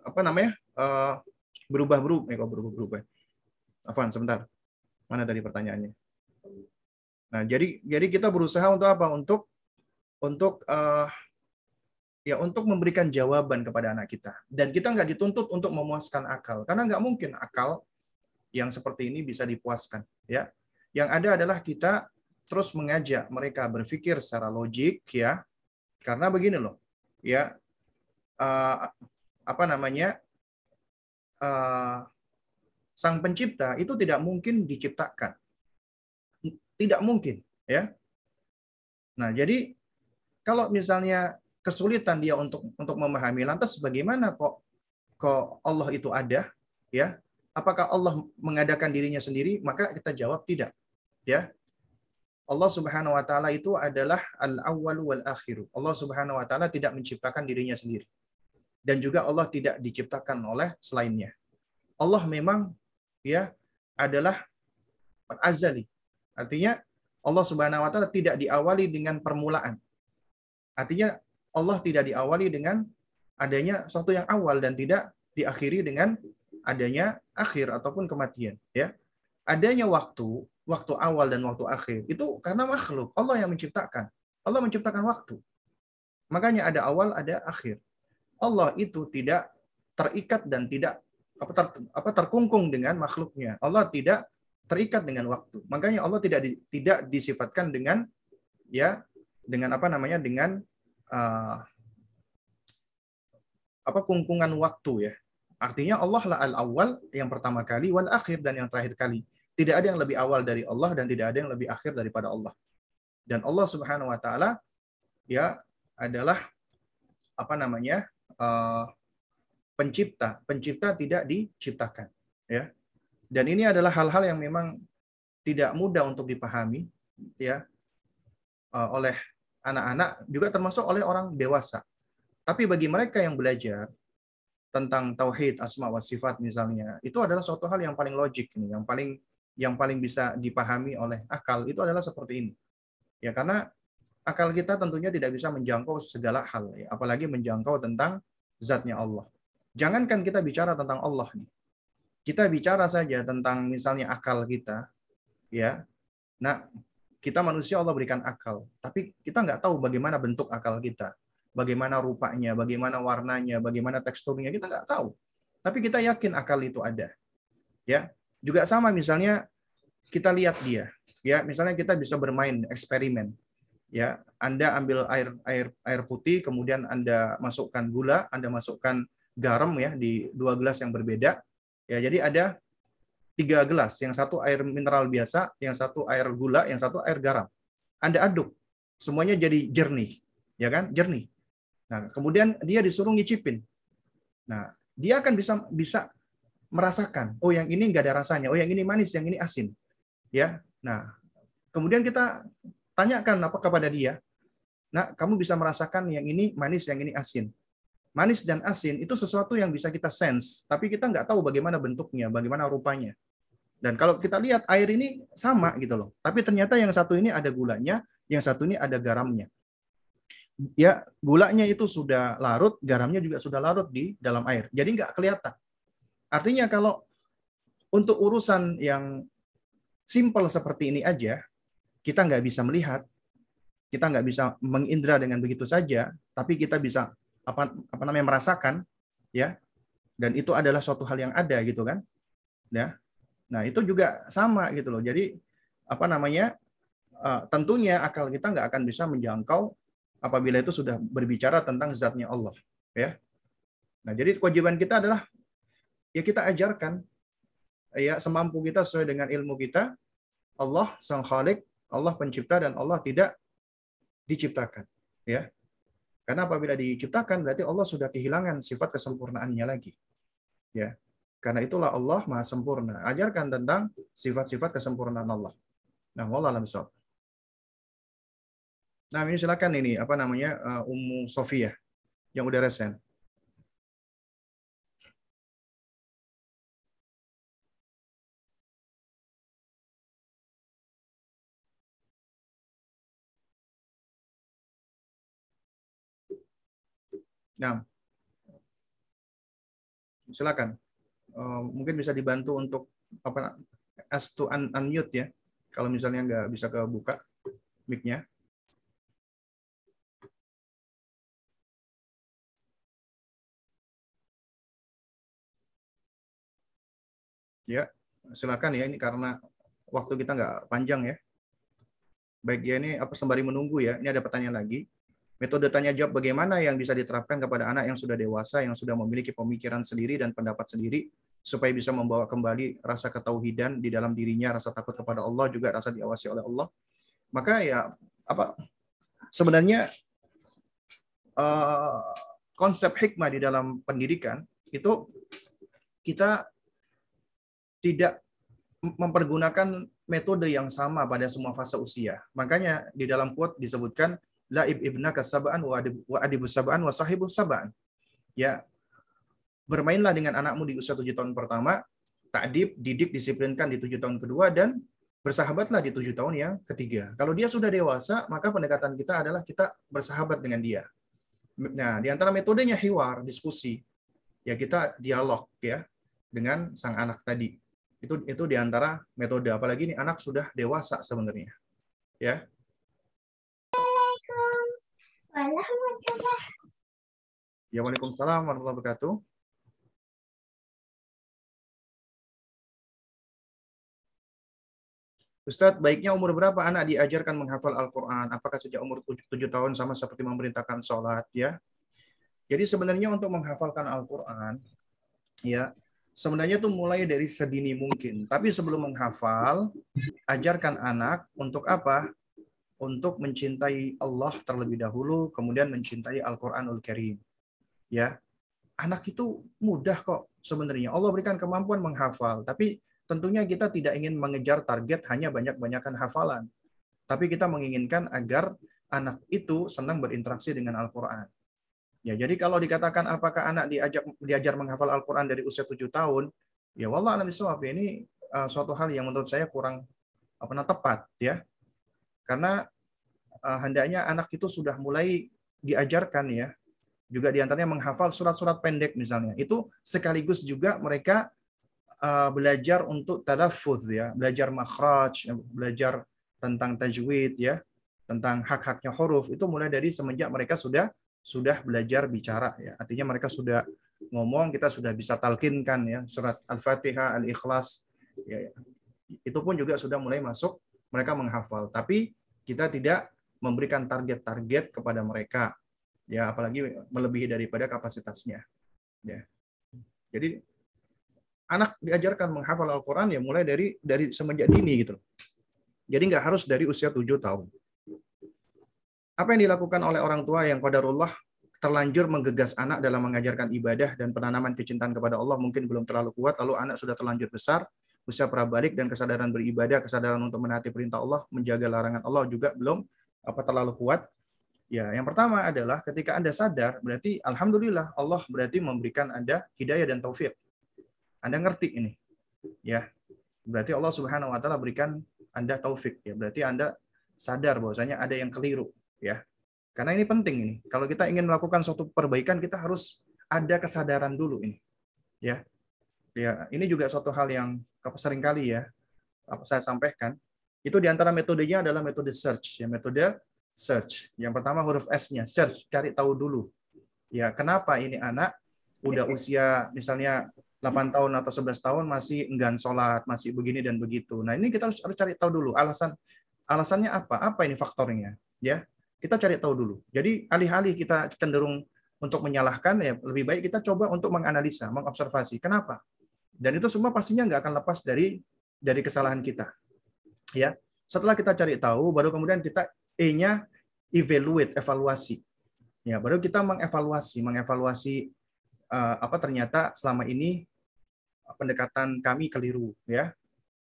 apa namanya uh, berubah-berubah, eh kok berubah-berubah. Afan, sebentar. Mana tadi pertanyaannya? Nah, jadi jadi kita berusaha untuk apa? Untuk untuk uh, ya untuk memberikan jawaban kepada anak kita. Dan kita nggak dituntut untuk memuaskan akal, karena nggak mungkin akal yang seperti ini bisa dipuaskan. Ya, yang ada adalah kita terus mengajak mereka berpikir secara logik, ya, karena begini loh, ya, uh, apa namanya, uh, sang pencipta itu tidak mungkin diciptakan, tidak mungkin, ya. Nah, jadi kalau misalnya kesulitan dia untuk untuk memahami lantas bagaimana kok kok Allah itu ada ya apakah Allah mengadakan dirinya sendiri maka kita jawab tidak ya Allah Subhanahu wa taala itu adalah al-awwal wal akhir. Allah Subhanahu wa taala tidak menciptakan dirinya sendiri. Dan juga Allah tidak diciptakan oleh selainnya. Allah memang ya adalah azali. Artinya Allah Subhanahu wa taala tidak diawali dengan permulaan. Artinya Allah tidak diawali dengan adanya sesuatu yang awal dan tidak diakhiri dengan adanya akhir ataupun kematian ya. Adanya waktu waktu awal dan waktu akhir itu karena makhluk. Allah yang menciptakan. Allah menciptakan waktu. Makanya ada awal ada akhir. Allah itu tidak terikat dan tidak apa, ter, apa terkungkung dengan makhluknya. Allah tidak terikat dengan waktu. Makanya Allah tidak di, tidak disifatkan dengan ya dengan apa namanya dengan uh, apa kungkungan waktu ya. Artinya Allah lah al-awwal yang pertama kali wal akhir dan yang terakhir kali. Tidak ada yang lebih awal dari Allah dan tidak ada yang lebih akhir daripada Allah. Dan Allah Subhanahu wa taala ya adalah apa namanya? Uh, pencipta. Pencipta tidak diciptakan, ya. Dan ini adalah hal-hal yang memang tidak mudah untuk dipahami ya uh, oleh anak-anak juga termasuk oleh orang dewasa. Tapi bagi mereka yang belajar tentang tauhid asma wa sifat misalnya, itu adalah suatu hal yang paling logik nih, yang paling yang paling bisa dipahami oleh akal itu adalah seperti ini. Ya karena akal kita tentunya tidak bisa menjangkau segala hal, ya, apalagi menjangkau tentang zatnya Allah. Jangankan kita bicara tentang Allah nih. Kita bicara saja tentang misalnya akal kita, ya. Nah, kita manusia Allah berikan akal, tapi kita nggak tahu bagaimana bentuk akal kita, bagaimana rupanya, bagaimana warnanya, bagaimana teksturnya, kita nggak tahu. Tapi kita yakin akal itu ada. Ya, juga sama misalnya kita lihat dia, ya misalnya kita bisa bermain eksperimen, ya Anda ambil air air air putih, kemudian Anda masukkan gula, Anda masukkan garam ya di dua gelas yang berbeda, ya jadi ada tiga gelas, yang satu air mineral biasa, yang satu air gula, yang satu air garam. Anda aduk, semuanya jadi jernih, ya kan? Jernih. Nah, kemudian dia disuruh ngicipin. Nah, dia akan bisa bisa merasakan, oh yang ini nggak ada rasanya, oh yang ini manis, yang ini asin. Ya. Nah, Kemudian kita tanyakan apa kepada dia. Nah, kamu bisa merasakan yang ini manis, yang ini asin. Manis dan asin itu sesuatu yang bisa kita sense, tapi kita nggak tahu bagaimana bentuknya, bagaimana rupanya. Dan kalau kita lihat air ini sama gitu loh. Tapi ternyata yang satu ini ada gulanya, yang satu ini ada garamnya. Ya, gulanya itu sudah larut, garamnya juga sudah larut di dalam air. Jadi nggak kelihatan. Artinya kalau untuk urusan yang simpel seperti ini aja, kita nggak bisa melihat, kita nggak bisa mengindra dengan begitu saja, tapi kita bisa apa apa namanya merasakan, ya, dan itu adalah suatu hal yang ada gitu kan, ya, Nah, itu juga sama gitu loh. Jadi apa namanya? Uh, tentunya akal kita nggak akan bisa menjangkau apabila itu sudah berbicara tentang zatnya Allah, ya. Nah, jadi kewajiban kita adalah ya kita ajarkan ya semampu kita sesuai dengan ilmu kita. Allah sang Khalik, Allah pencipta dan Allah tidak diciptakan, ya. Karena apabila diciptakan berarti Allah sudah kehilangan sifat kesempurnaannya lagi. Ya. Karena itulah Allah maha sempurna. Ajarkan tentang sifat-sifat kesempurnaan Allah. Nah, wallah alam Nah, ini silakan ini apa namanya uh, Ummu Sofia yang udah resen. Nah, silakan. Mungkin bisa dibantu untuk apa as to un unmute ya kalau misalnya nggak bisa kebuka mic-nya. Ya, silakan ya ini karena waktu kita nggak panjang ya. Baik ya ini apa sembari menunggu ya. Ini ada pertanyaan lagi. Metode tanya jawab bagaimana yang bisa diterapkan kepada anak yang sudah dewasa, yang sudah memiliki pemikiran sendiri dan pendapat sendiri, supaya bisa membawa kembali rasa ketauhidan di dalam dirinya, rasa takut kepada Allah, juga rasa diawasi oleh Allah. Maka ya apa sebenarnya uh, konsep hikmah di dalam pendidikan itu kita tidak mempergunakan metode yang sama pada semua fase usia. Makanya di dalam quote disebutkan laib ibnaka sab'an wa adibus sab'an wa sahibus sab'an. Ya, bermainlah dengan anakmu di usia tujuh tahun pertama, takdib, didik, disiplinkan di tujuh tahun kedua, dan bersahabatlah di tujuh tahun yang ketiga. Kalau dia sudah dewasa, maka pendekatan kita adalah kita bersahabat dengan dia. Nah, di antara metodenya hiwar, diskusi. Ya kita dialog ya dengan sang anak tadi. Itu itu di antara metode apalagi ini anak sudah dewasa sebenarnya. Ya, Ya, Waalaikumsalam warahmatullahi wabarakatuh. Ustadz, baiknya umur berapa anak diajarkan menghafal Al-Quran? Apakah sejak umur 7 tahun sama seperti memerintahkan sholat? ya? Jadi sebenarnya untuk menghafalkan Al-Quran, ya sebenarnya itu mulai dari sedini mungkin. Tapi sebelum menghafal, ajarkan anak untuk apa? untuk mencintai Allah terlebih dahulu, kemudian mencintai Al-Quranul Karim. Ya, anak itu mudah kok sebenarnya. Allah berikan kemampuan menghafal, tapi tentunya kita tidak ingin mengejar target hanya banyak-banyakan hafalan. Tapi kita menginginkan agar anak itu senang berinteraksi dengan Al-Quran. Ya, jadi kalau dikatakan apakah anak diajak diajar menghafal Al-Quran dari usia tujuh tahun, ya wallah alam ini uh, suatu hal yang menurut saya kurang apa tepat ya karena uh, hendaknya anak itu sudah mulai diajarkan ya, juga di antaranya menghafal surat-surat pendek misalnya. Itu sekaligus juga mereka uh, belajar untuk tadaffuz ya, belajar makhraj, belajar tentang tajwid ya, tentang hak-haknya huruf itu mulai dari semenjak mereka sudah sudah belajar bicara ya. Artinya mereka sudah ngomong, kita sudah bisa talkinkan ya surat Al-Fatihah, Al-Ikhlas ya, ya. Itu pun juga sudah mulai masuk mereka menghafal. Tapi kita tidak memberikan target-target kepada mereka ya apalagi melebihi daripada kapasitasnya ya jadi anak diajarkan menghafal Al-Quran ya mulai dari dari semenjak dini gitu jadi nggak harus dari usia tujuh tahun apa yang dilakukan oleh orang tua yang qadarullah terlanjur menggegas anak dalam mengajarkan ibadah dan penanaman kecintaan kepada Allah mungkin belum terlalu kuat lalu anak sudah terlanjur besar usia prabalik dan kesadaran beribadah, kesadaran untuk menaati perintah Allah, menjaga larangan Allah juga belum apa terlalu kuat. Ya, yang pertama adalah ketika Anda sadar, berarti alhamdulillah Allah berarti memberikan Anda hidayah dan taufik. Anda ngerti ini. Ya. Berarti Allah Subhanahu wa taala berikan Anda taufik ya. Berarti Anda sadar bahwasanya ada yang keliru ya. Karena ini penting ini. Kalau kita ingin melakukan suatu perbaikan, kita harus ada kesadaran dulu ini. Ya. Ya, ini juga suatu hal yang sering kali ya apa saya sampaikan. Itu di antara metodenya adalah metode search, ya metode search. Yang pertama huruf S-nya, search, cari tahu dulu. Ya, kenapa ini anak udah usia misalnya 8 tahun atau 11 tahun masih enggan sholat, masih begini dan begitu. Nah, ini kita harus, harus cari tahu dulu alasan alasannya apa? Apa ini faktornya? Ya, kita cari tahu dulu. Jadi alih-alih kita cenderung untuk menyalahkan, ya lebih baik kita coba untuk menganalisa, mengobservasi. Kenapa? Dan itu semua pastinya nggak akan lepas dari dari kesalahan kita. Ya, setelah kita cari tahu, baru kemudian kita E-nya evaluate, evaluasi. Ya, baru kita mengevaluasi, mengevaluasi uh, apa ternyata selama ini pendekatan kami keliru, ya.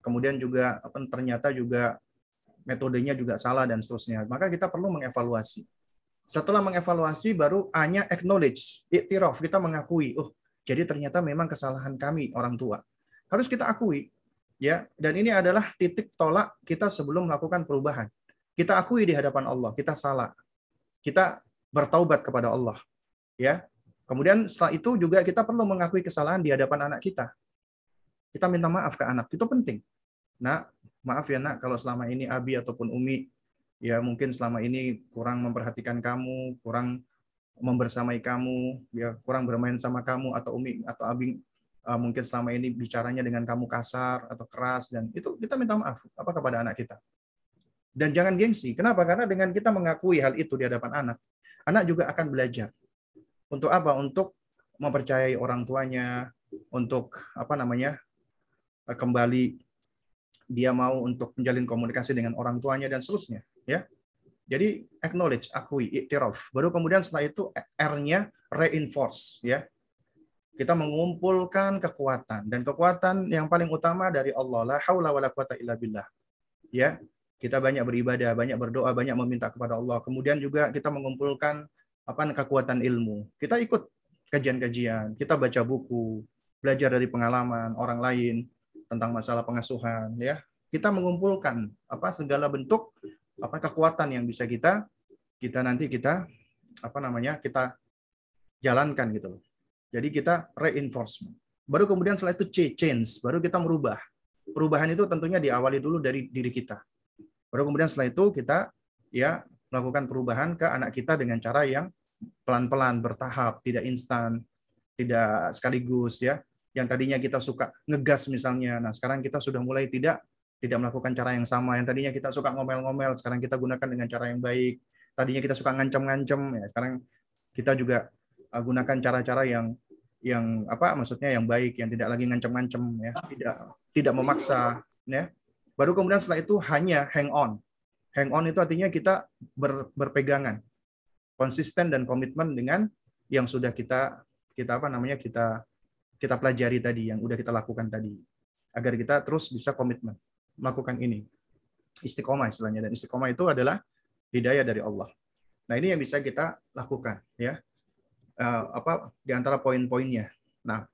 Kemudian juga apa ternyata juga metodenya juga salah dan seterusnya. Maka kita perlu mengevaluasi. Setelah mengevaluasi baru hanya acknowledge, iktiraf, kita mengakui, oh jadi ternyata memang kesalahan kami orang tua. Harus kita akui. ya. Dan ini adalah titik tolak kita sebelum melakukan perubahan. Kita akui di hadapan Allah, kita salah. Kita bertaubat kepada Allah. Ya. Kemudian setelah itu juga kita perlu mengakui kesalahan di hadapan anak kita. Kita minta maaf ke anak, itu penting. Nah, maaf ya nak kalau selama ini Abi ataupun Umi ya mungkin selama ini kurang memperhatikan kamu, kurang membersamai kamu, ya kurang bermain sama kamu atau Umi atau Abi uh, mungkin selama ini bicaranya dengan kamu kasar atau keras dan itu kita minta maaf apa kepada anak kita. Dan jangan gengsi. Kenapa? Karena dengan kita mengakui hal itu di hadapan anak, anak juga akan belajar. Untuk apa? Untuk mempercayai orang tuanya, untuk apa namanya? kembali dia mau untuk menjalin komunikasi dengan orang tuanya dan seterusnya ya. Jadi acknowledge akui iktiraf. Baru kemudian setelah itu R-nya reinforce ya. Kita mengumpulkan kekuatan. Dan kekuatan yang paling utama dari Allah la haula wala quwata illa billah ya. Kita banyak beribadah banyak berdoa banyak meminta kepada Allah. Kemudian juga kita mengumpulkan apa kekuatan ilmu. Kita ikut kajian-kajian. Kita baca buku. Belajar dari pengalaman orang lain tentang masalah pengasuhan ya. Kita mengumpulkan apa segala bentuk apa kekuatan yang bisa kita kita nanti kita apa namanya kita jalankan gitu loh. Jadi kita reinforcement. Baru kemudian setelah itu change. Baru kita merubah. Perubahan itu tentunya diawali dulu dari diri kita. Baru kemudian setelah itu kita ya melakukan perubahan ke anak kita dengan cara yang pelan-pelan bertahap tidak instan tidak sekaligus ya yang tadinya kita suka ngegas misalnya, nah sekarang kita sudah mulai tidak tidak melakukan cara yang sama. Yang tadinya kita suka ngomel-ngomel, sekarang kita gunakan dengan cara yang baik. Tadinya kita suka ngancem-ngancem, ya sekarang kita juga uh, gunakan cara-cara yang yang apa maksudnya yang baik, yang tidak lagi ngancem-ngancem ya, tidak tidak memaksa ya. Baru kemudian setelah itu hanya hang on. Hang on itu artinya kita ber, berpegangan, konsisten dan komitmen dengan yang sudah kita kita apa namanya kita kita pelajari tadi, yang udah kita lakukan tadi. Agar kita terus bisa komitmen melakukan ini. Istiqomah istilahnya. Dan istiqomah itu adalah hidayah dari Allah. Nah ini yang bisa kita lakukan. ya uh, apa Di antara poin-poinnya. Nah,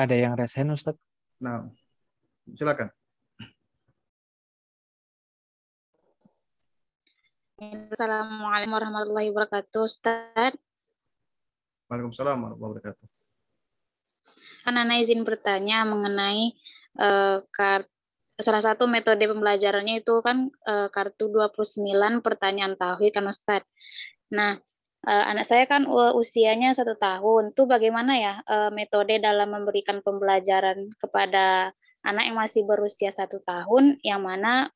Ada yang resen, Ustaz? Nah, silakan. Assalamualaikum warahmatullahi wabarakatuh, Ustaz. Waalaikumsalam warahmatullahi wabarakatuh. Kan Ana izin bertanya mengenai uh, kart salah satu metode pembelajarannya itu kan uh, kartu 29 pertanyaan tauhid kan Ustaz. Nah, uh, anak saya kan uh, usianya satu tahun. Tuh bagaimana ya uh, metode dalam memberikan pembelajaran kepada anak yang masih berusia satu tahun yang mana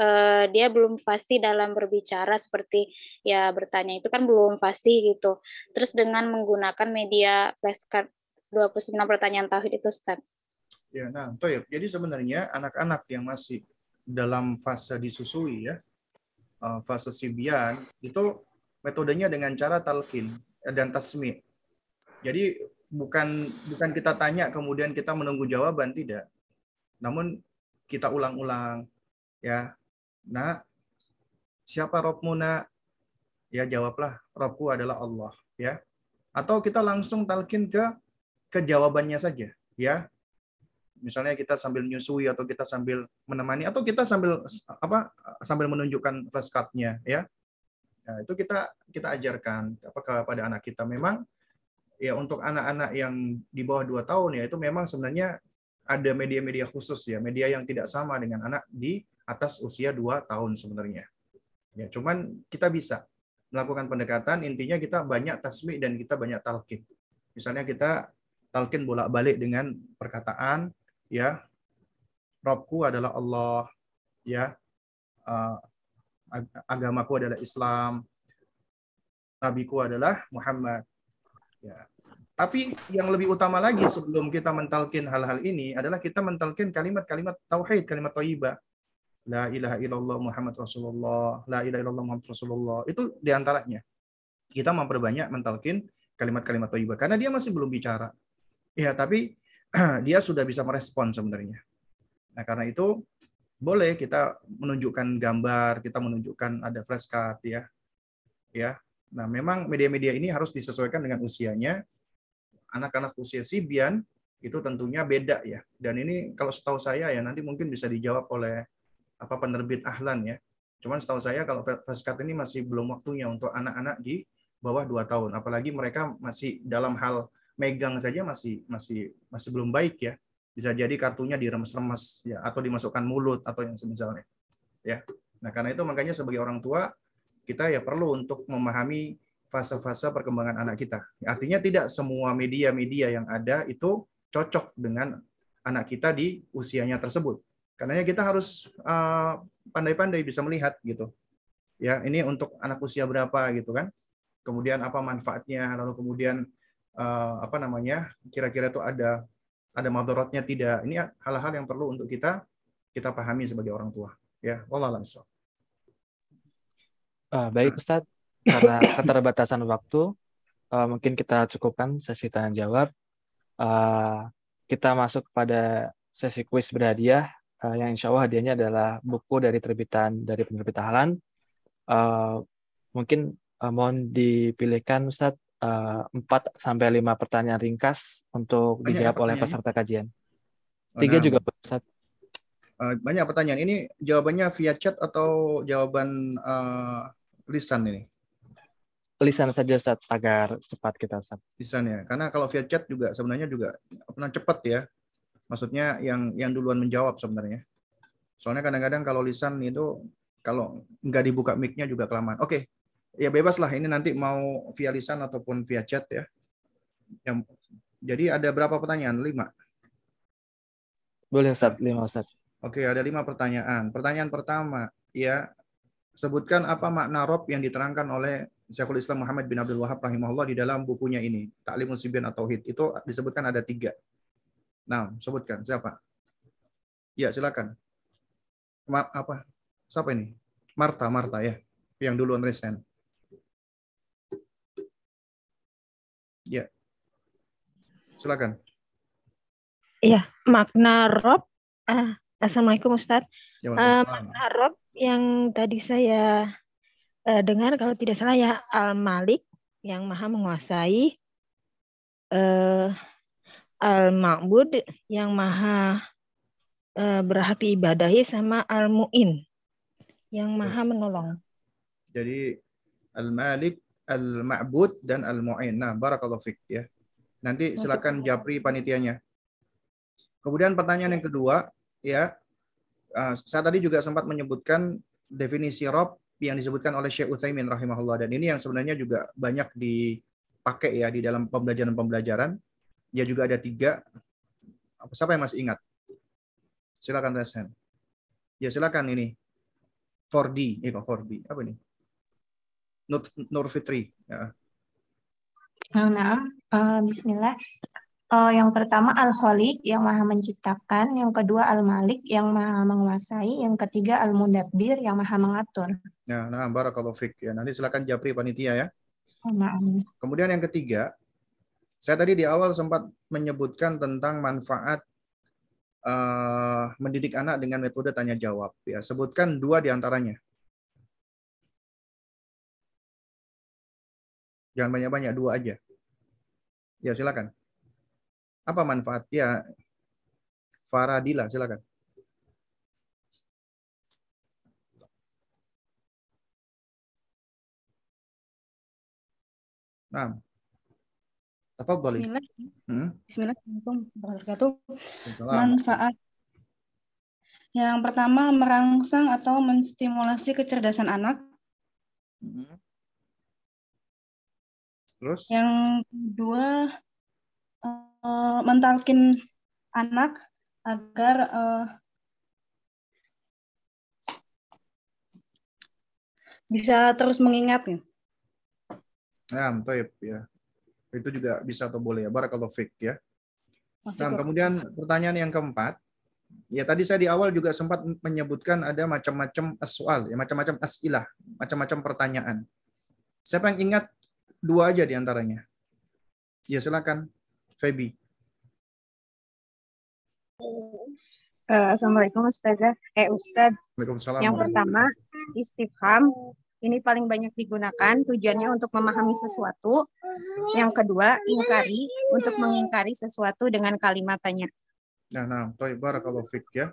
uh, dia belum fasih dalam berbicara seperti ya bertanya itu kan belum fasih gitu. Terus dengan menggunakan media flashcard 29 pertanyaan tauhid itu Ustaz. Ya, nah, toh Jadi sebenarnya anak-anak yang masih dalam fase disusui ya, uh, fase sibian itu metodenya dengan cara talkin dan tasmi. Jadi bukan bukan kita tanya kemudian kita menunggu jawaban tidak. Namun kita ulang-ulang ya. Nah, siapa Robmu nak? Ya jawablah, Robku adalah Allah ya. Atau kita langsung talkin ke ke jawabannya saja ya. Misalnya kita sambil menyusui atau kita sambil menemani atau kita sambil apa sambil menunjukkan flashcardnya ya. Nah, itu kita kita ajarkan apa kepada anak kita memang ya untuk anak-anak yang di bawah dua tahun ya itu memang sebenarnya ada media-media khusus ya, media yang tidak sama dengan anak di atas usia dua tahun sebenarnya. Ya, cuman kita bisa melakukan pendekatan, intinya kita banyak tasmi dan kita banyak talqin. Misalnya kita talqin bolak-balik dengan perkataan ya Robku adalah Allah, ya uh, agamaku adalah Islam, nabiku adalah Muhammad. Ya. Tapi yang lebih utama lagi sebelum kita mentalkin hal-hal ini adalah kita mentalkin kalimat-kalimat tauhid, kalimat thayyibah. La ilaha illallah Muhammad Rasulullah, la ilaha illallah Muhammad Rasulullah. Itu di antaranya. Kita memperbanyak mentalkin kalimat-kalimat thayyibah karena dia masih belum bicara. Ya, tapi [clears throat] dia sudah bisa merespon sebenarnya. Nah, karena itu boleh kita menunjukkan gambar, kita menunjukkan ada flashcard ya. Ya, Nah, memang media-media ini harus disesuaikan dengan usianya. Anak-anak usia Sibian itu tentunya beda ya. Dan ini kalau setahu saya ya nanti mungkin bisa dijawab oleh apa penerbit Ahlan ya. Cuman setahu saya kalau Fastcard ini masih belum waktunya untuk anak-anak di bawah 2 tahun. Apalagi mereka masih dalam hal megang saja masih masih masih belum baik ya. Bisa jadi kartunya diremes-remes ya atau dimasukkan mulut atau yang semisalnya. Ya. Nah, karena itu makanya sebagai orang tua kita ya perlu untuk memahami fase-fase perkembangan anak kita. Artinya tidak semua media-media yang ada itu cocok dengan anak kita di usianya tersebut. Karena kita harus eh, pandai-pandai bisa melihat gitu. Ya, ini untuk anak usia berapa gitu kan. Kemudian apa manfaatnya, lalu kemudian eh, apa namanya? kira-kira itu ada ada madorotnya tidak. Ini hal-hal yang perlu untuk kita kita pahami sebagai orang tua. Ya, wallah Uh, baik Ustadz, karena keterbatasan waktu, uh, mungkin kita cukupkan sesi tanya jawab. Uh, kita masuk pada sesi kuis berhadiah, uh, yang insya Allah hadiahnya adalah buku dari terbitan dari penerbit Ahlan. Uh, mungkin uh, mohon dipilihkan Ustadz uh, 4 sampai 5 pertanyaan ringkas untuk Banyak dijawab oleh peserta kajian. Oh, Tiga oh, nah. juga Ustadz. banyak pertanyaan. Ini jawabannya via chat atau jawaban uh, lisan ini? Lisan saja Ustaz agar cepat kita Ustaz. Lisan ya. Karena kalau via chat juga sebenarnya juga pernah cepat ya. Maksudnya yang yang duluan menjawab sebenarnya. Soalnya kadang-kadang kalau lisan itu kalau nggak dibuka mic-nya juga kelamaan. Oke. Ya bebas lah ini nanti mau via lisan ataupun via chat ya. Yang jadi ada berapa pertanyaan? Lima. Boleh Ustaz, lima Ustaz. Oke, ada lima pertanyaan. Pertanyaan pertama, ya sebutkan apa makna rob yang diterangkan oleh Syekhul Islam Muhammad bin Abdul Wahab rahimahullah di dalam bukunya ini, Ta'lim Musibin atau Tauhid. Itu disebutkan ada tiga. Nah, sebutkan. Siapa? Ya, silakan. Ma apa? Siapa ini? Marta, Marta ya. Yang duluan resen. Ya. Silakan. Iya, makna rob. Ah, Assalamualaikum Ustadz. Ya, uh, makna rob yang tadi saya uh, dengar kalau tidak salah ya Al-Malik yang maha menguasai uh, Al-Ma'bud yang maha uh, berhak diibadahi sama Al-Mu'in yang maha menolong. Jadi Al-Malik, Al-Ma'bud dan Al-Mu'in. Nah, barakallahu fik ya. Nanti silakan Japri panitianya. Kemudian pertanyaan yang kedua ya uh, saya tadi juga sempat menyebutkan definisi rob yang disebutkan oleh Syekh Utsaimin rahimahullah dan ini yang sebenarnya juga banyak dipakai ya di dalam pembelajaran-pembelajaran. Dia juga ada tiga. Apa siapa yang masih ingat? Silakan Resen. Ya silakan ini. 4D, eh 4D. Apa ini? Nur, Fitri. Ya. Nah, uh, Bismillah. Uh, yang pertama Al-Khaliq yang maha menciptakan, yang kedua Al-Malik yang maha menguasai, yang ketiga Al-Mudabbir yang maha mengatur. Ya, nah barakallahu fik. Ya, nanti silakan Japri panitia ya. Nah. Kemudian yang ketiga, Saya tadi di awal sempat menyebutkan tentang manfaat uh, mendidik anak dengan metode tanya jawab. Ya, sebutkan dua di antaranya. Jangan banyak-banyak, dua aja. Ya, silakan. Apa manfaat? Ya, Faradila, silakan. Nah, Tafadhali. Bismillah. Hmm? Bismillahirrahmanirrahim. Manfaat yang pertama merangsang atau menstimulasi kecerdasan anak. Hmm. Terus? Yang kedua uh, mentalkin anak agar uh, bisa terus mengingat. Ya, nah, ya. Itu juga bisa atau boleh ya barakallahu fik ya nah kemudian pertanyaan yang keempat. Ya tadi saya di awal juga sempat menyebutkan ada macam-macam soal ya macam-macam asilah macam-macam pertanyaan. Siapa yang ingat? Dua aja di antaranya ya silakan Feby uh, Assalamualaikum Ustazah eh Ustaz yang pertama istifham ini paling banyak digunakan tujuannya untuk memahami sesuatu. Yang kedua, ingkari untuk mengingkari sesuatu dengan kalimat tanya. Nah, nah, toy barakallahu fik ya.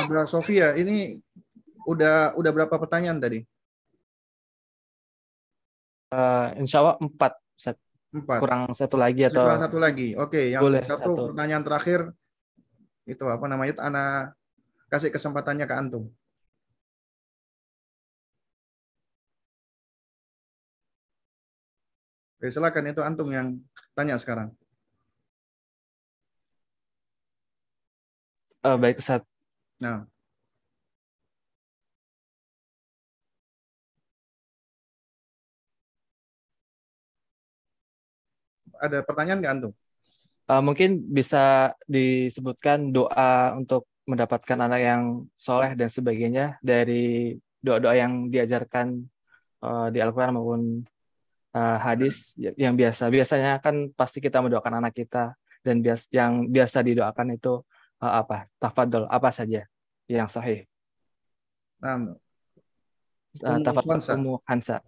Ada Sofia, ini udah udah berapa pertanyaan tadi? Uh, insya Allah empat. Empat. Kurang satu lagi atau? Kurang satu lagi. Oke, yang Boleh, satu, satu pertanyaan terakhir itu apa namanya? Ana kasih kesempatannya ke antum. Oke, silakan itu antum yang tanya sekarang. Uh, baik Ustaz. Nah. Ada pertanyaan nggak antum? Uh, mungkin bisa disebutkan doa untuk mendapatkan anak yang soleh dan sebagainya dari doa-doa yang diajarkan uh, di Al-Quran maupun uh, hadis ya, yang biasa. Biasanya kan pasti kita mendoakan anak kita dan bias yang biasa didoakan itu uh, apa? Tafadol apa saja yang sahih. Nah, uh, tafadol Ummu Hansa.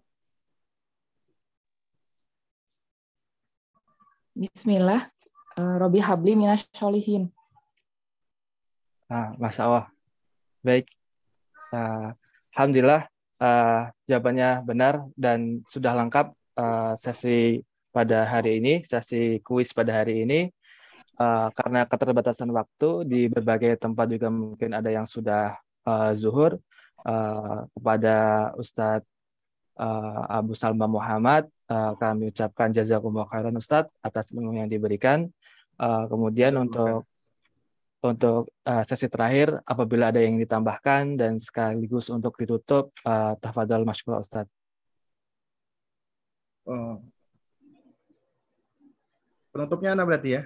Bismillah. Uh, Robi Habli minas sholihin. Nah, Masya Allah. Baik. Uh, Alhamdulillah uh, jawabannya benar dan sudah lengkap uh, sesi pada hari ini, sesi kuis pada hari ini. Uh, karena keterbatasan waktu di berbagai tempat juga mungkin ada yang sudah uh, zuhur uh, kepada Ustadz uh, Abu Salma Muhammad uh, kami ucapkan jazakumullah khairan Ustadz atas ilmu yang diberikan. Uh, kemudian untuk untuk uh, sesi terakhir apabila ada yang ditambahkan dan sekaligus untuk ditutup uh, tafadhal masykur Ustadz. Oh. Penutupnya Anda berarti ya?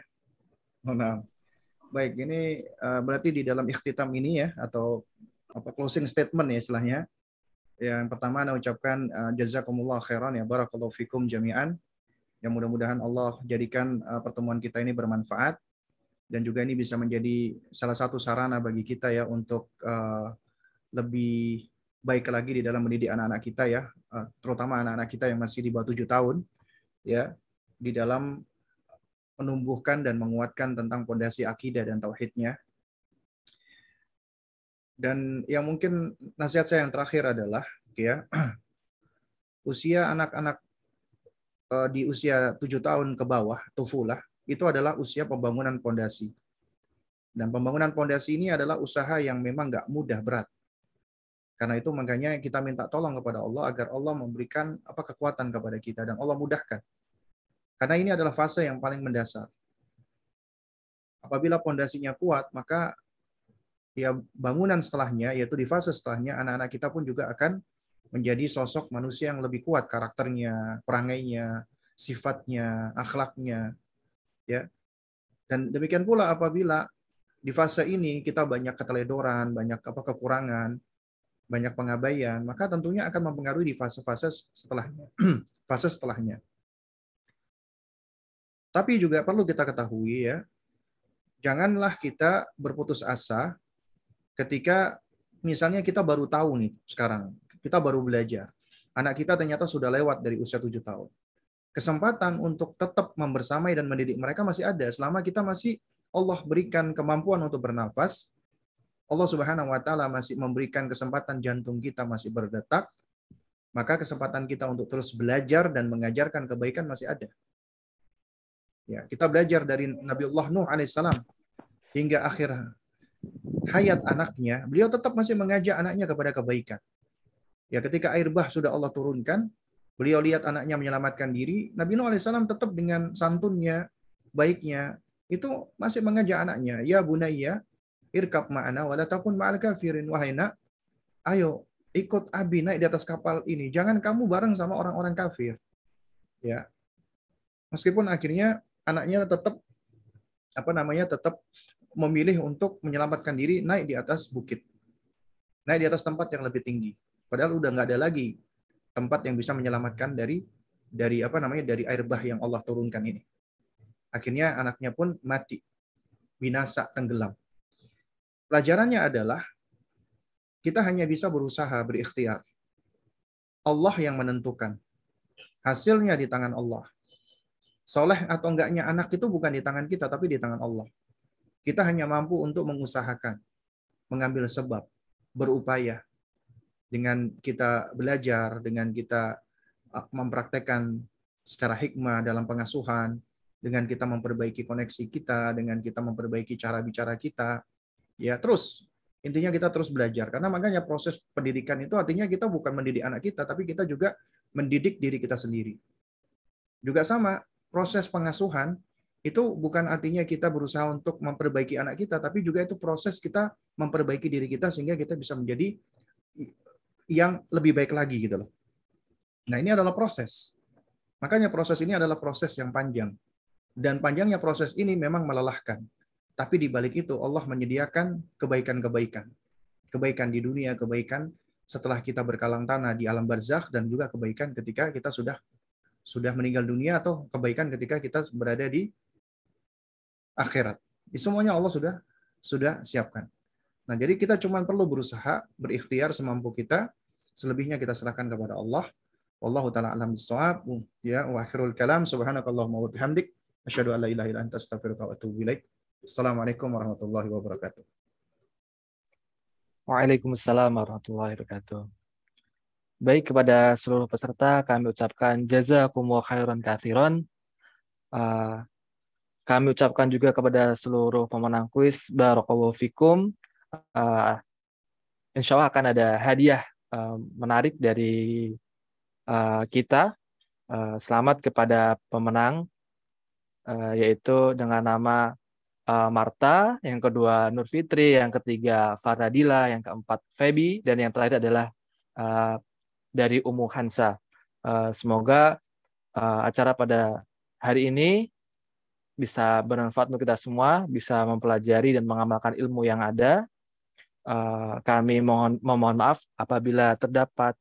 Oh, nah. Baik, ini uh, berarti di dalam ikhtitam ini ya atau apa closing statement ya istilahnya. Yang pertama Anda ucapkan uh, jazakumullah khairan ya barakallahu fikum jami'an. Yang mudah-mudahan Allah jadikan uh, pertemuan kita ini bermanfaat dan juga ini bisa menjadi salah satu sarana bagi kita ya untuk uh, lebih baik lagi di dalam mendidik anak-anak kita ya, eh, terutama anak-anak kita yang masih di bawah tujuh tahun, ya, di dalam menumbuhkan dan menguatkan tentang fondasi akidah dan tauhidnya. Dan yang mungkin nasihat saya yang terakhir adalah, ya, [clears throat] usia anak-anak eh, di usia tujuh tahun ke bawah, tufulah, itu adalah usia pembangunan fondasi. Dan pembangunan fondasi ini adalah usaha yang memang nggak mudah berat karena itu makanya kita minta tolong kepada Allah agar Allah memberikan apa kekuatan kepada kita dan Allah mudahkan. Karena ini adalah fase yang paling mendasar. Apabila pondasinya kuat, maka ya bangunan setelahnya yaitu di fase setelahnya anak-anak kita pun juga akan menjadi sosok manusia yang lebih kuat karakternya, perangainya, sifatnya, akhlaknya, ya. Dan demikian pula apabila di fase ini kita banyak keteledoran, banyak apa kekurangan, banyak pengabaian, maka tentunya akan mempengaruhi di fase-fase setelahnya. [clears throat] fase setelahnya. Tapi juga perlu kita ketahui ya, janganlah kita berputus asa ketika misalnya kita baru tahu nih sekarang, kita baru belajar. Anak kita ternyata sudah lewat dari usia tujuh tahun. Kesempatan untuk tetap membersamai dan mendidik mereka masih ada selama kita masih Allah berikan kemampuan untuk bernafas, Allah Subhanahu wa taala masih memberikan kesempatan jantung kita masih berdetak, maka kesempatan kita untuk terus belajar dan mengajarkan kebaikan masih ada. Ya, kita belajar dari Nabi Allah Nuh alaihissalam hingga akhir hayat anaknya, beliau tetap masih mengajak anaknya kepada kebaikan. Ya, ketika air bah sudah Allah turunkan, beliau lihat anaknya menyelamatkan diri, Nabi Nuh alaihissalam tetap dengan santunnya, baiknya, itu masih mengajak anaknya, ya bunayya, irkab ma'ana wala takun ma'al kafirin. Wahai nak, ayo ikut Abi naik di atas kapal ini. Jangan kamu bareng sama orang-orang kafir. Ya. Meskipun akhirnya anaknya tetap apa namanya tetap memilih untuk menyelamatkan diri naik di atas bukit. Naik di atas tempat yang lebih tinggi. Padahal udah nggak ada lagi tempat yang bisa menyelamatkan dari dari apa namanya dari air bah yang Allah turunkan ini. Akhirnya anaknya pun mati, binasa, tenggelam. Pelajarannya adalah kita hanya bisa berusaha berikhtiar. Allah yang menentukan. Hasilnya di tangan Allah. Soleh atau enggaknya anak itu bukan di tangan kita, tapi di tangan Allah. Kita hanya mampu untuk mengusahakan, mengambil sebab, berupaya. Dengan kita belajar, dengan kita mempraktekkan secara hikmah dalam pengasuhan, dengan kita memperbaiki koneksi kita, dengan kita memperbaiki cara bicara kita, ya terus intinya kita terus belajar karena makanya proses pendidikan itu artinya kita bukan mendidik anak kita tapi kita juga mendidik diri kita sendiri juga sama proses pengasuhan itu bukan artinya kita berusaha untuk memperbaiki anak kita tapi juga itu proses kita memperbaiki diri kita sehingga kita bisa menjadi yang lebih baik lagi gitu loh. Nah, ini adalah proses. Makanya proses ini adalah proses yang panjang. Dan panjangnya proses ini memang melelahkan. Tapi di balik itu Allah menyediakan kebaikan-kebaikan. Kebaikan di dunia, kebaikan setelah kita berkalang tanah di alam barzakh dan juga kebaikan ketika kita sudah sudah meninggal dunia atau kebaikan ketika kita berada di akhirat. Semuanya Allah sudah sudah siapkan. Nah, jadi kita cuma perlu berusaha berikhtiar semampu kita, selebihnya kita serahkan kepada Allah. Wallahu taala alam bisawab. Ya, wa akhirul kalam subhanakallahumma wa bihamdik asyhadu an la ilaha illa anta astaghfiruka wa atubu ilaik. Assalamualaikum warahmatullahi wabarakatuh. Waalaikumsalam warahmatullahi wabarakatuh. Baik kepada seluruh peserta kami ucapkan jazakumullah khairan kathiron. Uh, kami ucapkan juga kepada seluruh pemenang kuis barakallahu fikum. Uh, insya Allah akan ada hadiah uh, menarik dari uh, kita. Uh, selamat kepada pemenang uh, yaitu dengan nama uh, Marta, yang kedua Nur Fitri, yang ketiga Faradila, yang keempat Febi, dan yang terakhir adalah uh, dari Umu Hansa. Uh, semoga uh, acara pada hari ini bisa bermanfaat untuk kita semua, bisa mempelajari dan mengamalkan ilmu yang ada. Uh, kami mohon memohon maaf apabila terdapat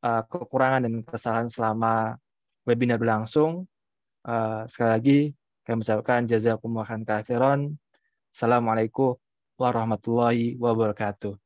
uh, kekurangan dan kesalahan selama webinar berlangsung. Uh, sekali lagi kami ucapkan jazakumullah khairan. Assalamualaikum warahmatullahi wabarakatuh.